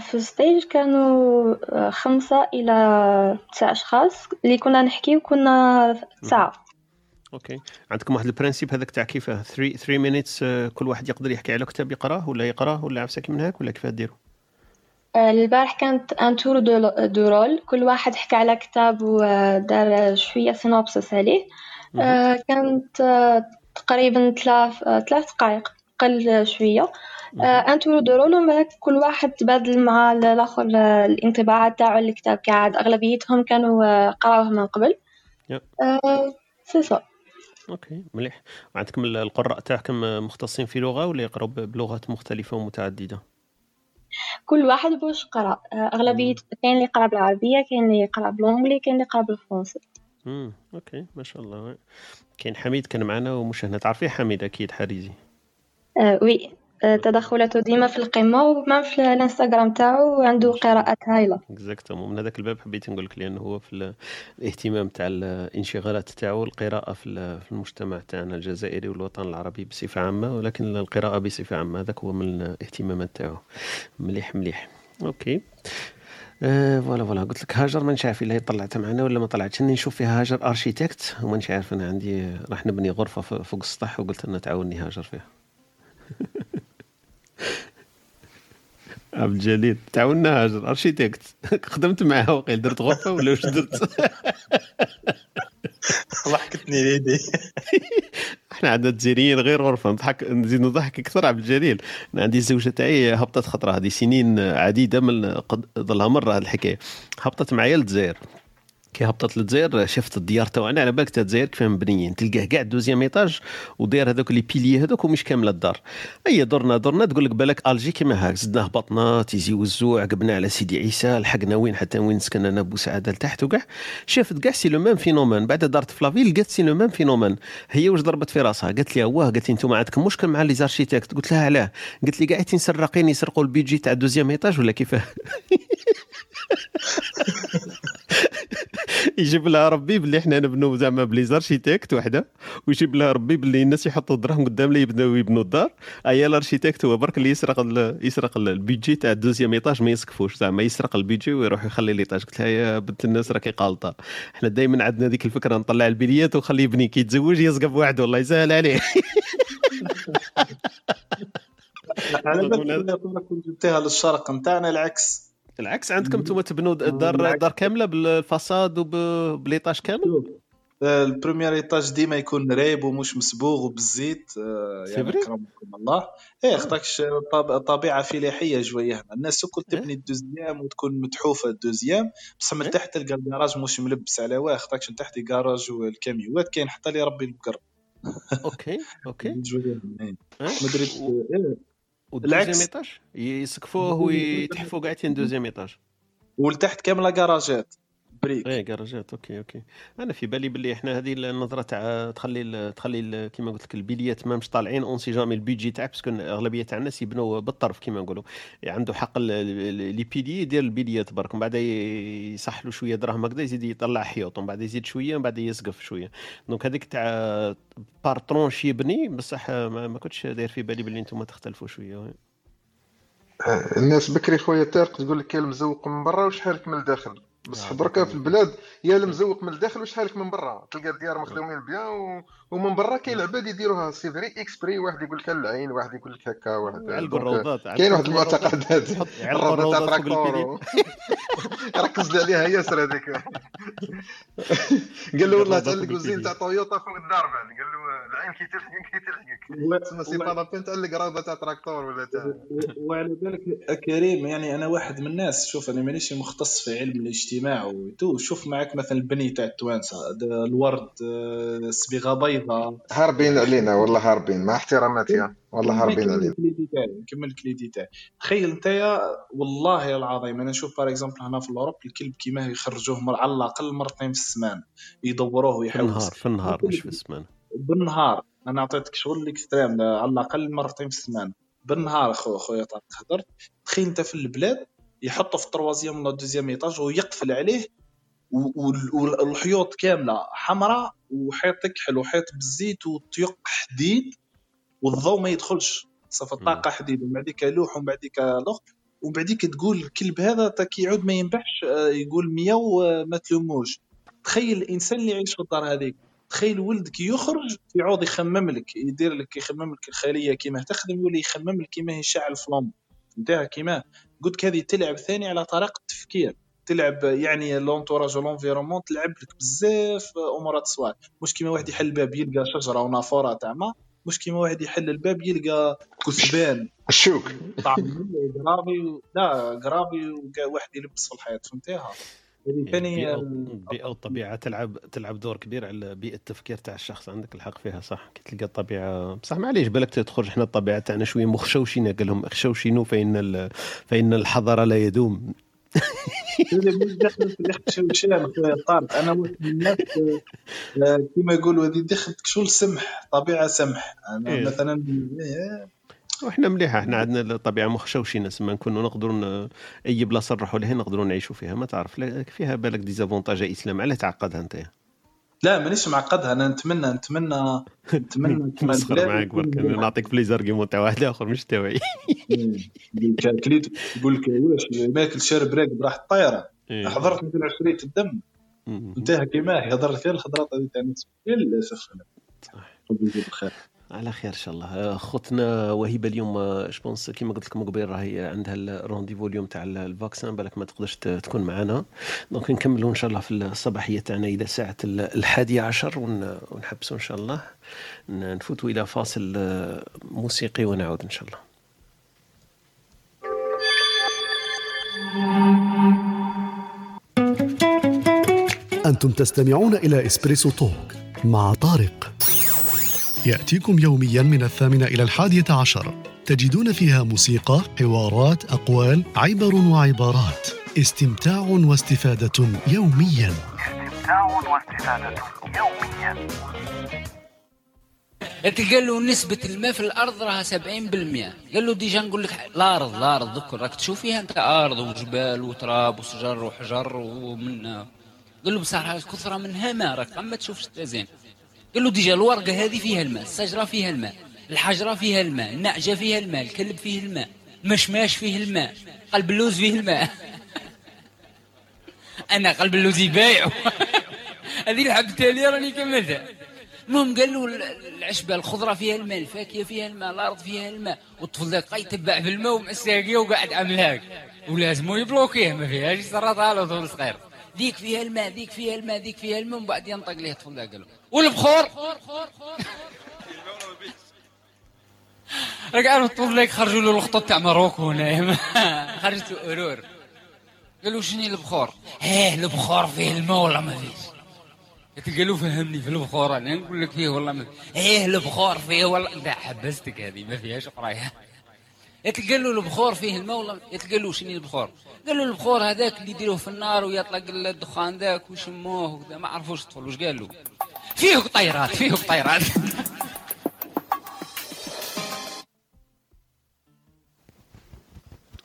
في ال stage كانوا آه، خمسة إلى تسع أشخاص اللي كنا نحكي وكنا ساعة. okay. عندكم واحد ال principe هذاك تاع كيفاه؟ 3 3 minutes كل واحد يقدر يحكي على كتاب يقراه ولا يقراه ولا عفسك من هاك ولا كيفاه ديروا البارح كانت un tour de rôle كل واحد حكى على كتاب ودار شوية synopsis عليه. آه، كانت آه، تقريبا ثلاث آه، ثلاث دقائق قل شوية. un tour de rôle ومن كل واحد تبادل مع الآخر آه، الانطباعات تاعو الكتاب كعاد أغلبيتهم كانوا آه، قراوه من قبل. آه، سي سا okay مليح. وعندكم ال- القراء تاعكم مختصين في لغة ولا يقراوا ب- بلغات مختلفة ومتعددة؟ كل واحد بوش قرأ. آه، أغلبية كاين اللي يقرا بالعربية كاين اللي يقرا بال anglais كاين اللي يقرا بالفرنسي. امم okay ما شاء الله. كاين حميد كان معنا ومش هنا تعرفيه حميد أكيد حريزي؟ آه oui. تدخلاته ديما في القمة وما في الانستغرام تاعو عنده قراءات هايلة. exactement من هذاك الباب حبيت نقول لك لأنه هو في ال- الاهتمام تاع الانشغالات تاعو القراءة في ال- في المجتمع تاعنا الجزائري والوطن العربي بصفة عامة ولكن القراءة بصفة عامة. هذاك هو من الاهتمامات تاعو. مليح مليح. okay. آه voilà voilà. قلت لك هاجر مانيش عارف إلا هي طلعتها معنا ولا ما طلعتش. أني نشوف فيها هاجر architecte ومانيش عارف أنا عندي راح نبني غرفة فوق السطح وقلت لنا تعاوني هاجر فيها. عبد الجليل تعاوننا هاجر architecte. خدمت معها وقيل درت غرفة ولا واش درت؟ ضحكتني ليدي. إحنا عندنا الجزائريين غير غرفة نضحك نزيد نضحك أكثر عبد الجليل. أنا عندي الزوجه تاعي هبطت خطرة هذه سنين عديدة من قد ظلها مرة هذه الحكاية. هبطت معايا للجزائر. كي هبطت للجزائر شفت الديار تاعنا على بالك تاع الجزائر كيف مبنيين؟ تلقاه كاع deuxième étage وداير هذوك les piliers هذوك ومش كامله الدار. أي درنا درنا تقول لك بالك ألجي كيما هاك زدنا هبطنا تيزي وزو عقبنا على سيدي عيسى لحقنا وين؟ حتى وين سكننا أنا بوسعاده لتحت وكاع. شافت كاع c'est le même phénomène. بعد دارت في la ville لقات c'est le même phénomène. هي واش ضربت في راسها؟ قالت لي واه قالت لي أنتم عندكم مشكل مع les architectes قلت لها علاه قالت لي قاعدين سراقين يسرقوا البيجي تاع deuxième étage ولا كيفاه؟ يجيب لها ربي باللي إحنا نبنوا زعما ب les architectes وحده ويجيب لها ربي باللي الناس يحطوا الدراهم قدام لي يبنوا يبنوا الدار. ايا ال architecte هو برك اللي يسرق ال- يسرق ال- ال budget تاع ال deuxième étage ما يسقفوش زعما يسرق البيجي ويروح يخلي l'étage قلت لها يا بنت الناس راكي غالطه إحنا دائما عندنا ديك الفكرة نطلع البليات وخليه يبني كي يتزوج يسقف واحد والله يسهل عليه. على بالك كنت جبتها للشرق نتاعنا العكس. العكس عندكم أنتم تبنوا الدار الدار كاملة بال façade وب l'étage كامل؟ ال premier étage ديما يكون رايب ومش مسبوغ وبالزيت آه، يعني vrai؟ اكرمكم الله. إيه خطاكش طاب- طبيعة فلاحية شوية. هنا الناس الكل تبني ال deuxième وتكون متحوفة ال deuxième بصح من تحت تلقى الكراج مش ملبس على واه. خطاكش من تحت الكراج والكاميوات كاين حتى اللي يربي البقر OK OK. إيه. وال deuxième العكس étage؟ يسقفوه ويتحفوا كاع tiens deuxième étage. والتحت كامله كراجات برك. إيه كراجات OK OK. أنا في بالي باللي إحنا هذه النظرة تاع تخلي تخلي كيما قلت لك البيليات ما مش طالعين. on sait jamais ال budget تاعك parce que أغلبية تاع الناس يبنوا بالطرف كيما نقولوا. عنده حق ال- ال- les piliers يدير البيليات برك. ومن بعد يصح له شوية دراهم هكذا يزيد يطلع حيوط. ومن بعد يزيد شوية ومن بعد يسقف شوية. donc هذيك تاع par tranche يبني بصح ما, ما كنتش داير في بالي باللي أنتم تختلفوا شوية. الناس بكري خويا طارق تقول لك المزوق من برا وشحالك من الداخل بصح دركا في البلاد يا المزوق من الداخل وشحالك من برا؟ تلقى الديار مخدومين bien و... ومن برا كاين العباد يديروها. c'est vrai exprès واحد يقول لك العين واحد يقول لك هكا واحد يعلقوا donc الروضات كاين واحد. المعتقدات. الروضه تاع تراكتور ركز لي عليها ياسر هذيك. قال له والله تعلق البيدي. تاع طويوطا فوق الدار بعد. قال له العين كي تلحقك كي تلحقك تسمى c'est pas la peine تعلق روضة تاع تراكتور ولا تاع. وعلى بالك كريم يعني أنا واحد من الناس شوف أنا مانيش مختص في علم الاجتماع وتو شوف معك مثلا البني تاع التوانسة الورد آه، صبيغة بيضاء. هاربين علينا والله هاربين مع احتراماتي يا. والله هاربين علينا. نكمل l'idée تاعي. تخيل نتايا والله العظيم أنا نشوف par exemple هنا في ال Europe الكلب كيما يخرجوه على الأقل مرتين في السمانة يدوروه في ويحوس النهار في النهار مش في السمانة. بالنهار. أنا عطيتك شغل ال extrême على الأقل مرتين في السمانة. بالنهار خو خويا طارق هدرت تخيل انت في البلاد يحطه في ال troisième ولا ال deuxième étage ويقفل عليه والحيوط كاملة حمراء وحيط كحل وحيط بالزيت وطيق حديد والضوء ما يدخلش. صافي الطاقه حديد ومن بعديك لوح ومن بعديك لوح ومن بعديك تقول الكلب هذا كي يعود ما ينبحش آه، يقول مياو وما تلوموش. تخيل الإنسان اللي يعيش في الدار هذيك تخيل ولدك يخرج يعود يخمم لك يدير لك يخمم لك الخلية كيما تخدم يولي يخمم لك كيما يشعل في لمب فهمتها كيما. قلت هذه تلعب ثاني على طريقة التفكير تلعب يعني لونتوراج ولونفيرومون تلعب لك بزاف أمورات صوالح مش كيما واحد يحل الباب يلقى شجرة ونافوره تاع ما مش كيما واحد يحل الباب يلقى كسبان الشوك. طعم لا قرابي وواحد يلبس في الحيط فهمتيها هذه ثاني البيئة البيئة والطبيعة تلعب تلعب دور كبير على بيئة التفكير تاع الشخص عندك الحق فيها صح؟ كي تلقى الطبيعة بصح معليش بالك تخرج حنا الطبيعة تاعنا شوية مخشوشين قال لهم اخشوشينو فإن ال... فإن الحضارة لا يدوم. أنا واحد من الناس آه، كيما يقولوا هذه دخلت شو سمح طبيعة سمح. أنا إيه. مثلا إيه، وحنا مليحة. إحنا عندنا الطبيعة مخشوشين اسما نكونوا نقدروا أي بلاصة نروحوا لها نقدروا نعيشوا فيها. ما تعرف فيها بالك désavantage إسلام علاه تعقدها أنت لا مانيش معقدها. أنا نتمنى نتمنى نتمنى نسخر معاك برك. نعطيك في les arguments تاع واحد آخر مش تاعي كليت يقول لك واش ماكل شارب راقد راح الطايرة. إيه. حضرت مثل عشرية الدم. انتهى كيما هي. هضرت غير الخضرات هذه تاع الناس للاسف الخير على خير إن شاء الله. آه، خوتنا وهبه اليوم je pense كيما قلت لكم قبيل راهي عندها ال rendez-vous اليوم تاع ال- ال vaccin بالك ما تقدرش تكون معنا donc نكملوا إن شاء الله في الصباحية تاعنا إلى ساعة ال- الحادية عشر ون- ونحبسوا إن شاء الله. نفوتوا إلى فاصل آه، موسيقي ونعود إن شاء الله. أنتم تستمعون إلى Espresso Talk مع طارق. يأتيكم يوميا من الثامنة إلى الحادية عشر. تجدون فيها موسيقى، حوارات، أقوال، عبر وعبارات. استمتاع واستفادة يوميا. استمتاع واستفادة يوميا. تلقى له نسبة الماء في الأرض راها 70% قال له déjà نقول لك الأرض الأرض ذكر. راك تشوف فيها أنت أرض وجبال وتراب وشجر وحجر ومن قال له بصح راك كثرة منها ماء راك. ما تشوفش زين. قال له déjà الورقة هذه فيها الماء الشجرة فيها الماء الحجرة فيها الماء النعجة فيها الماء الكلب فيه الماء المشماش فيه الماء قلب اللوز فيه الماء أنا قلب اللوز يبايعه هذه الحبة اللي راني كملتها المهم قال له العشبة الخضرة فيها الماء الفاكهة فيها الماء الأرض فيها الماء والطفل ذاك يتبع في الماء ومعساقية وقاعد عامل هاك ولازم يبلوكيه ما فيهاش يسرطها له طفل صغير ديك فيها الماء ديك فيها الماء ديك فيها الماء ومن بعد ينطق ليه الطفل قال له والبخور راك عارف الطفل ذاك خرجوا له الخطوط تاع ماروكو هنا. خرجت أرور. قالوا شنو البخور؟ إيه البخور فيه الماء ولا ما فيش؟ تلقى له فهمني في البخور. أنا نقول لك فيه والله ما إيه البخور فيه والله. لا حبستك هذه ما فيهاش قراية. تلقى له البخور فيه الماء والله تلقى له شنو البخور؟ قال له البخور هذاك اللي يديروه في النار ويطلق الدخان ذاك ويشموه ما عرفوش الطفل واش قال له فيه قطيرات فيه قطيرات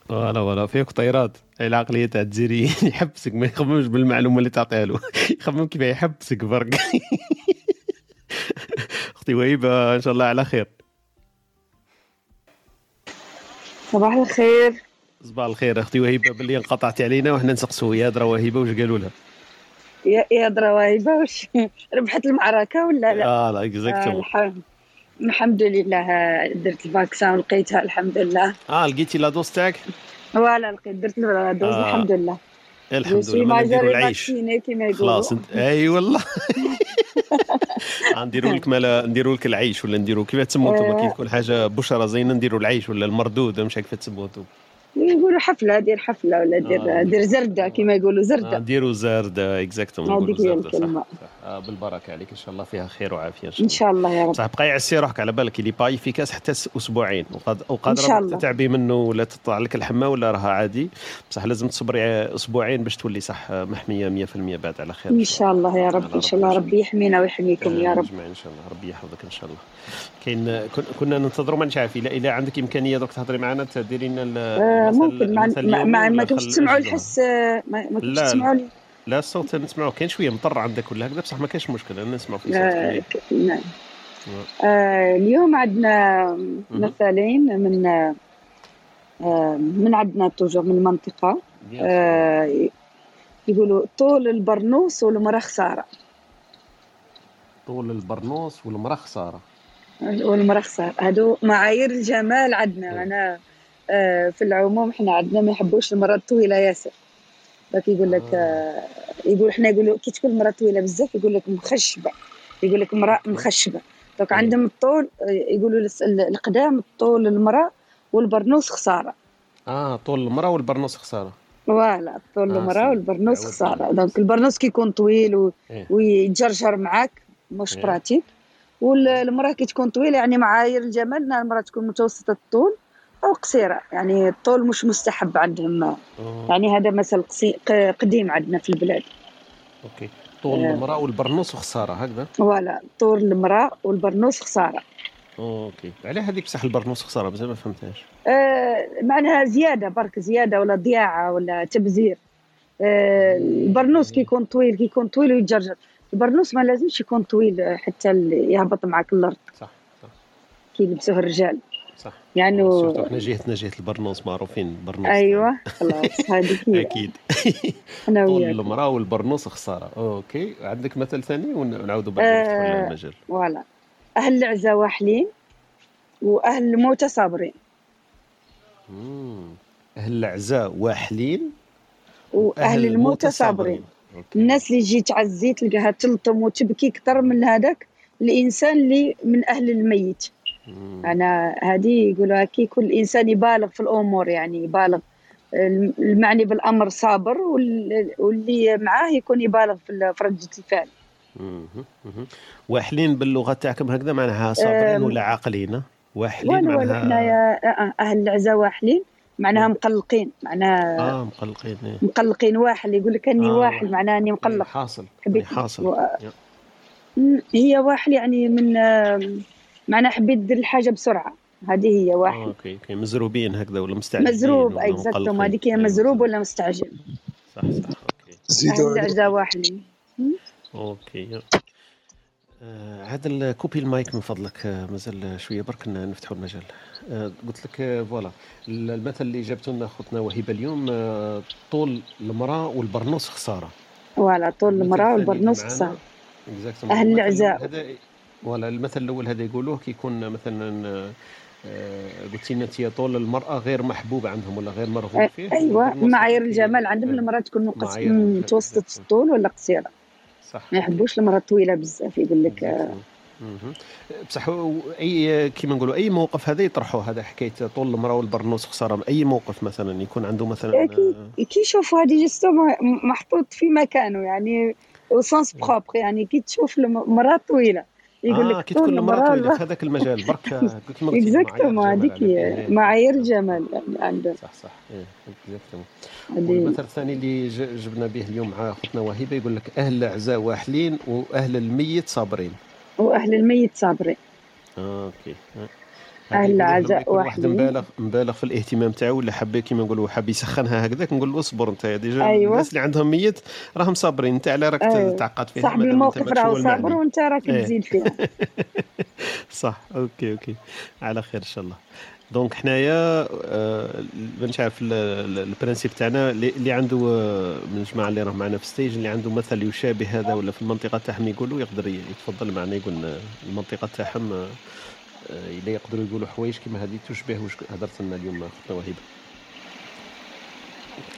ولا ولا فيه قطيرات العقلية تاع الجزائريين يحبسك ما يخممش بالمعلومة اللي تعطيها له. يخمم كيف يحبسك برك أختي وهيبة إن شاء الله على خير. صباح الخير. صباح الخير أختي وهيبة باللي انقطعتي علينا وحنا نسقسوا. يا درا وهيبة واش قالوا لها؟ يا يا دروايبة واش ربحت المعركة ولا لا؟ آه لا exactement الحمد الحمد لله درت ال vaccin ولقيتها الحمد لله. آه لقيتي la dose تاعك؟ ولا لقيت درت ال dose آه. الحمد لله. الحمد لله. ما نديروا العيش. خلاص أي والله. نديروا لك مالا نديروا لك العيش ولا نديروا كيف تسموا أنتم آه. كي تكون حاجة بشرة زينة نديروا العيش ولا المردود مش كيف تسموا أنتم يقولوا حفلة دير حفلة ولا دير آه. دير زردة كيما يقولوا آه، زردة نديروا زردة exactement هذيك هي زردة صح صح. آه بالبركة عليك إن شاء الله فيها خير وعافية إن شاء إن الله شاء الله. يا رب. صح بقى يعسي روحك على بالك اللي pas efficace حتى أسبوعين وقاد وقادره. تتعبي منه ولا تطلع لك الحمى ولا راها عادي. بصح لازم تصبري أسبوعين باش تولي صح محمية 100% بعد على خير. إن شاء الله يا رب إن شاء الله ربي يحمينا ويحميكم يا رب. إن شاء الله. ربي يحفظك إن شاء الله. كاين كن- كنا ننتظروا ما نعرف الا الا عندك إمكانية دوك تهضري معنا تديري لنا آه، ممكن. ولا ما خل- كنتش تسمعوا؟ الحس آه، ما ما كنتش لا تسمعوا لا الصوت نسمعوه كاين شوية مطر عندك ولا هكذا بصح ما كاينش مشكل أنا نسمع في صوتك آه، ك- نعم. آه، اليوم عندنا مثالين من آه، من عندنا توجور من المنطقة آه، يقولوا طول البرنوس والمرأة خسارة طول البرنوس والمراه خساره والمرأة خسارة هادو معايير الجمال عندنا. أنا آه، في العموم إحنا عندنا ما يحبوش المرأة الطويلة ياسر. داك يقول لك آه، يقول إحنا يقولوا كي تكون المرأة طويلة بزاف يقول لك مخشبة. يقول لك امرأة مخشبة. دوك عندهم الطول آه، يقولوا القدام الطول المرأة والبرنوس خسارة. آه طول المراه والبرنوس خسارة. voilà الطول آه، المرأة c'est. والبرنوس خسارة. دونك البرنوس كيكون طويل و... إيه. ويتجرجر معاك مش إيه. pratique والمرأة كي تكون طويلة يعني معايير الجمال المرأة تكون متوسطة الطول أو قصيرة. يعني الطول مش مستحب عندهم. أوه. يعني هذا مثل قديم عندنا في البلاد. OK. طول آه. المرأة والبرنوس وخساره هكذا؟ voilà. طول المرأة والبرنوس خسارة. OK. على هذيك بصح البرنوس خسارة مازال ما فهمتهاش. آه معناها زيادة برك زيادة ولا ضياعة ولا تبذير. آه البرنوس كي يكون طويل كي يكون طويل ويتجرجر. البرنوس ما لازمش يكون طويل آه، حتى يهبط معك الأرض. صح صح. كي يلبسوه الرجال. صح. يعني إحنا جهتنا جهه البرنوس معروفين برنوس أيوه خلاص هذيك هي. أكيد. أنا طول المرأة والبرنوس خسارة. OK عندك مثل ثاني ون- ونعاودوا بعد آه المجال. voilà. أهل العزا واحلين وأهل الموتى صابرين. أهل العزاء واحلين وأهل الموتى صابرين. الناس اللي تجي تعزي تلقاها تلطم وتبكي أكثر من هذاك الإنسان اللي من أهل الميت. أنا هذه يقولوا كي كل إنسان يبالغ في الأمور يعني يبالغ. الم- المعني بالأمر صابر وال- واللي معاه يكون يبالغ في رده الفعل. واحلين باللغة تاعكم هكذا معناها صابرين ولا عاقلين؟ واحلين معناها حنايا آه، آه، أهل العزا واحلين معناها مقلقين معناها آه مقلقين إيه. مقلقين واحل يقول لك أني آه، واحل معناها أني إيه، مقلق. حاصل حبيت إيه، حاصل. و- هي واحل يعني من معناها حبيت دير الحاجة بسرعة. هذه هي آه، واحل OK OK مزروبين هكذا ولا مستعجلين مزروب exactement هذيك هي إيه، مزروب ولا مستعجل؟ صح صح OK. العزا واحلين OK. آه هذا ال coupé ال mic من فضلك آه مازال شوية برك نفتحوا المجال. آه قلت لك آه voilà. ال- المثل اللي جابته لنا خوتنا وهبه اليوم آه طول المرأة والبرنوس خسارة. voilà طول المرأة والبرنوس خسارة. المثل العزاء. ولا المثل الأول هذا يقولوه كي يكون مثلا آه، آه، قلتي لنا أنت طول المرأة غير محبوب عندهم ولا غير مرغوب فيه أيوه والبرنوس معايير الجمال عندهم آه، المرأة تكون متوسطة الطول ولا قصيرة؟ صح. ما يحبوش المراه الطويله بزاف يقول لك. بصح أي كيما نقولوا أي موقف هذا يطرحوه هذا حكاية طول المرأة والبرنوس خسارة. أي موقف مثلا يكون عنده مثلا كي كي يشوفوا هذه juste محطوط في مكانه يعني au sens propre يعني كي تشوف المراه طويلة. يقول لك كي طول تكون المراه طويله المراه في هذاك المجال. برك exactement هذيك بالي. معايير الجمال عندهم صح صح. exactement هذه والمثل الثاني اللي جبنا به اليوم مع أختنا وهبه يقول لك أهل العزاء واحلين وأهل الميت صابرين. وأهل الميت صابرين. آه، OK. العزاء واحل. مبالغ مبالغ في الاهتمام تاعو ولا حاب كيما نقولوا حاب يسخنها هكذاك نقول له اصبر انت déjà أيوة. الناس اللي عندهم ميت راهم صابرين انت على راك أيوة. تعقد فيها صاحبي الموقف راهو صابر. وانت راك إيه. تزيد فيها صح OK OK على خير إن شاء الله donc حنايا آه، مانيش عارف ال- ال- ال principe تاعنا اللي عنده آه، من الجماعة اللي راهم معنا في stage اللي عنده مثل يشابه هذا ولا في المنطقة تاعهم يقولوا يقدر يتفضل معنا يقول لنا المنطقة تاعهم آه، آه، الا يقدروا يقولوا حوايج كيما هذه تشبه واش هدرت لنا اليوم مع أختنا وهبه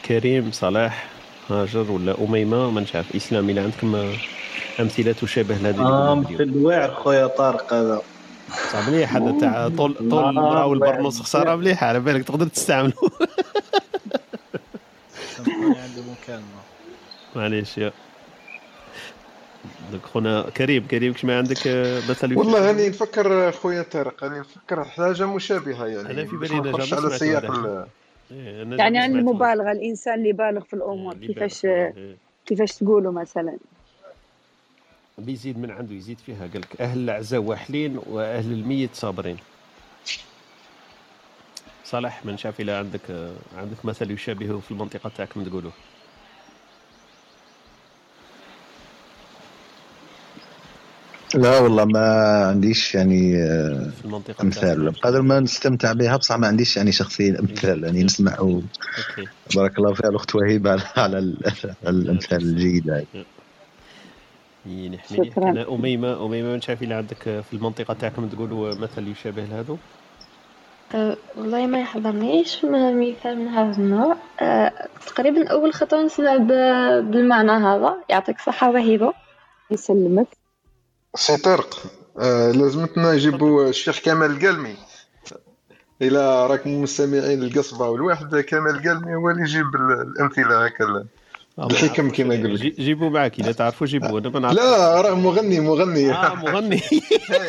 كريم صلاح هاجر ولا أميمة مانيش عارف إسلام إلى عندكم آه، أمثلة تشابه لهذه اللي آه قلنا اليوم؟ مثل واعر خويا طارق هذا. صح مليح هذا تاع طول طول آه، المراه والبرنوس. خسارة مليحه على بالك تقدر تستعمله. عندي مكالمه معليش يا. donc خونا كريم كريم كش ما عندك آه، مثل والله راني نفكر خويا طارق راني نفكر حاجة مشابهة يعني أنا في بالي جاي على سياق إيه، أنا يعني عن. المبالغة الإنسان اللي يبالغ في الأمور كيفاش بالغ، إيه. كيفاش تقولوا مثلا؟ بيزيد من عنده يزيد فيها قال لك أهل العزاء واحلين وأهل الميت صابرين. صالح mon chef إلى عندك آه، عندك مثل يشابهه في المنطقة تاعكم تقولوه لا والله ما عنديش يعني آه، في المنطقة امثال بقدر ما نستمتع بها بصح ما عنديش يعني شخصيا امثال يعني نسمع. و- بارك الله فيها الأخت وهيبه على على ال- على الأمثال الجيدة مليح شكراً. أنا أميمة أميمة من شاف إلى عندك آه، في المنطقة تاعكم تقولوا مثل يشابه لهذا أه، والله ما يحضرنيش مثال من هذا النوع. أه، تقريبا أول خطوة نسمع بالمعنى هذا. يعطيك الصحة وهبة يسلمك. سي طارق آه لازمتنا نجيبوا الشيخ كمال القلمي إلى راكم مستمعين القصبه والواحد كمال القلمي هو اللي يجيب ال- الامثله هكا ال- الحكم كما يقول لك؟ جي- جيبوا معك إذا تعرفوا جيبوا أنا ما نعرف لا راه مغني مغني. آه مغني.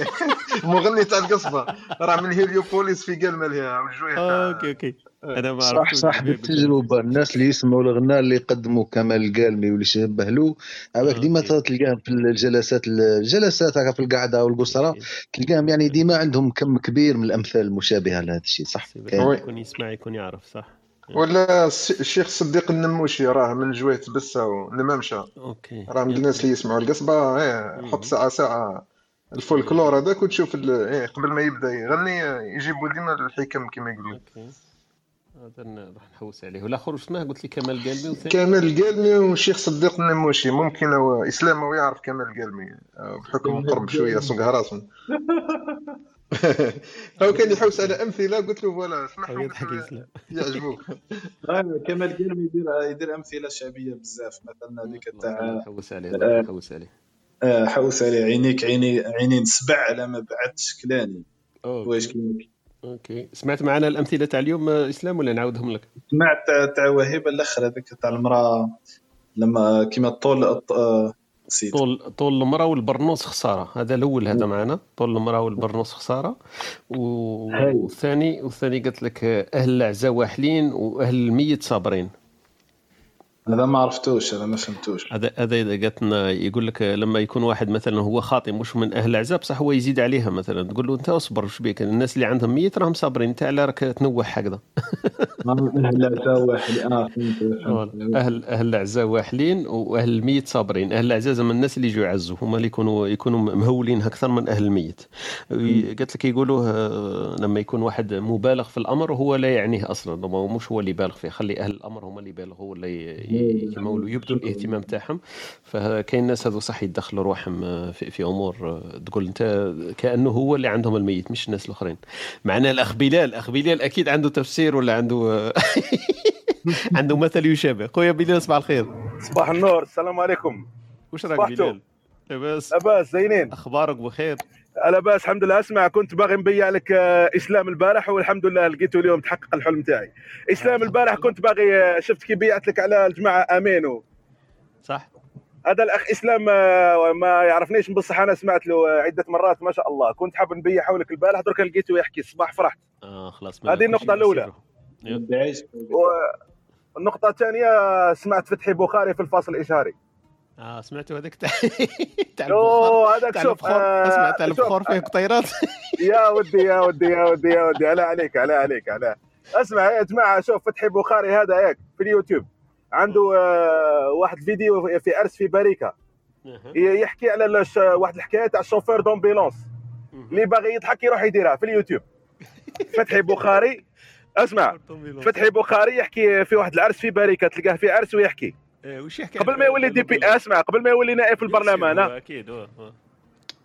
مغني تاع القصبة. راه من هيليوبوليس في قلمه لها وجويه آه، أوكي أوكي. أنا ما صح صح. بالتجربة. الناس اللي يسمعوا الغناء اللي يقدموا كمال القالمي واللي شبه له هذاك ديما تلقاهم في الجلسات الجلسات هكا في القعدة والقصره تلقاهم يعني ديما عندهم كم كبير من الأمثال المشابهة لهذا الشيء صح. يكون يسمع يكون يعرف صح. ولا الشيخ صديق النموشي راه من جويه تبسة ونمامشة OK. راه من الناس اللي يسمعوا القصبة إيه حط ساعه ساعة الفولكلور هذاك وتشوف إيه قبل ما يبدأ. يغني يجيبوا ديما الحكم كما يقولوا. OK. هذا راح نحوس عليه. والآخر اسمه؟ قلت لي كمال قالمي وثاني. كمال القالمي والشيخ صديق النموشي. ممكن هو اسلام هو يعرف كمال القالمي آه، بحكم قرب شوية سوق أهراس هو كان يحوس على امثله قلت له voilà اسمعهم. يضحك يعجبوك. كمال قالمي يدير يدير أمثلة شعبية بزاف مثلا هذيك تاع نحوس عليه آه، نحوس عليه. آه، حوس عليه. عينيك عيني عينين سبع على ما بعد شكلاني. OK. واش كيما OK. سمعت معنا الأمثلة تاع اليوم آه، إسلام ولا نعاودهم لك؟ سمعت تاع وهيبه الأخر هذيك تاع المرأة لما كيما الطول نسيت. طول طول المرأة والبرنوس خسارة. هذا الأول هذا معنا. طول المرأة والبرنوس خسارة. والثاني والثاني قلت لك أهل العزاء واحلين وأهل الميت صابرين. هذا ما عرفتوش أنا ما فهمتوش. هذا هذا إذا قالت لنا يقول لك لما يكون واحد مثلا هو خاطي مش من أهل العزاء بصح هو يزيد عليها مثلا. تقول له أنت اصبر وش بيك؟ الناس اللي عندهم ميت راهم صابرين. أنت على راك تنوح هكذا. أهل العزاء واحد. آه فهمت فهمت. أهل أهل العزاء واحلين وأهل الميت صابرين. أهل العزاء زعما الناس اللي يجوا يعزوا هما اللي يكونوا يكونوا مهولين أكثر من أهل الميت. قالت لك يقولوا آه، لما يكون واحد مبالغ في الأمر وهو لا يعنيه أصلا. هو مش هو اللي بالغ فيه. خلي أهل الأمر هما اللي يبالغوا ولا ي- ي- يمولوا يبدوا الإهتمام تاعهم. فكاين ناس هذو صح يدخلوا روحهم آه، في, في أمور آه، تقول أنت كأنه هو اللي عندهم الميت مش الناس الأخرين. معنا الأخ بلال الاخ بلال أكيد عنده تفسير ولا عنده آه، عنده مثل يشابه. خويا بلال صباح الخير. صباح النور السلام عليكم. وش راك. بلال؟ لاباس. لاباس زينين. أخبارك بخير؟ لاباس الحمد لله. أسمع كنت باغي نبيع لك آه، إسلام البارح والحمد لله لقيته اليوم تحقق الحلم تاعي. إسلام البارح كنت باغي آه، شفت كي بيعت لك على الجماعة آمينو. صح. هذا الأخ إسلام آه، ما يعرفنيش بصح أنا سمعت له آه، عدة مرات ما شاء الله. كنت حاب نبيعه لك البارح درك لقيته يحكي الصباح فرحت. آه خلاص هذه النقطة الأولى. والنقطه الثانية سمعت فتحي بخاري في الفاصل الإشهاري. آه سمعتوا هذاك تاع تاع أوه هذاك شوف آه، اسمع تاع البخور فيه قطيرات يا ودي يا ودي يا ودي يا ودي على عليك على عليك على. اسمع يا جماعة شوف فتحي بخاري هذا هيك في اليوتيوب. عنده آه، واحد فيديو في عرس في باريكا. يحكي على واحد الحكاية تاع chauffeur d'ambulance اللي باغي يضحك يروح يديرها في اليوتيوب. فتحي بخاري اسمع فتحي بخاري يحكي في واحد العرس في باريكا تلقاه في عرس ويحكي. وش يحكي قبل ما يولي député اسمع قبل ما يولي نائب في البرلمان أكيد.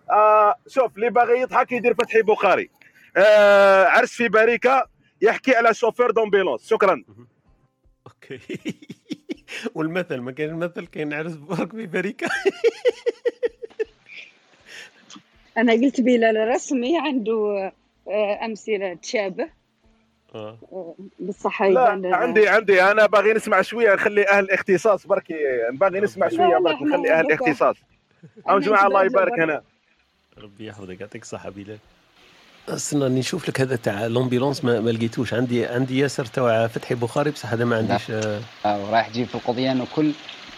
آه شوف اللي باغي يضحك يدير فتحي بخاري. آه عرس في باريكا يحكي على chauffeur d'ambulance شكرا. OK. والمثل ما كاين المثل كاين عرس برك في باريكا. أنا قلت بلال رسمي عنده آه، أمثلة تشابه. بصح لا عندي عندي. أنا باغي نسمع شوية نخلي أهل الاختصاص بركي باغي نسمع شوية برك نخلي أهل الاختصاص. أو جماعة الله يبارك. هنا. ربي يحفظك يعطيك الصحة بلال استنى راني نشوف لك هذا تاع l'ambulance ما, ما لقيتوش. عندي عندي ياسر تاع فتحي بخاري بصح هذا ما عنديش آه، آه، ورايح تجيب في القضيان وكل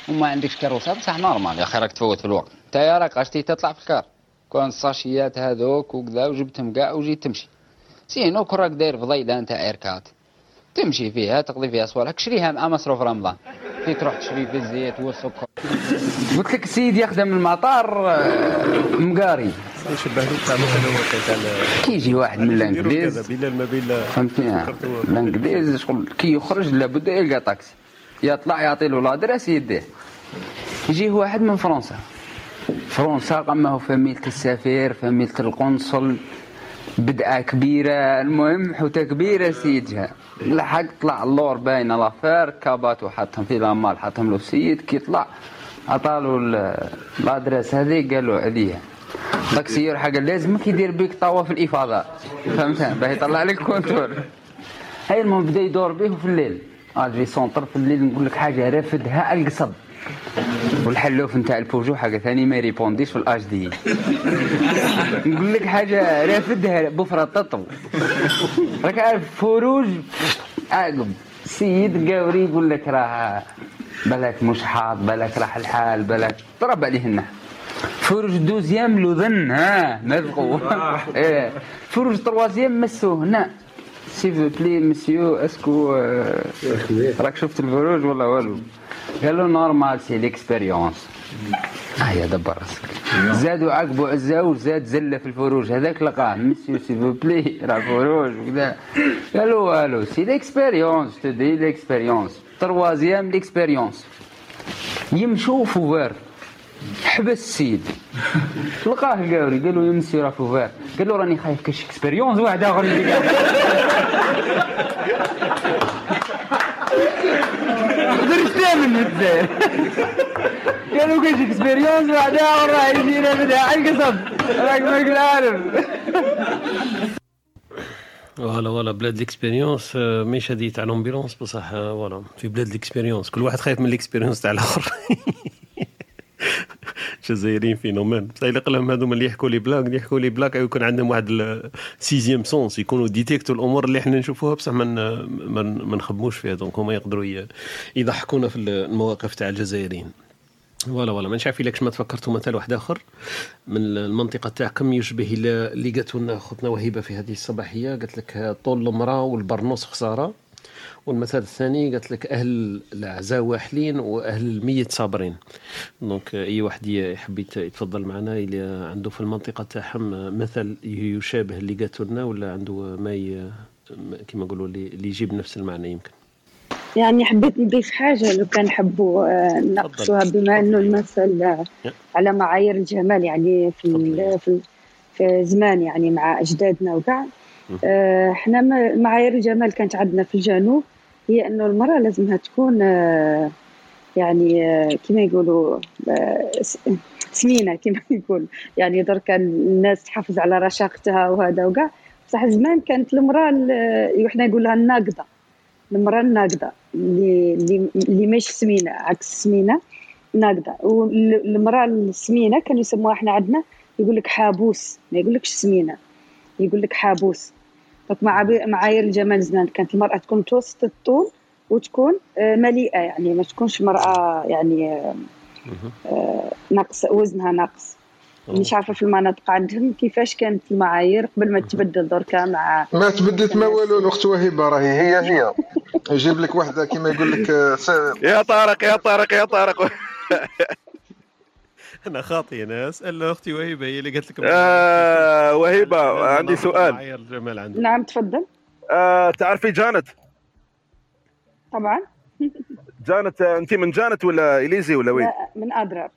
وما عندكش كاروسة بصح normal. يا أخي راك تفوت في الوقت. أنت يا راك تطلع في ال car. كون الساشيات هذوك وكذا وجبتهم كاع وجيت تمشي. sinon كون راك داير فضيله أنت R4. تمشي فيها تقضي فيها صوالحك شريها مع مصروف رمضان. في تروح تشري في الزيت والسكر. قلت لك السيد يخدم المطار آه، مقاري. كي يجي واحد من الانجليز. فهمتني؟ الانجليز شغل كي يخرج لابد يلقى طاكسي. يطلع يعطي له l'adresse يديه. يجيه واحد من فرنسا. فرنسا قمه فميلة السفير فميلة القنصل. بدعة كبيرة. المهم حوتة كبيرة سيدها. لحق طلع اللور باين l'affaire كابات وحطهم في la malle حطهم له السيد كي طلع. عطالو ال- الادريس هذه قال له هذه داك السيور حق لازمك يدير بيك طوا في الافاضات فهمت؟ باه يطلع لك كونتور. هاي المهم بدأ يدور به في الليل. أجي سونتر في الليل نقول لك حاجة رافدها القصب. والحلوف نتاع البوجو حاجة ثاني ما يريبونديش في الاج دي نقول لك حاجة رافدها بفرة تطو راك عارف فروج؟ عقب سيد قاوري يقول لك راه بالك مش حاط بالك راح الحال بالك ضرب عليه النحو فروج دوزيام لوذن ها نلقوا إيه. فروج تروازيام مسوه هنا. سي بلي مسيو اسكو راك شفت الفروج ولا والو؟ قال له نورمال سي ليكسبيريونس هيا دبر راسك. زادوا عقبوا عزاو زاد زلة في الفروج. هذاك لقاه مسيو سي بلي راه فروج وكذا. قال له والو c'est l'expérience tu dis l'expérience troisième l'expérience يمشوا feu vert. حبس السيد. لقاه القاوري قال له يا مسيو راه feu vert. قال له راني خايف كاش expérience واحد آخر من الدار قالوا كاش expérience اخر راح يجينا بدها على القصب راك عارف voilà voilà بلاد l'expérience آه، ماشي هذه تاع l'ambulance بصح آه، voilà. في بلاد l'expérience كل واحد خايف من l'expérience تاع الآخر. الجزائريين phénomènes بصح إلا قلهم هذوما اللي يحكوا لي بلاك اللي يحكوا لي بلاك يكون عندهم واحد sixième sens يكونوا ديتيكتوا الأمور اللي إحنا نشوفوها بصح ما ما نخدموش فيها. donc هما يقدروا يضحكونا في المواقف تاع الجزائريين. voilà voilà. ما نعرف الا ما تفكرتوا مثال واحد آخر. من المنطقة تاعكم يشبه اللي قالت لنا خوتنا وهبه في هذه الصباحية. قالت لك طول المرأة والبرنوس خسارة. والمثل الثاني قالت لك أهل العزاء واحلين وأهل الميت صابرين. donc أي واحد يحب يت- يتفضل معنا اللي عنده في المنطقة تاعهم مثل يشابه اللي قالت لنا ولا عنده ما ي... كما نقولوا اللي يجيب نفس المعنى يمكن. يعني حبيت نضيف حاجة لو كان حبوا آه، نناقشوها بما أنه المثل على معايير الجمال يعني في في في زمان يعني مع أجدادنا وكاع. آه، إحنا ما- معايير الجمال كانت عندنا في الجنوب هي أنه المرأة لازمها تكون آه، يعني آه، كما يقولوا س- سمينة كما يقول. يعني دركا الناس تحافظ على رشاقتها وهذا وكاع بصح زمان كانت المرأة ال- إحنا نقول لها الناقدة. المرأة الناقدة. اللي اللي اللي ماشي سمينة عكس السمينة ناقدة. والمرأة السمينة كانوا يسموها إحنا عندنا يقول لك حابوس. ما يقول لكش سمينة. يقول لك حابوس. معايير الجمال زمان كانت المرأة تكون متوسط الطول وتكون آه، مليئة يعني ما تكونش مرأة يعني آه، ناقص وزنها ناقص. مش عارفة في المناطق عندهم كيفاش كانت المعايير قبل ما تبدل دركا مع ما تبدلت ما والو الأخت وهبه راهي هي هي. يجيب لك وحدة كما يقول لك آه، يا طارق يا طارق يا طارق. أنا خاطي أنا اسال أختي وهبه هي اللي قالت لكم آه وهبه عندي سؤال. نعم تفضل. آه تعرفي جانت؟ طبعا. جانت آه، انت من جانت ولا إليزي ولا وين؟ لا، من أضرار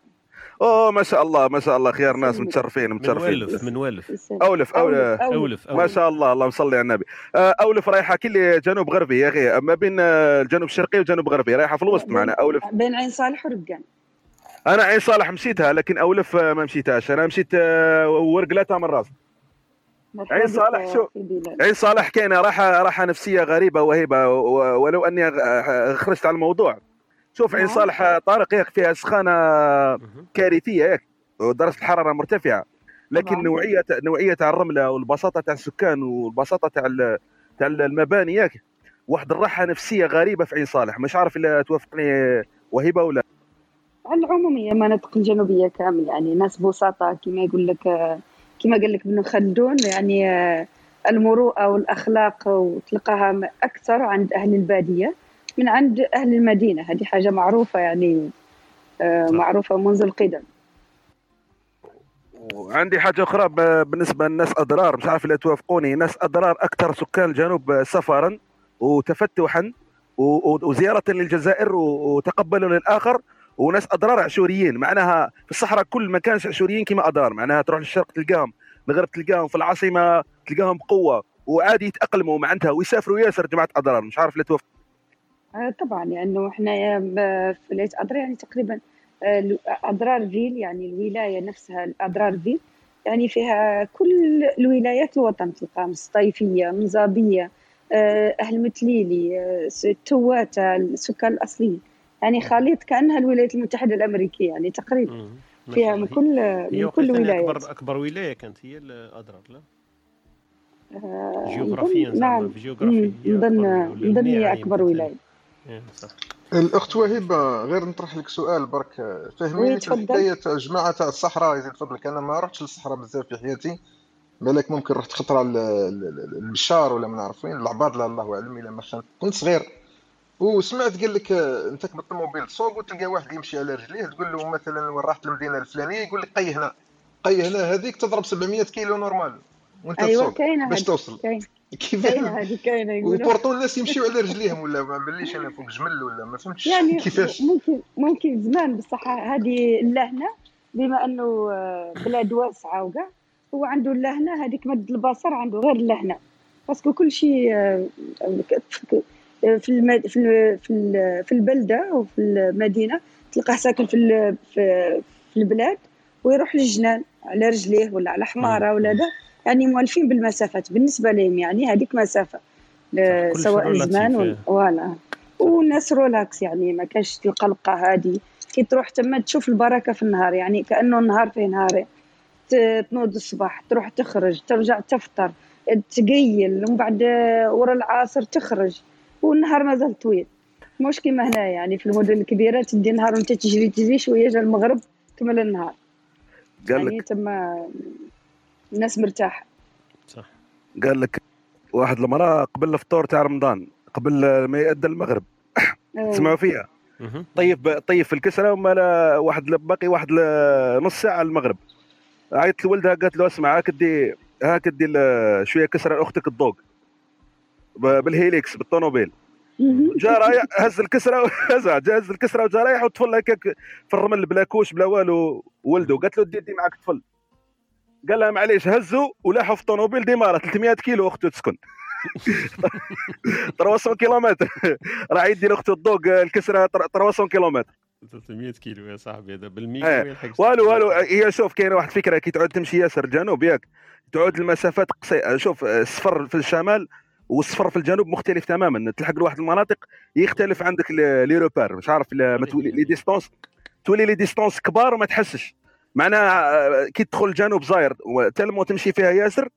أوه ما شاء الله ما شاء الله خيار ناس متشرفين من متشرفين. ولف من ولف. أولف أولف. أولف، ما شاء الله اللهم صل على النبي. آه، أولف رايحة كل جنوب غربي يا أخي. ما بين آه، الجنوب الشرقي والجنوب الغربي رايحة في الوسط معنا. أولف. بين عين صالح ورقان. أنا عين صالح مشيتها لكن أولف ما مشيتهاش. أنا مشيت آه، ورقلتها من راس عين صالح شو؟ عين صالح كاينة راحة راحة نفسية غريبة وهيبة و- ولو أني خرجت على الموضوع. شوف عين صالح آه، طارق ياك فيها سخانة كارثية ياك ودرجة الحرارة مرتفعة. لكن نوعية نوعية تاع الرملة والبساطة تاع السكان والبساطة تاع تاع المباني ياك واحد الراحة نفسية غريبة في عين صالح. مش عارف إلا توافقني وهبه ولا على العمومية المناطق الجنوبية كامل يعني ناس بساطة كما يقول لك كما قال لك ابن خلدون يعني آه، المروءة والأخلاق وتلقاها أكثر عند أهل البادية من عند أهل المدينة. هذه حاجة معروفة يعني آه، معروفة منذ القدم. وعندي حاجة أخرى بالنسبة للناس أضرار مش عارف إلا توافقوني ناس أضرار أكثر سكان الجنوب سفرا وتفتحا وزيارة للجزائر و- وتقبلا للآخر وناس أضرار عشوريين معناها في الصحراء كل ما كانش عشوريين كما أضرار معناها تروح للشرق تلقاهم الغرب تلقاهم في العاصمة تلقاهم بقوه وعادي يتأقلموا معناتها ويسافروا ياسر جماعة أضرار مش عارف لا توافق آه، طبعا لأنه إحنا في ولايه اضرار يعني تقريبا آه، أضرار فيل يعني الولاية نفسها اضرار فيل يعني فيها كل الولايات الوطن تلقى من الصطيفيه من زابيه آه، أهل متليلي تواتة السكان الأصليين. يعني خليط كأنها الولايات المتحدة الأمريكية يعني تقريبا فيها من كل من كل ولايات. اكبر أكبر ولاية كانت هي الاضرار لا؟ آه، جيوغرافيا نعم. في جيوغرافيا نظن هي أكبر ولاية. إيه، الأخت وهبه غير نطرح لك سؤال برك. فهميني تفضل. الحكاية تاع الجماعه تاع الصحراء يزيد فضلك أنا ما رحتش للصحراء بزاف في حياتي. بالك ممكن رحت خطره للبشار ولا ما نعرف وين العباد لا الله أعلم الا ما خان كنت صغير. وسمعت قال لك آه، انت بالطوموبيل تسوق وتلقى واحد يمشي على رجليه تقول له مثلا وين رحت المدينة الفلانية؟ يقول لك قي هنا. قي هنا هذيك تضرب 700 كيلو normal وانت أيوه تسوق باش توصل. كيف كاينة هذه كاينة يقولوا. و pourtant الناس يمشيو على رجليهم ولا ما بليش أنا فوق جمل ولا ما فهمتش يعني كيفاش. ممكن ممكن زمان بصح هذه اللهنة بما أنه آه، بلاد واسعة وكاع هو عنده اللهنة هذيك مد البصر عنده غير اللهنة. parce que كل شيء آه، في المد... في ال- في ال- في البلدة وفي المدينة تلقاه ساكن في ال- في في البلاد ويروح للجنان على رجليه ولا على حمارة ولا ده يعني مؤلفين بالمسافات. بالنسبة لهم يعني هذيك مسافة. كلش سواء زمان ولا والناس relax يعني ما كانش القلقه هذه كي تروح تما تشوف البركة في النهار يعني كأنه النهار فيه نهارين تنوض الصباح تروح تخرج ترجع تفطر تقيل ومن بعد ورا العصر تخرج. والنهار مازال طويل. مش كيما هنا يعني في المدن الكبيرة تدي نهار وانت تجري تجري شوية جا المغرب كمل النهار. قال يعني لك تما الناس مرتاحة. قال لك واحد المرأة قبل الفطور تاع رمضان قبل ما يأذن المغرب. تسمعوا فيها طيب طيب في الكسرة وما لا واحد باقي واحد نص ساعة المغرب. عيطت لولدها قالت له اسمع هاك دي هاك دي ال- شوية كسرة لأختك الضوق. بال Hilux بالطوموبيل. جا رايح هز الكسرة هزها جا هز الكسرة وجا رايح والطفل هكاك في الرمل بلا كوش بلا والو ولده. قالت له دي دي معك طفل. قال لها معليش هزوا ولاحوا في الطوموبيل ديمارا 300 كيلو اخته تسكن. 300 كيلومتر. راح يدي لأخته الضوق الكسرة 300 كيلومتر. 300 كيلو يا صاحبي هذا بالمية إيه. ويلحق والو والو هي شوف كاينة واحد الفكرة كي تعود تمشي ياسر جنوب ياك تعود المسافات قصيره شوف السفر في الشمال والسفر في الجنوب مختلف تماما. تلحق لواحد المناطق يختلف عندك les repères مش عارف les distances تولي les distances كبار وما تحسش. معناها آه، كي تدخل الجنوب زاير وتلمو تمشي فيها ياسر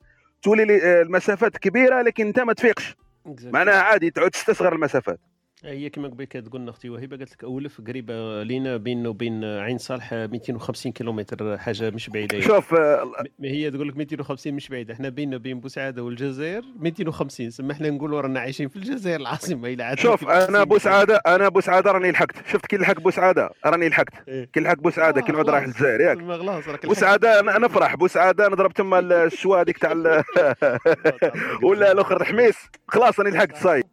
تولي لي آه، المسافات كبيرة لكن انت ما تفيقش. معناها عادي تعود تستصغر المسافات. هي كما قبيل كانت تقولنا أختي وهبه قالت لك أولف قريبة لينا بينه وبين عين صالح 250 كيلومتر حاجة مش بعيدة. يعني. شوف آه، م- هي تقول لك 250 مش بعيدة. إحنا بيننا وبين بوسعاده والجزائر 250 سما إحنا نقولوا رانا عايشين في الجزائر العاصمة إلى عاد شوف أنا بوسعاده أنا بوسعاده راني لحقت. شفت كي لحق بوسعاده راني لحقت. إيه. كي لحق بوسعاده كي نعود رايح للجزائر ياك. خلاص راك بوسعاده أنا نفرح بوسعاده نضرب تما الشوا هذيك تاع ولا الأخر حميس. خلاص راني لحقت صاي.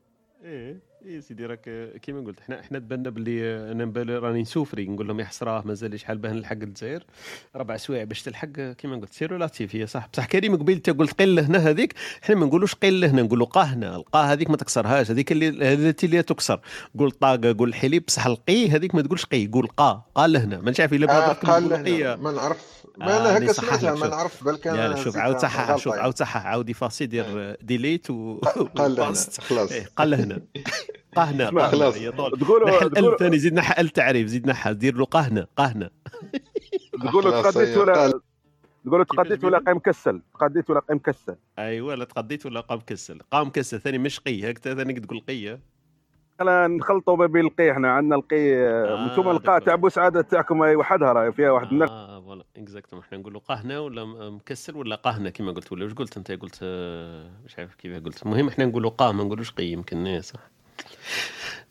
إيه سيدي راك كيما قلت إحنا إحنا تبنى باللي أنا بالي راني ن souffrir نقول لهم يا حسراه مازال شحال باه نلحق الجزائر؟ ربع سوايع باش تلحق كيما قلت سيرو لاتيف هي صح. بصح كريم قبيل انت قلت قيل هنا هذيك إحنا ما نقولوش قيل هنا نقولوا قاه هنا. القاه هذيك ما تكسرهاش هذيك اللي التي اللي تكسر. قول طاقة قول حليب بصح القي هذيك ما تقولش قي قول قا قال هنا ما نعرف إلا آه قال نقولوا لنا قي ما نعرف. ما آه، أنا هكا سمعتها ما. نعرف لا لا شوف عاود صحح شوف. عاود صحح. عاود يفاسي دير ديليت و قال وباست. خلاص. إيه، قال هنا قهنا خلاص. تقولوا- تقولوا- ال ثاني زيد نحى التعريف زيد نحى دير له قهنا قهنا. تقولوا تقديت هي ولا تقولوا تقديت ولا قايم مكسل تقديت ولا قايم مكسل أيوه لا تقضيت ولا قام كسل. قام كسل ثاني مش قي هيك ثاني تقول قي أنا نخلطوا ما بين القي إحنا عندنا القي آه، أنتم القاء تاع بوسعاده تاعكم هي وحدها راهي فيها واحد آه فوالا اكزاكتوم إحنا نقولوا قهنا ولا م- مكسل ولا قهنا كما قلت ولا واش قلت أنت؟ قلت آه، مش عارف كيف قلت. المهم إحنا نقولوا قا ما نقولوش قي يمكن إيه، صح.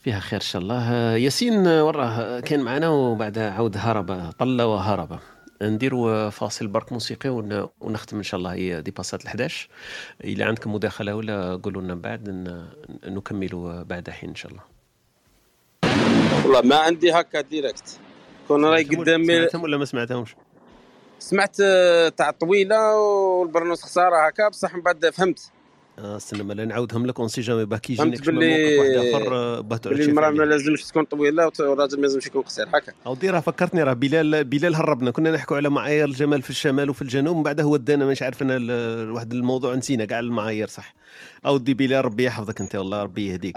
فيها خير إن شاء الله. ياسين وراه كان معنا وبعد عود هرب طل وهرب نديروا فاصل برك موسيقي ون- ونختم إن شاء الله هي دي باسات ال11 إلى عندكم مداخلة ولا قولوا لنا بعد نكملوا بعد حين إن شاء الله. والله ما عندي هكا ديريكت كون راي قدامي سمعتهم ولا ما سمعتهمش؟ سمعت آه، تاع طويلة والبرنوس خسارة هكا بصح من بعد فهمت. استنى ما لا نعاودهم لك. on sait jamais باه كي شي باللي آخر باه تعود المرأة. ما لازمش تكون طويلة والراجل ما لازمش يكون قصير. هكا. اودي راه فكرتني راه بلال بلال هربنا. كنا نحكوا على معايير الجمال في الشمال وفي الجنوب من بعد هو دانا. مش عارف أنا واحد الموضوع نسينا كاع المعايير صح. اودي بلال ربي يحفظك أنت والله ربي يهديك.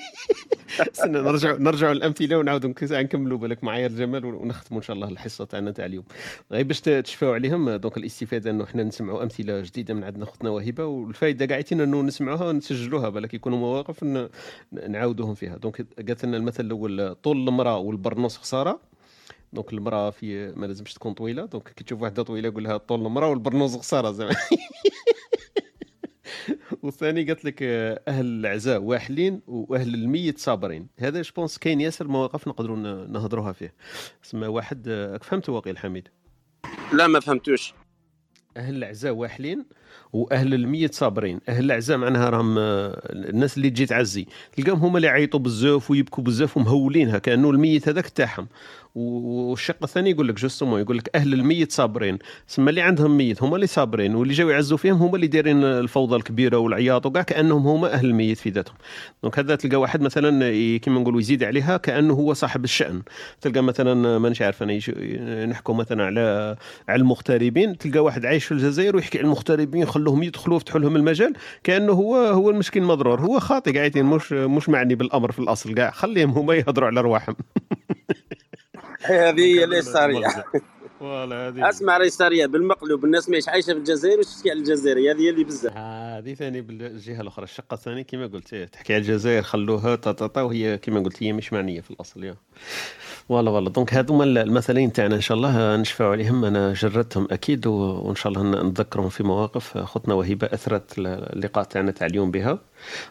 نرجع نرجع للأمثلة ونعاودوا نك- نكملوا بالك معايير الجمال ونختموا إن شاء الله الحصة تاعنا تاع اليوم. غير باش تشفاو عليهم donc الاستفادة إنه إحنا نسمعوا أمثلة جديدة من عندنا اختنا وهبه والفائده قاعدين إنه نسمعوها ونسجلوها بالك يكونوا مواقف نعاودوهم فيها. donc قالت لنا المثل الأول طول المرأة والبرنوس خسارة. donc المرأة في ما لازمش تكون طويلة. donc كي تشوف واحدة طويلة قول لها طول المرأة والبرنوس خسارة زعما. والثاني قالت لك آه، أهل العزاء واحلين وأهل الميت صابرين. هذا je pense كاين ياسر مواقف نقدروا نهضروها فيه. اسمه واحد آه، فهمت واقيل حميد؟ لا ما فهمتوش. أهل العزاء واحلين وأهل الميت صابرين. أهل العزاء معناها راهم آه، الناس اللي تجي تعزي. تلقاهم هما اللي يعيطوا بزاف ويبكوا بزاف ومهولينها كأنه الميت هذاك تاعهم. والشق الثاني يقول لك justement يقول لك أهل الميت صابرين. سما اللي عندهم ميت هما اللي صابرين واللي جاوا يعزوا فيهم هما اللي دايرين الفوضى الكبيرة والعياط وكاع كأنهم هما أهل الميت في ذاتهم. donc هذا تلقى واحد مثلا كيما نقولوا يزيد عليها كأنه هو صاحب الشأن. تلقى مثلا مانيش عارف أنا نحكوا مثلا على على المغتربين تلقى واحد عايش في الجزائر ويحكي على المغتربين خلوهم يدخلوا يفتحوا لهم المجال كأنه هو هو المسكين مضرور هو خاطئ قاعدين مش مش معني بالأمر في الأصل كاع خليهم هما يهضروا على ارواحهم هذه هي اليساريه فوالا هذه أسمع اليساريه بالمقلوب الناس ما عايشة في الجزائر وش تحكي على الجزائر؟ هذه هي اللي بزاف. هذه ثاني بالجهة الأخرى. الشقة الثانية كما قلت تحكي على الجزائر خلوها تا وهي كما قلت هي مش معنية في الأصل يا. voilà voilà donc هذوما المثلين تاعنا. إن شاء الله نشفاو عليهم. أنا جردتهم أكيد وإن شاء الله نتذكرهم في مواقف. اختنا وهبه أثرت اللقاء تاعنا تاع اليوم بها.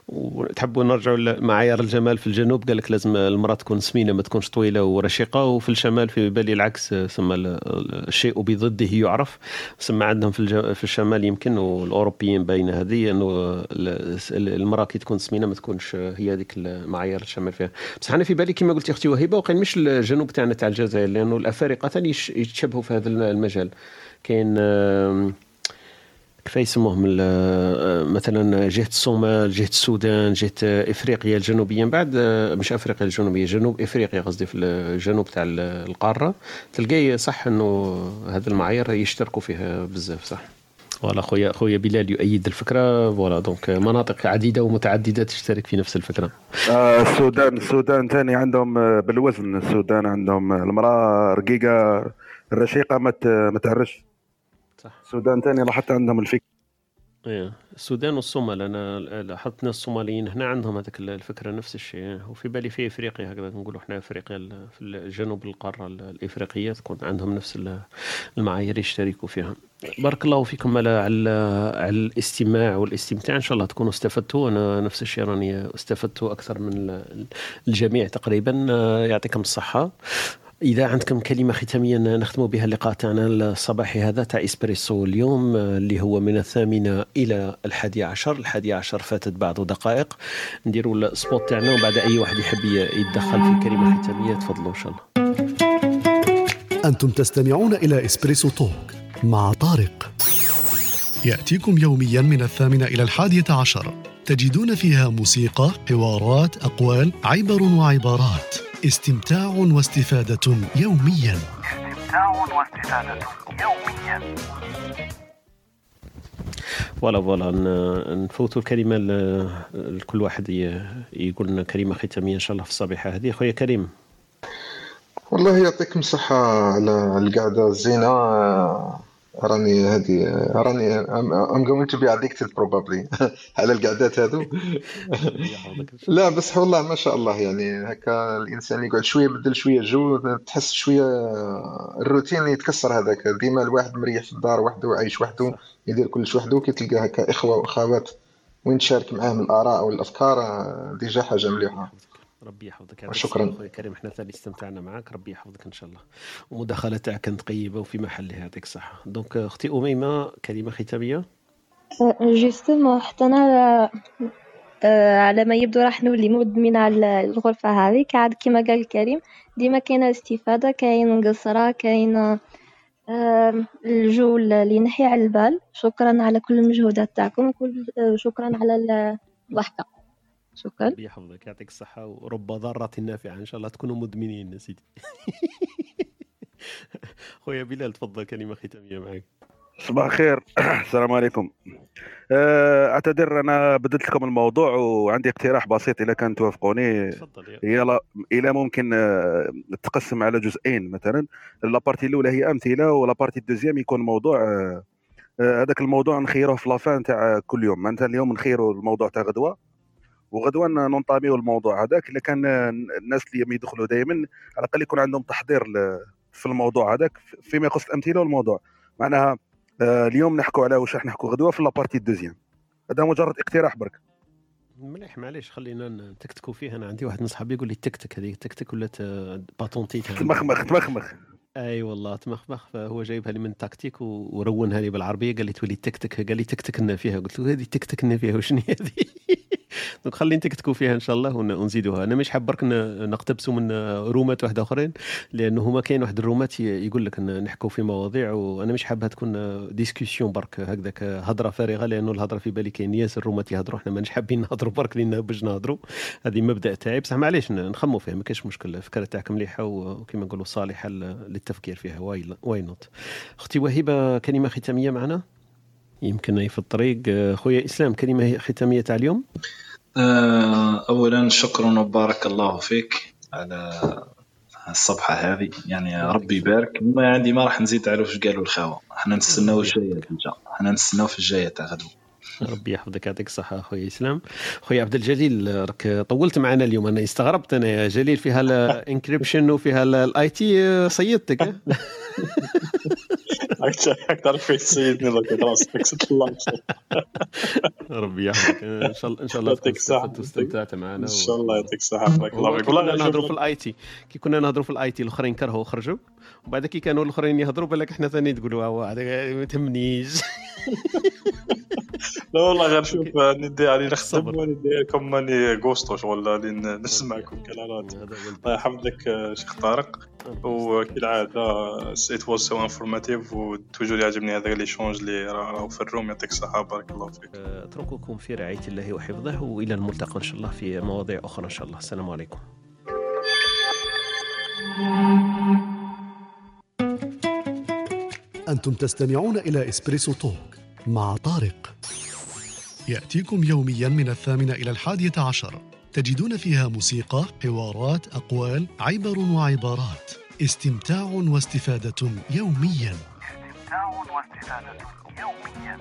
وتحبوا نرجعوا لمعايير الجمال في الجنوب؟ قال لك لازم المرأة تكون سمينة ما تكونش طويلة ورشيقة. وفي الشمال في بالي العكس ثم ال- الشيء بضده يعرف. ثم عندهم في في الشمال يمكن والأوروبيين باينة هذه إنه ال- المرأة كي تكون سمينة ما تكونش هي هذيك المعايير الشمال فيها. بصح أنا في بالي كما قلت أختي وهبه وقيل مش الجنوب تاعنا تاع الجزائر لأنه الأفارقة ثاني يتشبهوا في هذا المجال. كاين كيف يسموهم ال- مثلا جهة الصومال جهة السودان جهة إفريقيا الجنوبية. من بعد مش أفريقيا الجنوبية جنوب إفريقيا قصدي في الجنوب تاع القارة. تلقاي صح إنه هذه المعايير يشتركوا فيها بزاف صح؟ voilà خويا خويا بلال يؤيد الفكرة. voilà donc مناطق عديدة ومتعددة تشترك في نفس الفكرة. آه، السودان السودان ثاني عندهم آه، بالوزن. السودان عندهم آه، المرأة رقيقة الرشيقة ما ما تعرش صح. السودان ثاني لاحظت عندهم الفكرة إيه السودان والصومال أنا لاحظت ناس الصوماليين هنا عندهم هذاك الفكرة نفس الشيء. وفي بالي في إفريقيا هكذا نقولوا إحنا إفريقيا في الجنوب القارة ال- الإفريقية تكون عندهم نفس ال- المعايير يشتركوا فيها. بارك الله فيكم على على على الاستماع والاستمتاع. إن شاء الله تكونوا استفدتوا. أنا نفس الشيء راني استفدت أكثر من ال- الجميع تقريبا. آه، يعطيكم الصحة. إذا عندكم كلمة ختامية نختم بها اللقاء تاعنا الصباحي هذا تاع إسبريسو اليوم اللي هو من الثامنة إلى الحادية عشر. الحادية عشر فاتت بعض دقائق. نديروا ال spot تاعنا وبعد أي واحد يحب يتدخل في كلمة ختامية تفضلوا إن شاء الله. أنتم تستمعون إلى Espresso Talk مع طارق. يأتيكم يوميا من الثامنة إلى الحادية عشر. تجدون فيها موسيقى، حوارات، أقوال، عبر وعبارات. استمتاع واستفادة يوميا. استمتاع واستفادة يوميا voilà voilà نفوتوا الكلمة لكل واحد يقول لنا كلمة ختامية إن شاء الله في الصبيحة هذه خويا كريم. والله يعطيكم الصحة على القعدة الزينة. راني هذه راني I'm going to be addicted probably. على القعدات هذو لا بس والله ما شاء الله يعني. هكا الإنسان يقعد شوية يبدل شوية جو تحس شوية الروتين يتكسر هذاك. ديما الواحد مريح في الدار وحده وعايش وحده يدير كلش وحده كي تلقى هكا إخوة وأخوات وين تشارك معاهم الآراء والأفكار آه، déjà حاجة مليحة. ربي يحفظك شكراً. الصحة خويا كريم إحنا ثاني استمتعنا معك ربي يحفظك إن شاء الله. ومداخلة تاعك كانت طيبة وفي محلها يعطيك الصحة donc أختي أميمة كلمة ختامية؟ justement حتى أنا آه، على ما يبدو راح نولي مدمنة على الغرفة هذيك. عاد كيما قال كريم ديما كاينة استفادة كاين قصرة كاين آه، الجو اللي ينحي على البال. شكرا على كل المجهودات تاعكم وكل آه، شكرا على الضحكة. شكرا. ربي يحفظك يعطيك الصحة ورب ضارة نافعة إن شاء الله تكونوا مدمنين يا سيدي. خويا بلال تفضل كلمة ختامية معك صباح الخير. السلام عليكم. آه، أعتذر أنا بدلت لكم الموضوع وعندي اقتراح بسيط إذا كان توافقوني. هي لا إلى ممكن آه، تقسم على جزئين مثلا. لابارتي الأولى هي أمثلة ولابارتي الدوزيام يكون موضوع آه، هذاك الموضوع نخيروه في la fin تاع كل يوم. مثلا اليوم نخيروا الموضوع تاع غدوة. وغدوة ننطاميو الموضوع هذاك اذا كان الناس اللي يدخلوا دائما على الأقل يكون عندهم تحضير في الموضوع هذاك فيما يخص الأمثلة والموضوع. معناها آه، اليوم نحكوا على واش راح نحكوا غدوة في la partie ال deuxième. هذا مجرد اقتراح برك. مليح معليش خلينا نتكتكوا فيه أنا عندي واحد من صحابي يقول لي تكتك هذه تكتك ولات آه، patentée تمخمخ تمخمخ. أي والله تمخمخ. فهو جايبها لي من التكتيك و- ورونها لي بالعربية قال لي تولي تكتك قال لي تكتك لنا فيها. قلت له هذه تكتك لنا فيها وشنو هذه؟ donc خلينا نتكتكوا فيها إن شاء الله ون- ونزيدوها. أنا مش حاب برك نقتبسوا من رومات واحدة أخرين لأنه هما كاين واحد الرومات يقول لك نحكوا في مواضيع وأنا مش حابها تكون discussion برك هكذاك هضرة فارغة لأنه الهضرة في بالي كاين ياسر رومات يهضروا إحنا ماناش حابين نهضروا برك لأن باش نهضروا. هذه مبدأ تاعي. بصح معليش نخموا فيها ما كاينش مشكل الفكرة تاعك مليحة وكما نقولوا صالحة للتفكير فيها. why not. أختي وهبه كلمة ختامية معنا؟ يمكن في الطريق. خويا إسلام كلمة ختامية تاع اليوم؟ اولا شكرا وبارك الله فيك على الصفحه هذه. يعني ربي يبارك. ما عندي ما راح نزيد على واش قالوا الخاوة. إحنا نستناو الجاية إحنا نستناو في الجاية تاع غدوه ربي يحفظك. يعطيك الصحة أخويا إسلام. أخويا عبد الجليل راك طولت معنا اليوم. أنا استغربت أنا يا جليل فيها ال encryption وفيها ال IT صيدتك. أكثر في سيدني لك راسك ست الله ربي يحفظك إن شاء الله إن شاء الله يعطيك الصحة. استفدت واستمتعت معنا إن شاء الله يعطيك الصحه بارك الله. فيك والله نهضروا في ال IT. كي كنا نهضروا في ال IT الأخرين كرهوا وخرجوا. وبعد كي كانوا الأخرين يهضروا بالك إحنا ثاني تقولوا ما تهمنيش. لا والله غير شوف ندي علي نخدم وندي لكم ماني غوستو شغل نسمعكم كلامات الله يحفظك آه، شيخ طارق. وكالعادة it was so informative و toujours يعجبني هذا l'échange اللي راهو في ال room يعطيك الصحة بارك الله فيك. أترككم في رعاية الله وحفظه وإلى الملتقى إن شاء الله في مواضيع أخرى إن شاء الله. السلام عليكم. أنتم تستمعون إلى إسبريسو توك مع طارق. يأتيكم يوميا من الثامنة إلى الحادية عشر. تجدون فيها موسيقى حوارات أقوال عبر وعبارات. استمتاع واستفادة يوميا. استمتاع واستفادة يوميا